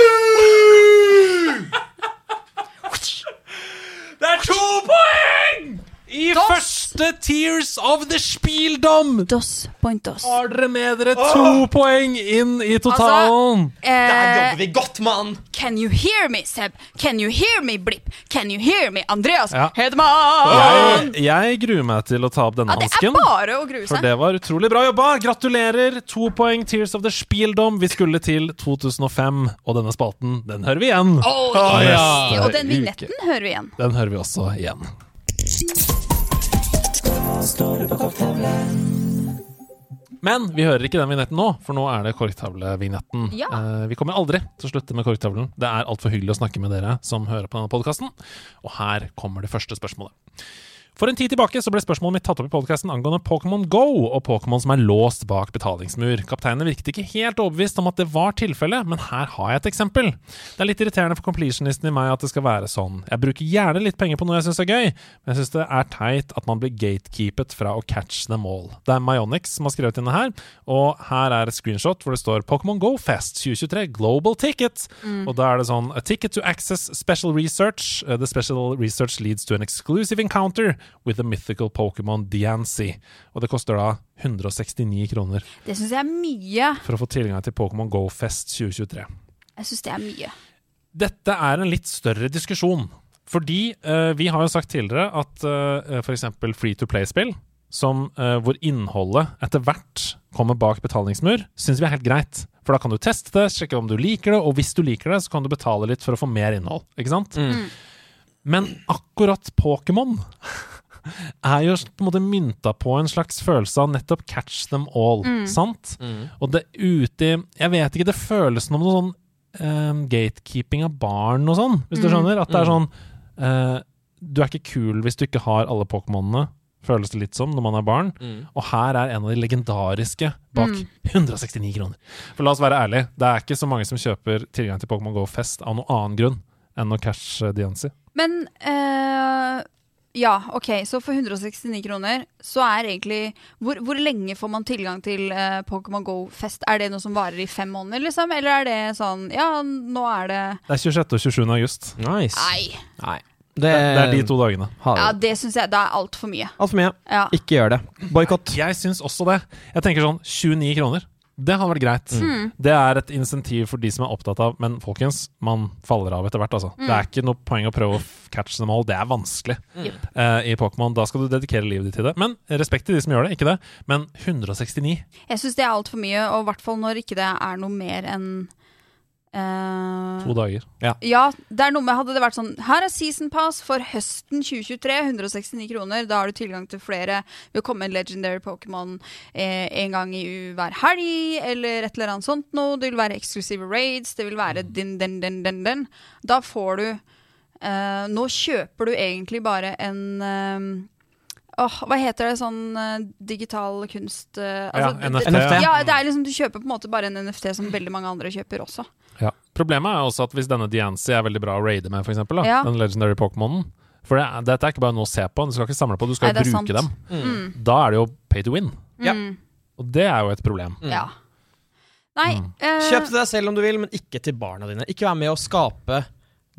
Det er to poeng! I Dos. Første Tears of the Spieldom Dos pointos. har dere med dere to poeng inn i totalen. Der Eh, vi godt, mann! can you hear me, Seb? Can you hear me, Blipp? Can you hear me, Andreas Ja. Hedman? jeg, jeg gruer meg til å ta opp denne Ja, det er hansken. bare å grue For seg. det var utrolig bra jobba. Gratulerer. To poeng Tears of the Spieldom. Vi skulle til 2005, og denne spalten, den hører vi igjen. Oh, Ah, ja. Og den vignetten hører vi igjen. Den hører vi også igjen. Men vi hører ikke den vignetten nå, for nå er det korktavlevignetten. Ja. Eh, vi kommer aldri til å slutte med korktavlen. Det er altfor hyggelig å snakke med dere som hører på denne podkasten. Og her kommer det første spørsmålet. For en tid tilbake så ble spørsmålet mitt tatt opp i podkasten angående Pokémon Go og Pokémon som er låst bak betalingsmur. Kapteinene virket ikke helt overbevist om at det var tilfellet, men her har jeg et eksempel. Det er litt irriterende for completionisten i meg at det skal være sånn. Jeg bruker gjerne litt penger på noe jeg syns er gøy, men jeg syns det er teit at man blir gatekeepet fra å catch them all. Det er Myonix som har skrevet inn det her, og her er et screenshot hvor det står Pokémon Go Fest 2023 Global Ticket. Og da er det sånn A ticket to access special research. Uh, the special research leads to an exclusive encounter with the mythical Pokémon Diancy. Og det koster da 169 kroner Det syns jeg er mye. for å få tilgang til Pokémon Go Fest 2023. Jeg synes det er mye. Dette er en litt større diskusjon. Fordi uh, vi har jo sagt tidligere at uh, f.eks. free to play-spill, som, eh, hvor innholdet etter hvert kommer bak betalingsmur, syns vi er helt greit. For da kan du teste det, sjekke om du liker det, og hvis du liker det, så kan du betale litt for å få mer innhold. Ikke sant? Men akkurat Pokémon er jo på en måte mynta på en slags følelse av nettopp catch them all, sant? Og det ute i Jeg vet ikke, det føles som noe sånn eh, gatekeeping av barn og sånn, hvis du skjønner? At det er sånn uh, Du er ikke kul hvis du ikke har alle Pokémonene, føles det litt som når man er barn. Og her er en av de legendariske bak 169 kroner. For la oss være ærlige, det er ikke så mange som kjøper tilgang til Pokémon Go Fest av noen annen grunn enn å catche Diancie. Men eh, ja, OK, så for 169 kroner så er egentlig Hvor, hvor lenge får man tilgang til eh, Pokémon Go-fest? Er det noe som varer i fem måneder, liksom? Eller er det sånn Ja, nå er det Det er 26. og 27. august. Nice. Nei. Nei. Det, det er de to dagene. Ja, det syns jeg det er altfor mye. Altfor mye. Ja. Ikke gjør det. Boikott. Jeg syns også det. Jeg tenker sånn 29 kroner. Det hadde vært greit. Det er et insentiv for de som er opptatt av Men folkens, man faller av etter hvert, altså. Det er ikke noe poeng å prøve å catche catch them all. Det er vanskelig eh, i Pokémon. Da skal du dedikere livet ditt til det. Men respekt til de som gjør det, ikke det. Men 169 Jeg syns det er altfor mye, og i hvert fall når ikke det er noe mer enn eh, to dager. Ja, det er noe med Hadde det vært sånn Her er season pass for høsten 2023, 169 kroner. Da har du tilgang til flere. Vil komme en legendary Pokémon eh, en gang i u- hver helg, eller et eller annet sånt noe. Det vil være eksklusive raids, det vil være din, den, den, den, den. Da får du eh, Nå kjøper du egentlig bare en eh, Åh, hva heter det? Sånn uh, digital kunst eh, Ja, NFT. det-. Ja, det er liksom, du kjøper på en måte bare en NFT som veldig mange andre kjøper også. Ja. Problemet er også at hvis denne Diancie er veldig bra å raide med, for eksempel, Ja. den legendary Pokémonen For det, er- dette er ikke bare noe å se på, du skal ikke samle på, du skal Nei, bruke sant. dem. Da er det jo pay to win. Ja. Mm, Og det er jo et problem. ja. Nei eh, Kjøp til deg selv om du vil, men ikke til barna dine. Ikke vær med å skape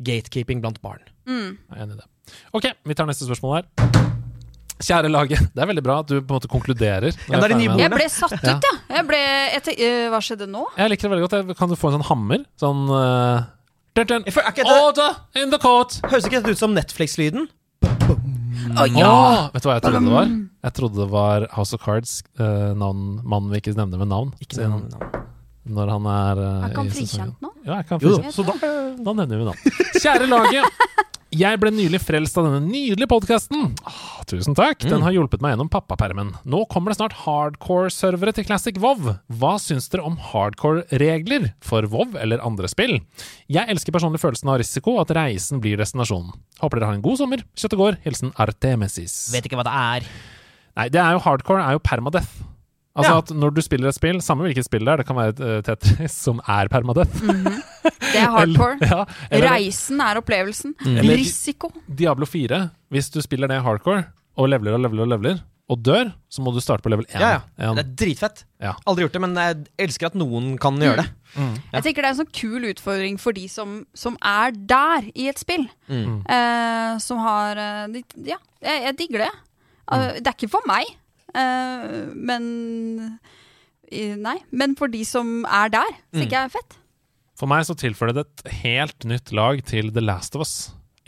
gatekeeping blant barn. mm. Jeg er enig i det. Ok, vi tar neste spørsmål her. Kjære laget, det er veldig bra at du på en måte konkluderer. Ja, er med Jeg ble satt ut, ja. Jeg ble, jeg eh, hva skjedde nå? Jeg liker det veldig godt. Jeg- Kan du få en sånn hammer? Sånn uh, dun, dun. Jeg det- Order in the court! Høres ikke dette ut som Netflix-lyden? Oh, ja! oh, vet du hva jeg trodde det var? Jeg trodde det var House of Cards, uh, navn, mannen vi ikke nevner med navn. Ikke navn. Når han er uh, Er ikke han i frikjent nå? Ja, jeg kan frikjent. så da Da nevner vi navn. Kjære laget. Jeg ble nylig frelst av denne nydelige podkasten. Tusen takk. Den har hjulpet meg gjennom pappapermen. Nå kommer det snart hardcore-servere til Classic WoW. Hva syns dere om hardcore-regler for WoW eller andre spill? Jeg elsker personlig følelsen av risiko, at reisen blir destinasjonen. Håper dere har en god sommer. Kjøttet går. Hilsen Artemesis. Vet ikke hva det er. Nei, det er jo hardcore er jo permadeath. Altså Ja. at når du spiller et spill, samme hvilket spill det er, det kan være et eh, Tetris som er permadeath. Det er hardcore. Eller, ja, eller Reisen er opplevelsen. Eller- Risiko. Diablo 4, hvis du spiller det hardcore, og leveler og leveler og leveler, og dør, så må du starte på level 1. Ja, ja. Det er dritfett. Ja. Aldri gjort det, men jeg elsker at noen kan gjøre det. Jeg tenker det er en sånn kul utfordring for de som, som er der i et spill. Mm. Eh, som har eh, de, Ja, jeg, jeg digger det. Eh, Det er ikke for meg, men eh, Nei. Men for de som er der, så ikke jeg fett. For meg så tilfører det et helt nytt lag til The Last of Us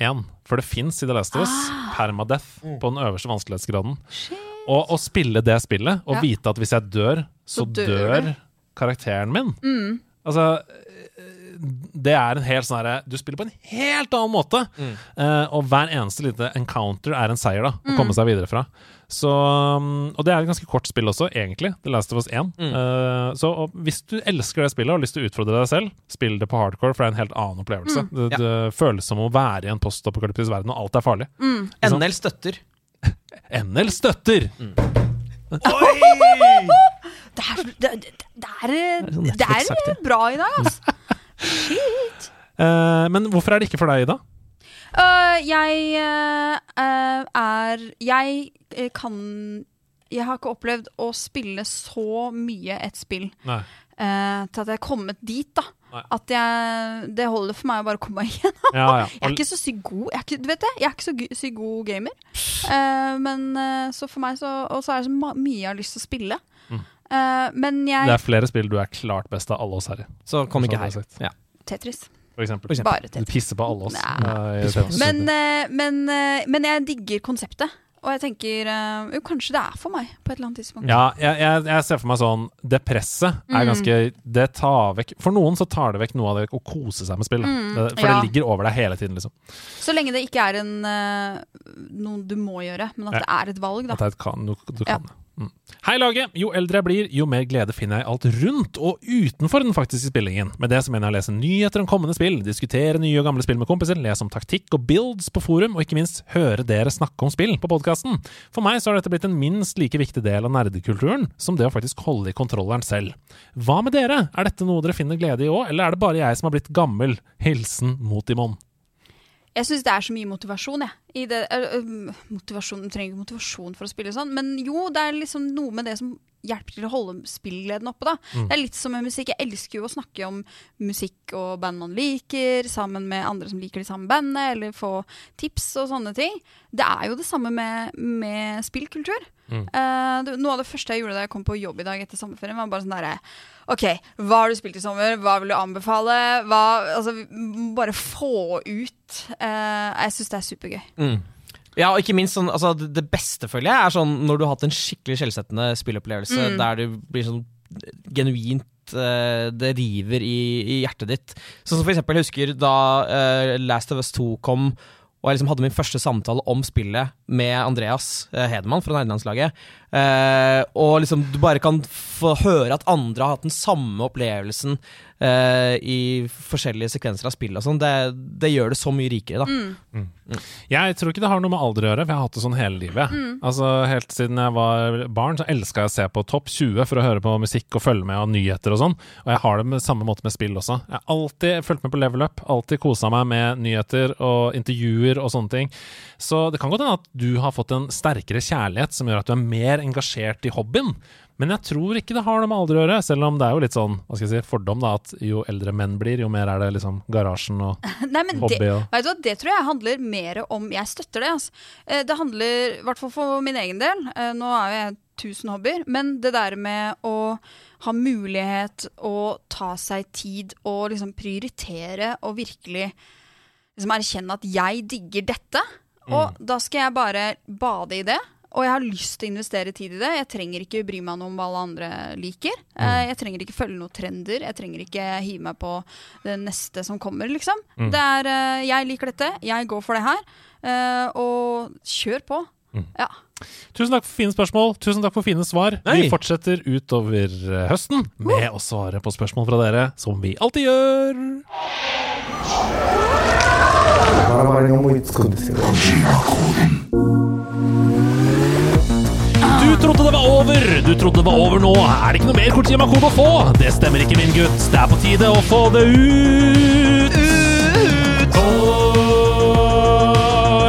1. For det fins i The Last of Us permadeath på den øverste vanskelighetsgraden. Og å spille det spillet, og Ja. vite at hvis jeg dør, så, Så dør dør, karakteren min Altså det er en helt sånn herre Du spiller på en helt annen måte. Eh, og hver eneste lite encounter er en seier, da. Å komme seg videre fra. Så, um, og det er et ganske kort spill også, egentlig. The Last of Us 1. Eh, så og hvis du elsker det spillet og har lyst til å utfordre deg selv, spill det på hardcore, for det er en helt annen opplevelse. Det, Ja. det føles som å være i en postapokalyptisk verden, og alt er farlig. NL støtter. NL støtter! Det er, det, det, det er, sånn det er bra i dag, altså. Shit. Uh, men hvorfor er det ikke for deg, Ida? Øh, jeg øh, er Jeg øh, kan Jeg har ikke opplevd å spille så mye et spill øh, til at jeg er kommet dit, da. Nei. At jeg Det holder for meg å bare komme meg igjennom. Ja, ja. Jeg er ikke så sykt god Jeg er ikke, vet det, jeg er ikke så sykt god gamer. Eh, men så for meg så Og så er det så mye jeg har lyst til å spille. Eh, men Det er flere spill du er klart best av alle oss her i, Så kom ikke Sånn her. jeg sagt. Ja. Tetris. For eksempel. For eksempel. Bare Du pisser på alle oss. Nei. Men, eh, men, eh, men jeg digger konseptet. Og jeg tenker eh, jo, kanskje det er for meg på et eller annet tidspunkt. Ja, jeg, jeg, jeg ser for meg sånn Det presset Mm. er ganske Det tar vekk For noen så tar det vekk noe av det å kose seg med spill. Mm, For Mm, ja. det ligger over deg hele tiden, liksom. Så lenge det ikke er en, noe du må gjøre, men at det er et valg, da. At det er et kan, du, du kan det. Mm. Hei, laget! Jo eldre jeg blir, jo mer glede finner jeg alt rundt og utenfor den faktiske spillingen. Med det så mener jeg å lese nyheter om kommende spill, diskutere nye og gamle spill med kompiser, lese om taktikk og builds på forum, og ikke minst høre dere snakke om spill på podkasten. For meg så har dette blitt en minst like viktig del av nerdekulturen som det å faktisk holde i kontrolleren selv. Hva med dere? Er dette noe dere finner glede i òg, eller er det bare jeg som har blitt gammel? Hilsen Motimon. Jeg syns det er så mye motivasjon, jeg. Det, øh, motivasjon, Du trenger ikke motivasjon for å spille sånn, men jo, det er liksom noe med det som hjelper til å holde spillgleden oppe, da. Det er litt som med musikk. Jeg elsker jo å snakke om musikk og band man liker, sammen med andre som liker de samme bandene, eller få tips og sånne ting. Det er jo det samme med, med spillkultur. Eh, det, noe av det første jeg gjorde da jeg kom på jobb i dag etter sommerferien, var bare sånn derre OK, hva har du spilt i sommer? Hva vil du anbefale? Hva, altså, bare få ut Uh, Jeg syns det er supergøy. Mm. Ja, og ikke minst sånn, altså, det, beste, føler jeg, er sånn når du har hatt en skikkelig skjellsettende spillopplevelse Mm. der du blir sånn genuint eh, Det river i, i hjertet ditt. Sånn som for eksempel, jeg husker da uh, Last of Us 2 kom, og jeg liksom hadde min første samtale om spillet med Andreas uh, Hedemann fra Nerdelandslaget. Eh, og liksom du bare kan få høre at andre har hatt den samme opplevelsen eh, i forskjellige sekvenser av spill og sånn. Det, det gjør det så mye rikere, da. Jeg tror ikke det har noe med alder å gjøre, for jeg har hatt det sånn hele livet. Mm. Altså Helt siden jeg var barn, så elska jeg å se på Topp 20 for å høre på musikk og følge med og nyheter og sånn. Og jeg har det med samme måte med spill også. Jeg har alltid fulgt med på Level Up, alltid kosa meg med nyheter og intervjuer og sånne ting. Så det kan godt hende at du har fått en sterkere kjærlighet som gjør at du er mer engasjert i hobbyen. Men jeg tror ikke det har noe med alder å gjøre, selv om det er jo litt sånn hva skal jeg si, fordom da, at jo eldre menn blir, jo mer er det liksom garasjen og Nei, men det, hobby og vet du det tror jeg handler mer om Jeg støtter det. Altså. Eh, Det handler, i hvert fall for min egen del eh, Nå er jo jeg tusen hobbyer, men det der med å ha mulighet å ta seg tid og liksom prioritere og virkelig liksom erkjenne at jeg digger dette. Og da skal jeg bare bade i det. Og jeg har lyst til å investere tid i det. Jeg trenger ikke bry meg noe om hva alle andre liker. Mm. Jeg trenger ikke følge noen trender. Jeg trenger ikke hive meg på det neste som kommer, liksom. Det er eh, Jeg liker dette. Jeg går for det her. Eh, Og kjør på. Ja. Tusen takk for fine spørsmål. Tusen takk for fine svar. Nei. Vi fortsetter utover eh, høsten med å svare på spørsmål fra dere, som vi alltid gjør. バラ trodde det var over! Du trodde det var over nå. Er det ikke noe mer Kojima-kode å få? Det stemmer ikke, min gutt. Det er på tide å få det ut! Ut!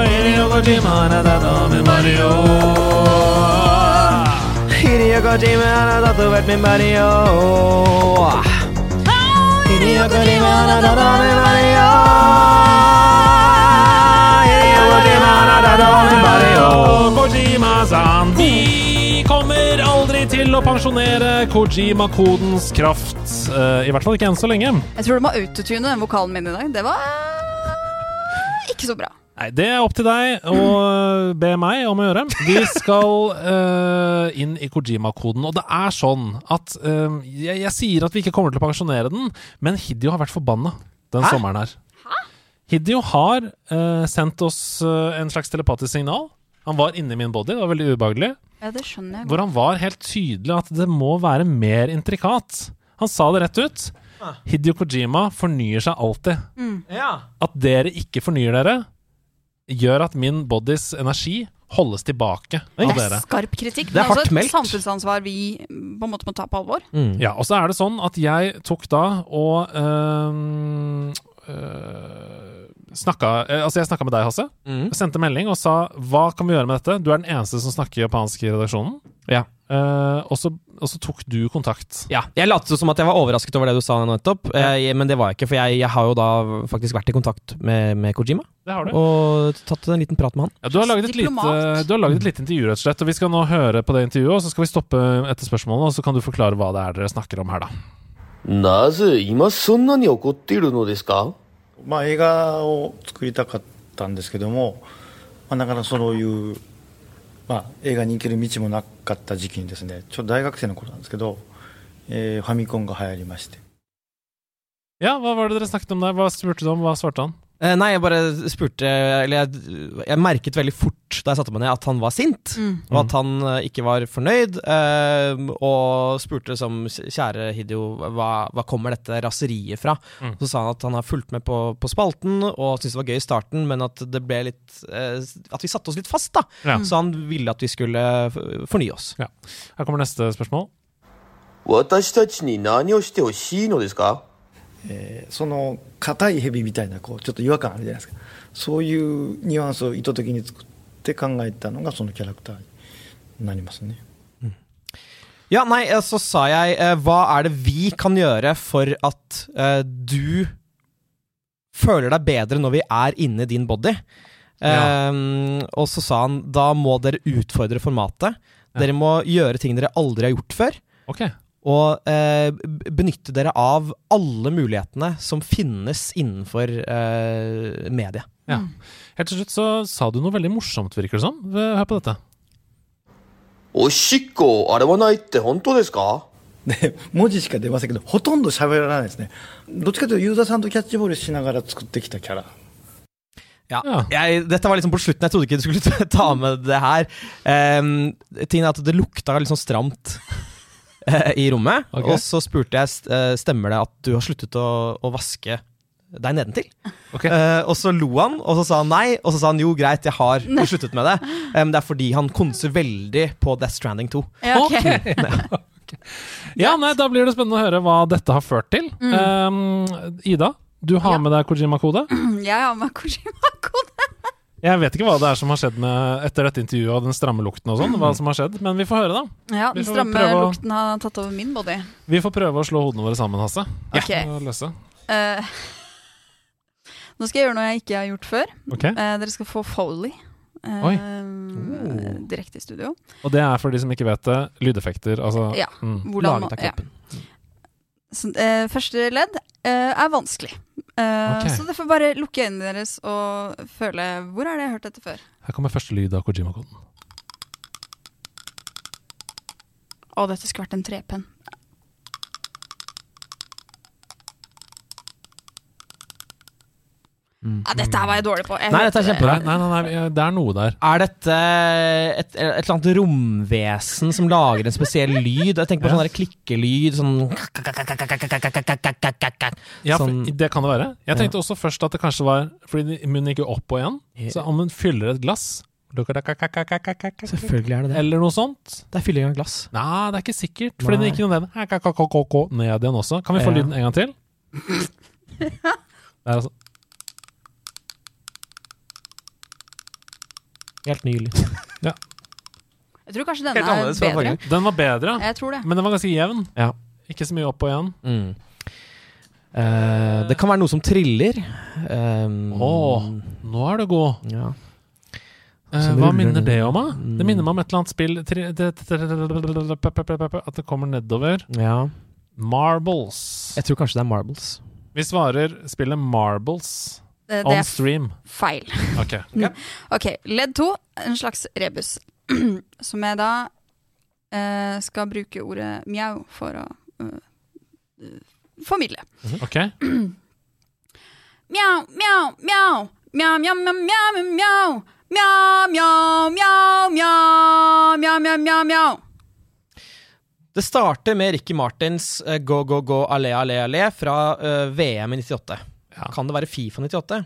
Hideo Kojima, da, da, da, Mario. Hideo Kojima, og min Mario. Hideo Kojima, tatt med Mario. Hideo Kojima, tatt med Mario. Kojima-san, kommer aldri til å pensjonere Kojima-kodens kraft. Eh, I hvert fall ikke enn så lenge. Jeg tror du må autotune den vokalen min i dag. Det var eh, ikke så bra. Nei, Det er opp til deg å be meg om å gjøre. Vi skal uh, inn i Kojima-koden. Og det er sånn at uh, jeg, jeg sier at vi ikke kommer til å pensjonere den, men Hidio har vært forbanna den sommeren her. Hæ? Hidio har uh, sendt oss eh, en slags telepatisk signal. Han var inni min body, det var veldig ubehagelig. Ja, det skjønner jeg. Hvor han var helt tydelig at det må være mer intrikat. Han sa det rett ut. Hidio Kojima fornyer seg alltid. Ja. At dere ikke fornyer dere, gjør at min bodys energi holdes tilbake av Det er dere. skarp kritikk, Det er men også hardt et meldt. samfunnsansvar vi på en måte må ta på alvor. Ja, og så er det sånn at jeg tok da og øhm, øh, snakka øh, Altså, jeg snakka med deg, Hasse. Mm. Jeg sendte melding og sa hva kan vi gjøre med dette? Du er den eneste som snakker japansk i redaksjonen. Ja. Eh, og, så, og så tok du kontakt. Ja, jeg lot som at jeg var overrasket over det du sa nettopp, eh, men det var jeg ikke. For jeg, jeg har jo da faktisk vært i kontakt med, med Kojima Det har du. og tatt en liten prat med han. Ja, du, har laget et lite, Diplomat. du har laget et lite intervju, rett og slett. Og vi skal nå høre på det intervjuet, og så skal vi stoppe etter spørsmålene, og så kan du forklare hva det er dere snakker om her, da. なぜ今そんなに怒っているのですか まあ、映画を作りたかったんですけども、まあ、なかなかそういう、まあ、映画に行ける道もなかった時期にですねちょっと大学生の頃なんですけど、えーファミコンが流行りまして Ja, hva var det dere snakket om der? Hva spurte du om? Hva svarte han? Eh, nei, jeg bare spurte Eller jeg, jeg merket veldig fort da jeg satte meg ned, at han var sint. Og at han eh, ikke var fornøyd. eh, og spurte som kjære Hidio, hva, hva kommer dette raseriet fra? Så sa han at han har fulgt med på, på spalten og syntes det var gøy i starten, men at det ble litt eh, At vi satte oss litt fast, da. Ja. Så han ville at vi skulle f- fornye oss. Ja. Her kommer neste spørsmål. 私たちに何をしてほしいのですか えーその硬い蛇みたいなこうちょっと違和感あるじゃないですかそういうニュアンスを意図的に作って考えたのがそのキャラクターになりますね Ja, nei, eh, så sa jeg eh, hva er det vi kan gjøre for at eh, du føler deg bedre når vi er inni din body? Eh, og så sa han da må dere utfordre formatet. Dere må gjøre ting dere aldri har gjort før. Ok. Og eh, b- benytte dere av alle mulighetene som finnes innenfor eh, media. Ja. Helt til slutt så sa du noe veldig morsomt, virker det som. Hør på dette. おしっこを洗わないって本当ですかで文字しか出ませんけどほとんど喋らないですねどっちかというとユーザーさんとキャッチボールしながら作ってきたキャラ Ja. Ja. Jeg, dette var liksom på slutten. Jeg trodde ikke du skulle ta med det her. Um, tingen er at det lukta litt sånn stramt eh, i rommet. Okay. Og så spurte jeg eh, stemmer det at du har sluttet å, å vaske deg nedentil. Okay. Uh, og så lo han, og så sa han nei. Og så sa han jo, greit, jeg har sluttet med det. Um, det er fordi han konser veldig på Death Stranding 2. Ja, okay. Ja, nei, Da blir det spennende å høre hva dette har ført til. Um, Ida, du har Ja. med deg Kojima-kode. Jeg har med Kojima-kode. Jeg vet ikke hva det er som har skjedd med etter dette intervjuet og den stramme lukten og sånn, hva som har skjedd, men vi får høre, da. Ja, Den stramme å- lukten har tatt over min body. Vi får prøve å slå hodene våre sammen, Hasse. Okay. Og løse. Uh, nå skal jeg gjøre noe jeg ikke har gjort før. Ok. Uh, dere skal få Foley. Uh, Oi. Direkte i studio. Og det er for de som ikke vet det, lydeffekter. Altså Ja. mm. Hvordan, Laget av ja. Så, eh, første ledd eh, er vanskelig. Eh, okay. Så dere får bare lukke øynene deres og føle Hvor er det jeg har hørt dette før? Her kommer første lyd av Kojima-koden. Å, dette skulle vært en trepenn. Ja, dette her var jeg dårlig på. Jeg Nei, dette er kjempebra. Nei, nei, nei, nei, det er noe der. Er dette et, et eller annet romvesen som lager en spesiell lyd? Jeg tenker på sånn der klikkelyd, sånn Ja, for, Sånn- det kan det være. Jeg tenkte også først at det kanskje var fordi munnen gikk jo opp og igjen. Så om hun fyller et glass Selvfølgelig er det det. Eller noe sånt. Det er fylling av glass. Nei, det er ikke sikkert. Fordi det gikk jo. Ned igjen også. Kan vi få lyden en gang til? Det er altså Helt nylig. ja. Jeg tror kanskje denne er bedre. Den var bedre. Jeg tror det. men den var ganske jevn. Ja. Ikke så mye opp og igjen. Mm. Eh, det kan være noe som triller. Um, Å, nå er du god. Ja. Eh, hva minner det om, da? Mm. Det minner meg om et eller annet spill At det kommer nedover. ja. Marbles. Jeg tror kanskje det er Marbles. Vi svarer spillet Marbles Det on er stream. feil. Ok. Ok, ledd to, en slags rebus. Som jeg da eh, skal bruke ordet mjau for å eh, eh, formidle. ok. Mjau, mjau, mjau. Mjau, mjau, mjau, mjau, mjau. Mjau, mjau, mjau, mjau. Mjau, mjau, mjau, mjau. Det starter med Ricky Martins Go, go, go, allé, allé, allé fra uh, VM i 98. Ja. Kan det være Fifa 98?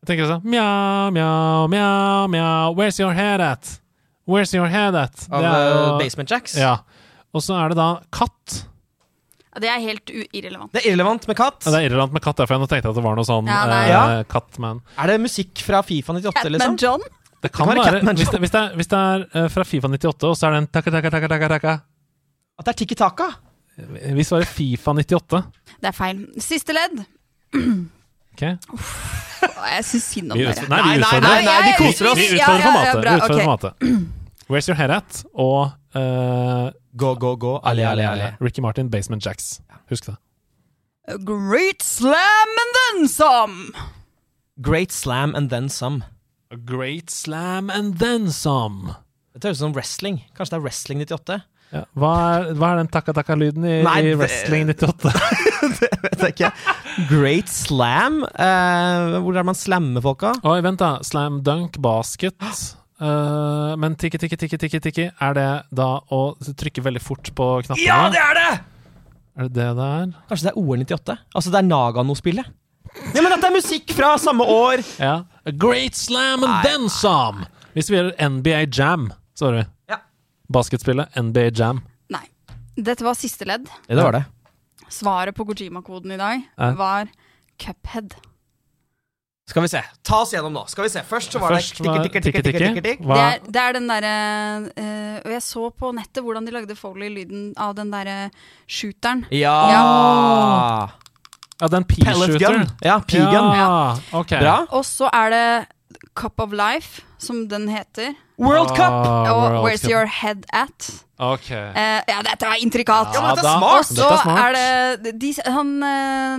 Jeg tenker sånn Mjau, mjau, mjau, mjau. Where's your head at? Where's your head at? Av Det eh, jo- Basement Jacks? Ja. Og så er det da katt. Ja, Det er helt irrelevant. Det er irrelevant med katt. Ja, det er irrelevant med katt, derfor jeg nå tenkte at det var noe sånn Ja, nei. eh, Ja. Kattman. Er det musikk fra Fifa 98, Catman liksom? John? Det kan kan være være, hvis det, hvis det er, hvis det er eh, fra Fifa 98, og så er det en takka, takka, takka, takka, taka. At det er Tikki Taka? Hvis det var Fifa 98. Det er feil. Siste ledd. Ok? Uff, Jeg syns synd om Vi dere. nei, vi Nei, nei, nei, nei, vi koser oss. Vi vi utfordrer ja, ja, formatet. bra, Vi utfordrer ok. formatet. Where's your head at? Og uh, Go, Go, Go, Ali, Ali, Ali. Ricky Martin, Basement Jacks. Husk det. A Great slam and then some. Great Slam and Then Some. A great slam and then some. Det høres ut som wrestling. Kanskje det er Wrestling 98? Ja. Hva, er, hva er den takka-takka-lyden i, i Wrestling 98? Vet jeg ikke. Great Slam? Eh, hvor er det man slammer folka? Oi, vent, da. Slam dunk, basket. Eh, men tikki, tikki, tikki, tikki, tikki, er det da å trykke veldig fort på knappene? Ja, det er det! Er det det det er? Kanskje det er OL 98? Altså det er Nagano-spillet? Ja, men dette er musikk fra samme år! Ja. A great slam and then some! Hvis vi gjør NBA Jam, svarer vi. Ja. Basketspillet NBA Jam. Nei. Dette var siste ledd. Ja, det var det. Svaret på Kojima-koden i dag eh? var Cuphead. Skal vi se. Ta oss gjennom nå. Skal vi se. Først så var Først det var tikke, tikke, tikke, tikke, tikke, tikke. Hva? Det er, det er den derre eh, Og jeg så på nettet hvordan de lagde Foley-lyden av den derre shooteren. Ja! Ja, ja. den P-shooteren. Ja, P-gun. Ja, ok. Bra. Og så er det Cup of Life, som den heter. World Cup! Ah, og World Where's Cup. Your Head At? Ok. Eh, ja, dette var intrikat. Ja, men dette er smart. Og så Dette er smart. er det de, han, eh,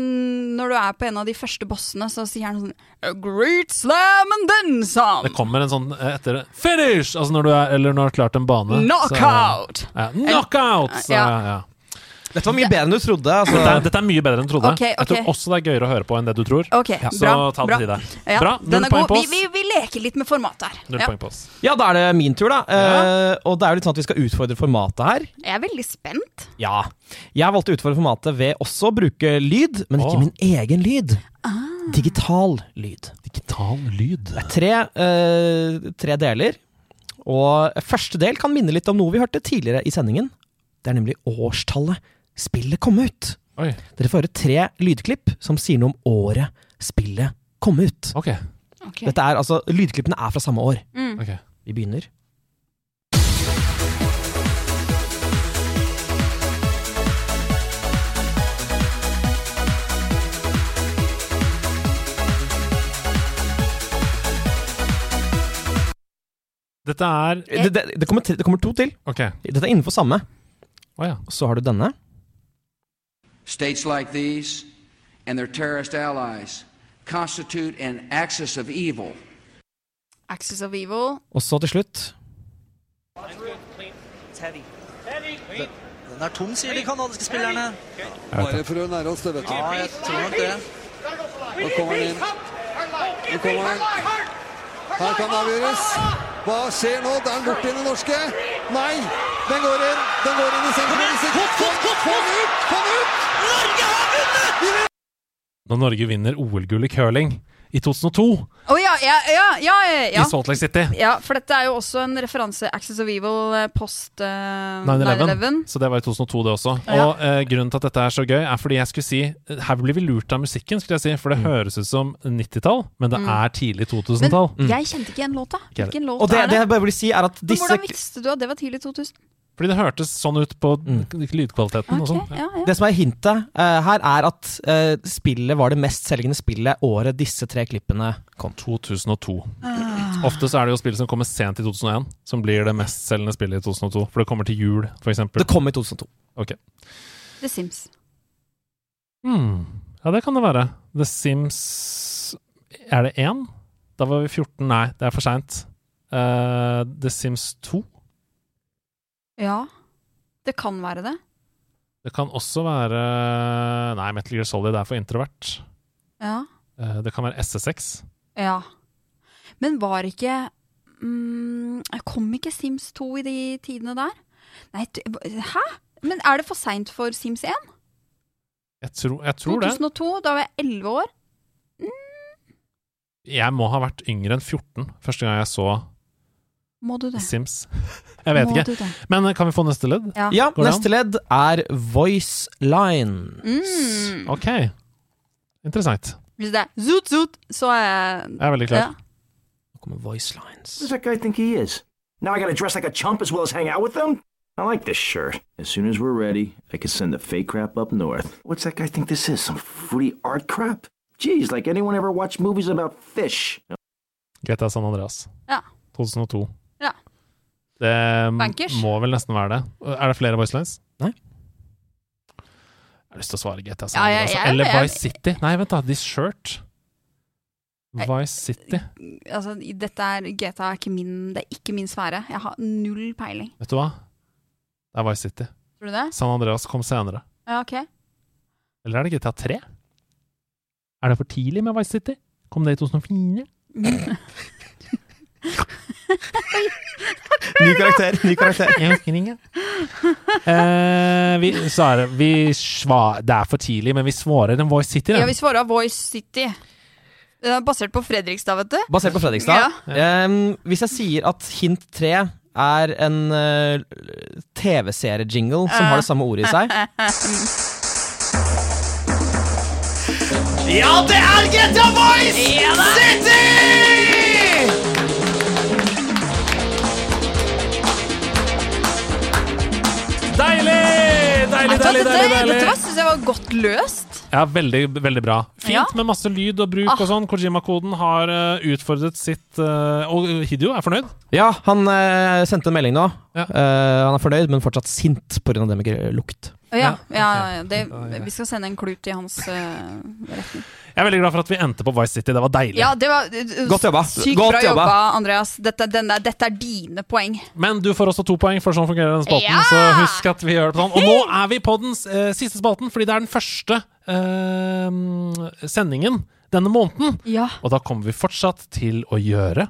Når du er på en av de første bossene, så sier han sånn A great slam and then some. Det kommer en sånn eh, etter Finish! Altså når du er, eller når du har klart en bane. Knockout! Så, ja, knockout! Så, Ja. ja. Ja. Dette var mye bedre enn du trodde. Altså. Dette, er, dette er mye bedre enn du trodde. Ok, Jeg tror også det er gøyere å høre på enn det du tror. Ok, Så bra. ta det til deg. Ja, Bra. Null er poeng på oss. vi, vi leker litt med formatet her. Null Ja. poeng på oss. Ja, da er det min tur, da. Uh, og det er jo litt sånn at vi skal utfordre formatet her. Jeg er veldig spent. Ja. Jeg valgte å utfordre formatet ved også å bruke lyd, men ikke oh. min egen lyd. Digital lyd. Digital lyd. Tre, uh, tre deler. Og første del kan minne litt om noe vi hørte tidligere i sendingen. Det er nemlig årstallet spillet kom ut. Oi, Dere får høre tre lydklipp som sier noe om året spillet kom ut. Okay. Ok. Ok. Dette er altså, Lydklippene er fra samme år. Mm. Okay. Vi begynner. Dette er Det, det, det, kommer, tre- det kommer to til. Dette er innenfor samme. Oh, ja. Så har du denne. States like these and their terrorist allies constitute an axis of evil. Axis of Evil. Og så til slutt Den er tung, sier de kanadiske spillerne. Bare for å nære oss det, vet du. Ja, jeg tror nok det. Nå kommer han inn. Nå kommer han. Her kan det avgjøres. Hva skjer nå? Det er han i den norske. Nei, den går inn. Den går inn i sentrum. Kom ut! Kom ut! Norge har vunnet! Når Norge vinner OL-gull i curling i 2002 Å ja, ja, ja, ja, ja. i Salt Lake City. Ja, for dette er jo også en referanse Access of Evil eh, post uh, 9-11. 9-11. Så det var i 2002, det også. Ja. Og uh, grunnen til at dette er så gøy, er fordi jeg skulle si eh, Her blir vi lurt av musikken, skulle jeg si. For det høres ut som 90-tall, men det Mm. er tidlig 2000-tall. Men jeg kjente ikke igjen låta. Ikke Hvilken låt Og det, er det det? jeg bare vil si, er at disse Men hvordan visste du at det var tidlig 2000? Fordi det hørtes sånn ut på lydkvaliteten og sånn. ja, ja. Det som er hintet uh, her, er at uh, spillet var det mest selgende spillet året disse tre klippene kom. 2002. Ah. Ofte så er det jo spill som kommer sent i 2001, som blir det mest selgende spillet i 2002. For det kommer til jul, eksempel. Det kom i 2002. Ok. The Sims. Hmm. Ja, det kan det være. The Sims Er det én? Da var vi 14. Nei, det er for seint. Uh, The Sims 2? Ja. Det kan være det. Det kan også være Nei, Metal Gear Solid er for introvert. Ja. Eh, det kan være SSX. Ja. Men var ikke mm, Kom ikke Sims 2 i de tidene der? Nei, hæ? Men er det for seint for Sims 1? Jeg tro, jeg tror det. 2002? Da var jeg 11 år. Jeg må ha vært yngre enn 14 første gang jeg så Må du det? Sims. Jeg vet Må ikke. Men eh, kan vi få neste ledd? Ja. Ja, neste ledd er voice lines. Mm. Ok. Interessant. Hvis det er zoot zoot, så er jeg Jeg er veldig klar. Nå kommer voice lines. Who does that guy think he is? Now I gotta dress like a chump as well as hang out with them? I like this shirt. As soon as we're ready, I can send the fake crap up north. What's that guy think this is? Some free art crap? Jeez, like anyone ever watched movies about fish? Greta San Andreas. Ja. 2002. Ja. Det Bankers. må vel nesten være det. Er det flere voice lines? Nei. Jeg har lyst til å svare GTA San Ja, Andreas. jeg- Eller jeg- Vice City. Nei, vent da. This Shirt. Vice City. Altså, dette er GTA er ikke min Det er ikke min sfære. Jeg har null peiling. Vet du hva? Det er Vice City. Tror du det? San Andreas kom senere. Ja, ok. Eller er det GTA 3? Er det for tidlig med Vice City? Kom det i 2004? Ny karakter, ny karakter. Jeg husker ikke. Eh, vi svarer vi svar, Det er for tidlig, men vi svarer en Voice City. Ja, vi svarer Voice City. Er basert på Fredrikstad, vet du. Basert på Fredrikstad. Ehm, hvis jeg sier at hint tre er en uh, TV-serie-jingle som har det samme ordet i seg Ja, det er GTA Voice City! Deilig! Deilig, deilig, deilig. dette syns jeg var godt løst. Ja, veldig, veldig bra. Fint Ja. med masse lyd og bruk Ah. og sånn. Kojima-koden har eh, utfordret sitt eh, Og Hidio er fornøyd. Ja, han eh, sendte en melding nå. Ja. Uh, han er fornøyd, men fortsatt sint pga. det med lukt. Ja, Ja, ja, det, vi skal sende en klut i hans uh, retning. Jeg er veldig glad for at vi endte på Vice City. Det var deilig. Ja, det var uh, Godt jobba. Sykt Godt bra jobba. Andreas. Dette, denne, dette er dine poeng. Men du får også to poeng, for sånn fungerer den spalten. Ja! Så husk at vi gjør det på sånn. Og nå er vi på den uh, siste spalten, fordi det er den første eh, sendingen denne måneden. Ja. Og da kommer vi fortsatt til å gjøre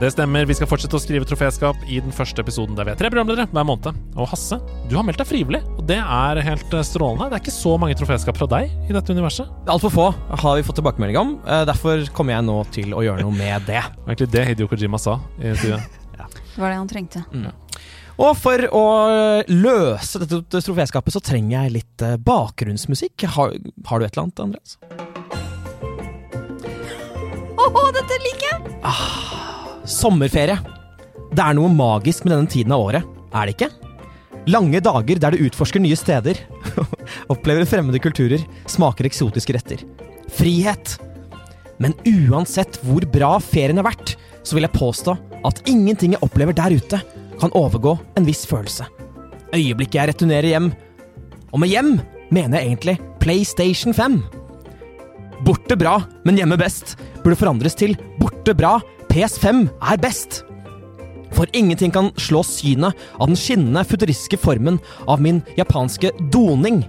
Det stemmer. Vi skal fortsette å skrive troféskap i den første episoden der vi er tre programledere hver måned. Og Hasse, du har meldt deg frivillig, og det er helt eh, strålende. Det er ikke så mange troféskap fra deg i dette universet. Altfor få har vi fått tilbakemelding om. eh, derfor kommer jeg nå til å gjøre noe med det. Det var egentlig det Hidio Kojima sa i intervjuet. Det var det han trengte. Og for å løse dette troféskapet så trenger jeg litt eh, bakgrunnsmusikk. Har, har du et eller annet, Andreas? Åh, dette liker jeg! Sommerferie. Det er noe magisk med denne tiden av året, er det ikke? Lange dager der du utforsker nye steder, opplever fremmede kulturer, smaker eksotiske retter. Frihet. Men uansett hvor bra ferien har vært, så vil jeg påstå at ingenting jeg opplever der ute, kan overgå en viss følelse. Øyeblikket jeg returnerer hjem. Og med hjem mener jeg egentlig PlayStation 5. Borte bra, men hjemme best burde forandres til borte bra, PS5 er best. For ingenting kan slå synet av den skinnende futuristiske formen av min japanske doning,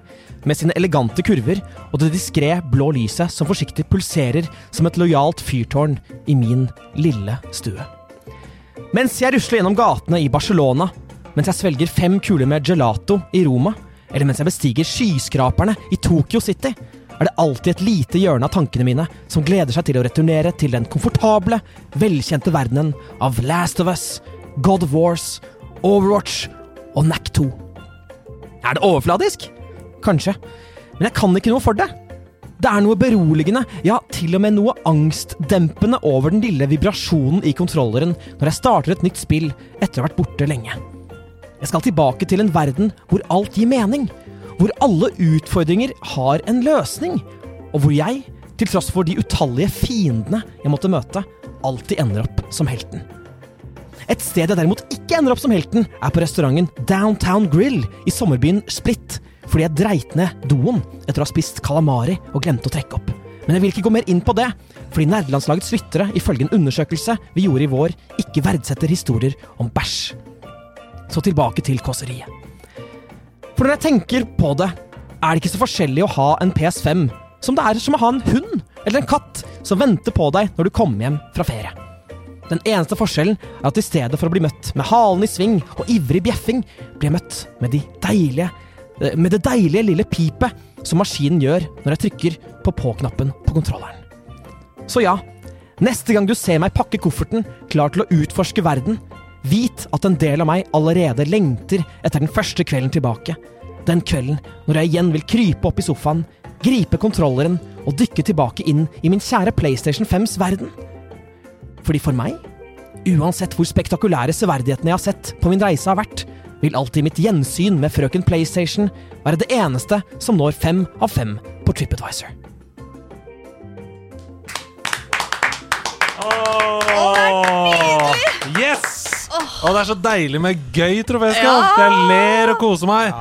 med sine elegante kurver og det diskré blå lyset som forsiktig pulserer som et lojalt fyrtårn i min lille stue. Mens jeg rusler gjennom gatene i Barcelona, mens jeg svelger fem kuler med gelato i Roma, eller mens jeg bestiger skyskraperne i Tokyo City, er det alltid et lite hjørne av tankene mine som gleder seg til å returnere til den komfortable, velkjente verdenen av Last of Us, God of Wars, Overwatch og NAC 2. Er det overfladisk? Kanskje. Men jeg kan ikke noe for det. Det er noe beroligende, ja, til og med noe angstdempende over den lille vibrasjonen i kontrolleren når jeg starter et nytt spill etter å ha vært borte lenge. Jeg skal tilbake til en verden hvor alt gir mening, hvor alle utfordringer har en løsning, og hvor jeg, til tross for de utallige fiendene jeg måtte møte, alltid ender opp som helten. Et sted jeg derimot ikke ender opp som helten, er på restauranten Downtown Grill i sommerbyen Split, fordi jeg dreit ned doen etter å ha spist calamari og glemte å trekke opp. Men jeg vil ikke gå mer inn på det, fordi nerdelandslagets lyttere, ifølge en undersøkelse vi gjorde i vår, ikke verdsetter historier om bæsj. Så tilbake til kåseriet. For når jeg tenker på det, er det ikke så forskjellig å ha en PS5 som det er som å ha en hund eller en katt som venter på deg når du kommer hjem fra ferie. Den eneste forskjellen er at i stedet for å bli møtt med halen i sving og ivrig bjeffing, blir jeg møtt med, de deilige, eh, med det deilige lille pipet som maskinen gjør når jeg trykker på på-knappen på kontrolleren. Så ja, neste gang du ser meg pakke kofferten klar til å utforske verden, vit at en del av meg allerede lengter etter den første kvelden tilbake. Den kvelden når jeg igjen vil krype opp i sofaen, gripe kontrolleren og dykke tilbake inn i min kjære PlayStation 5s verden. Fordi for meg, uansett hvor spektakulære severdighetene jeg har sett på min reise har vært, vil alltid mitt gjensyn med frøken PlayStation være det eneste som når fem av fem på TripAdvisor. Yes! Og det er så deilig med gøy troféskall! Ja. Jeg ler og koser meg.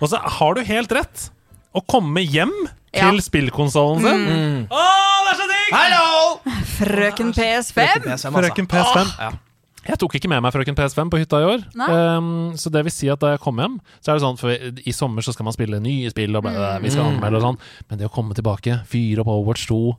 Og så har du helt rett. Å komme hjem Ja. til spillkonsollen sin. Mm. Å, det er så digg! Hallo! Frøken PS5. Frøken PS5. Jeg tok ikke med meg Frøken PS5 på hytta i år. Um, så det vil si at da jeg kom hjem, så er det sånn For i sommer så skal man spille nye spill, og vi skal Mm. anmelde og sånn. Men det å komme tilbake, fyre opp Overwatch 2,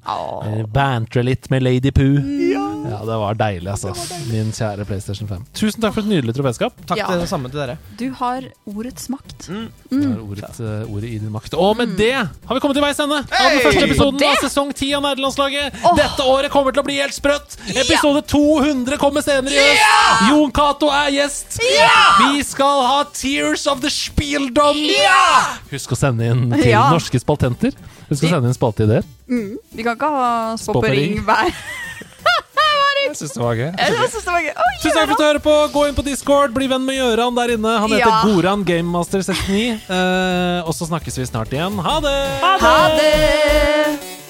eh, bantre litt med Lady Poo ja. Det var deilig, altså. Min kjære PlayStation 5. Tusen takk for et nydelig troféskap. Takk Ja. til det samme til dere. Du har ordets makt. Du har ordet, eh, ordet i din makt. Og med det har vi kommet til veis ende av den første episoden av sesong 10 av Nerdelandslaget. Dette året kommer til å bli helt sprøtt. Episode 200 kommer senere i høst. Jon Cato er gjest. Vi skal ha Tears of the Spieldom. Husk å sende inn til Ja. norske spaltenter. Husk å sende inn spalteideer. Mm. Vi kan ikke ha spoppering hver Jeg syns det var gøy. Tusen takk for at du hører på. Gå inn på Discord, bli venn med Gøran der inne. Han heter Ja. Goran Gamemaster 69. Uh, og så snakkes vi snart igjen. Ha det! Ha det!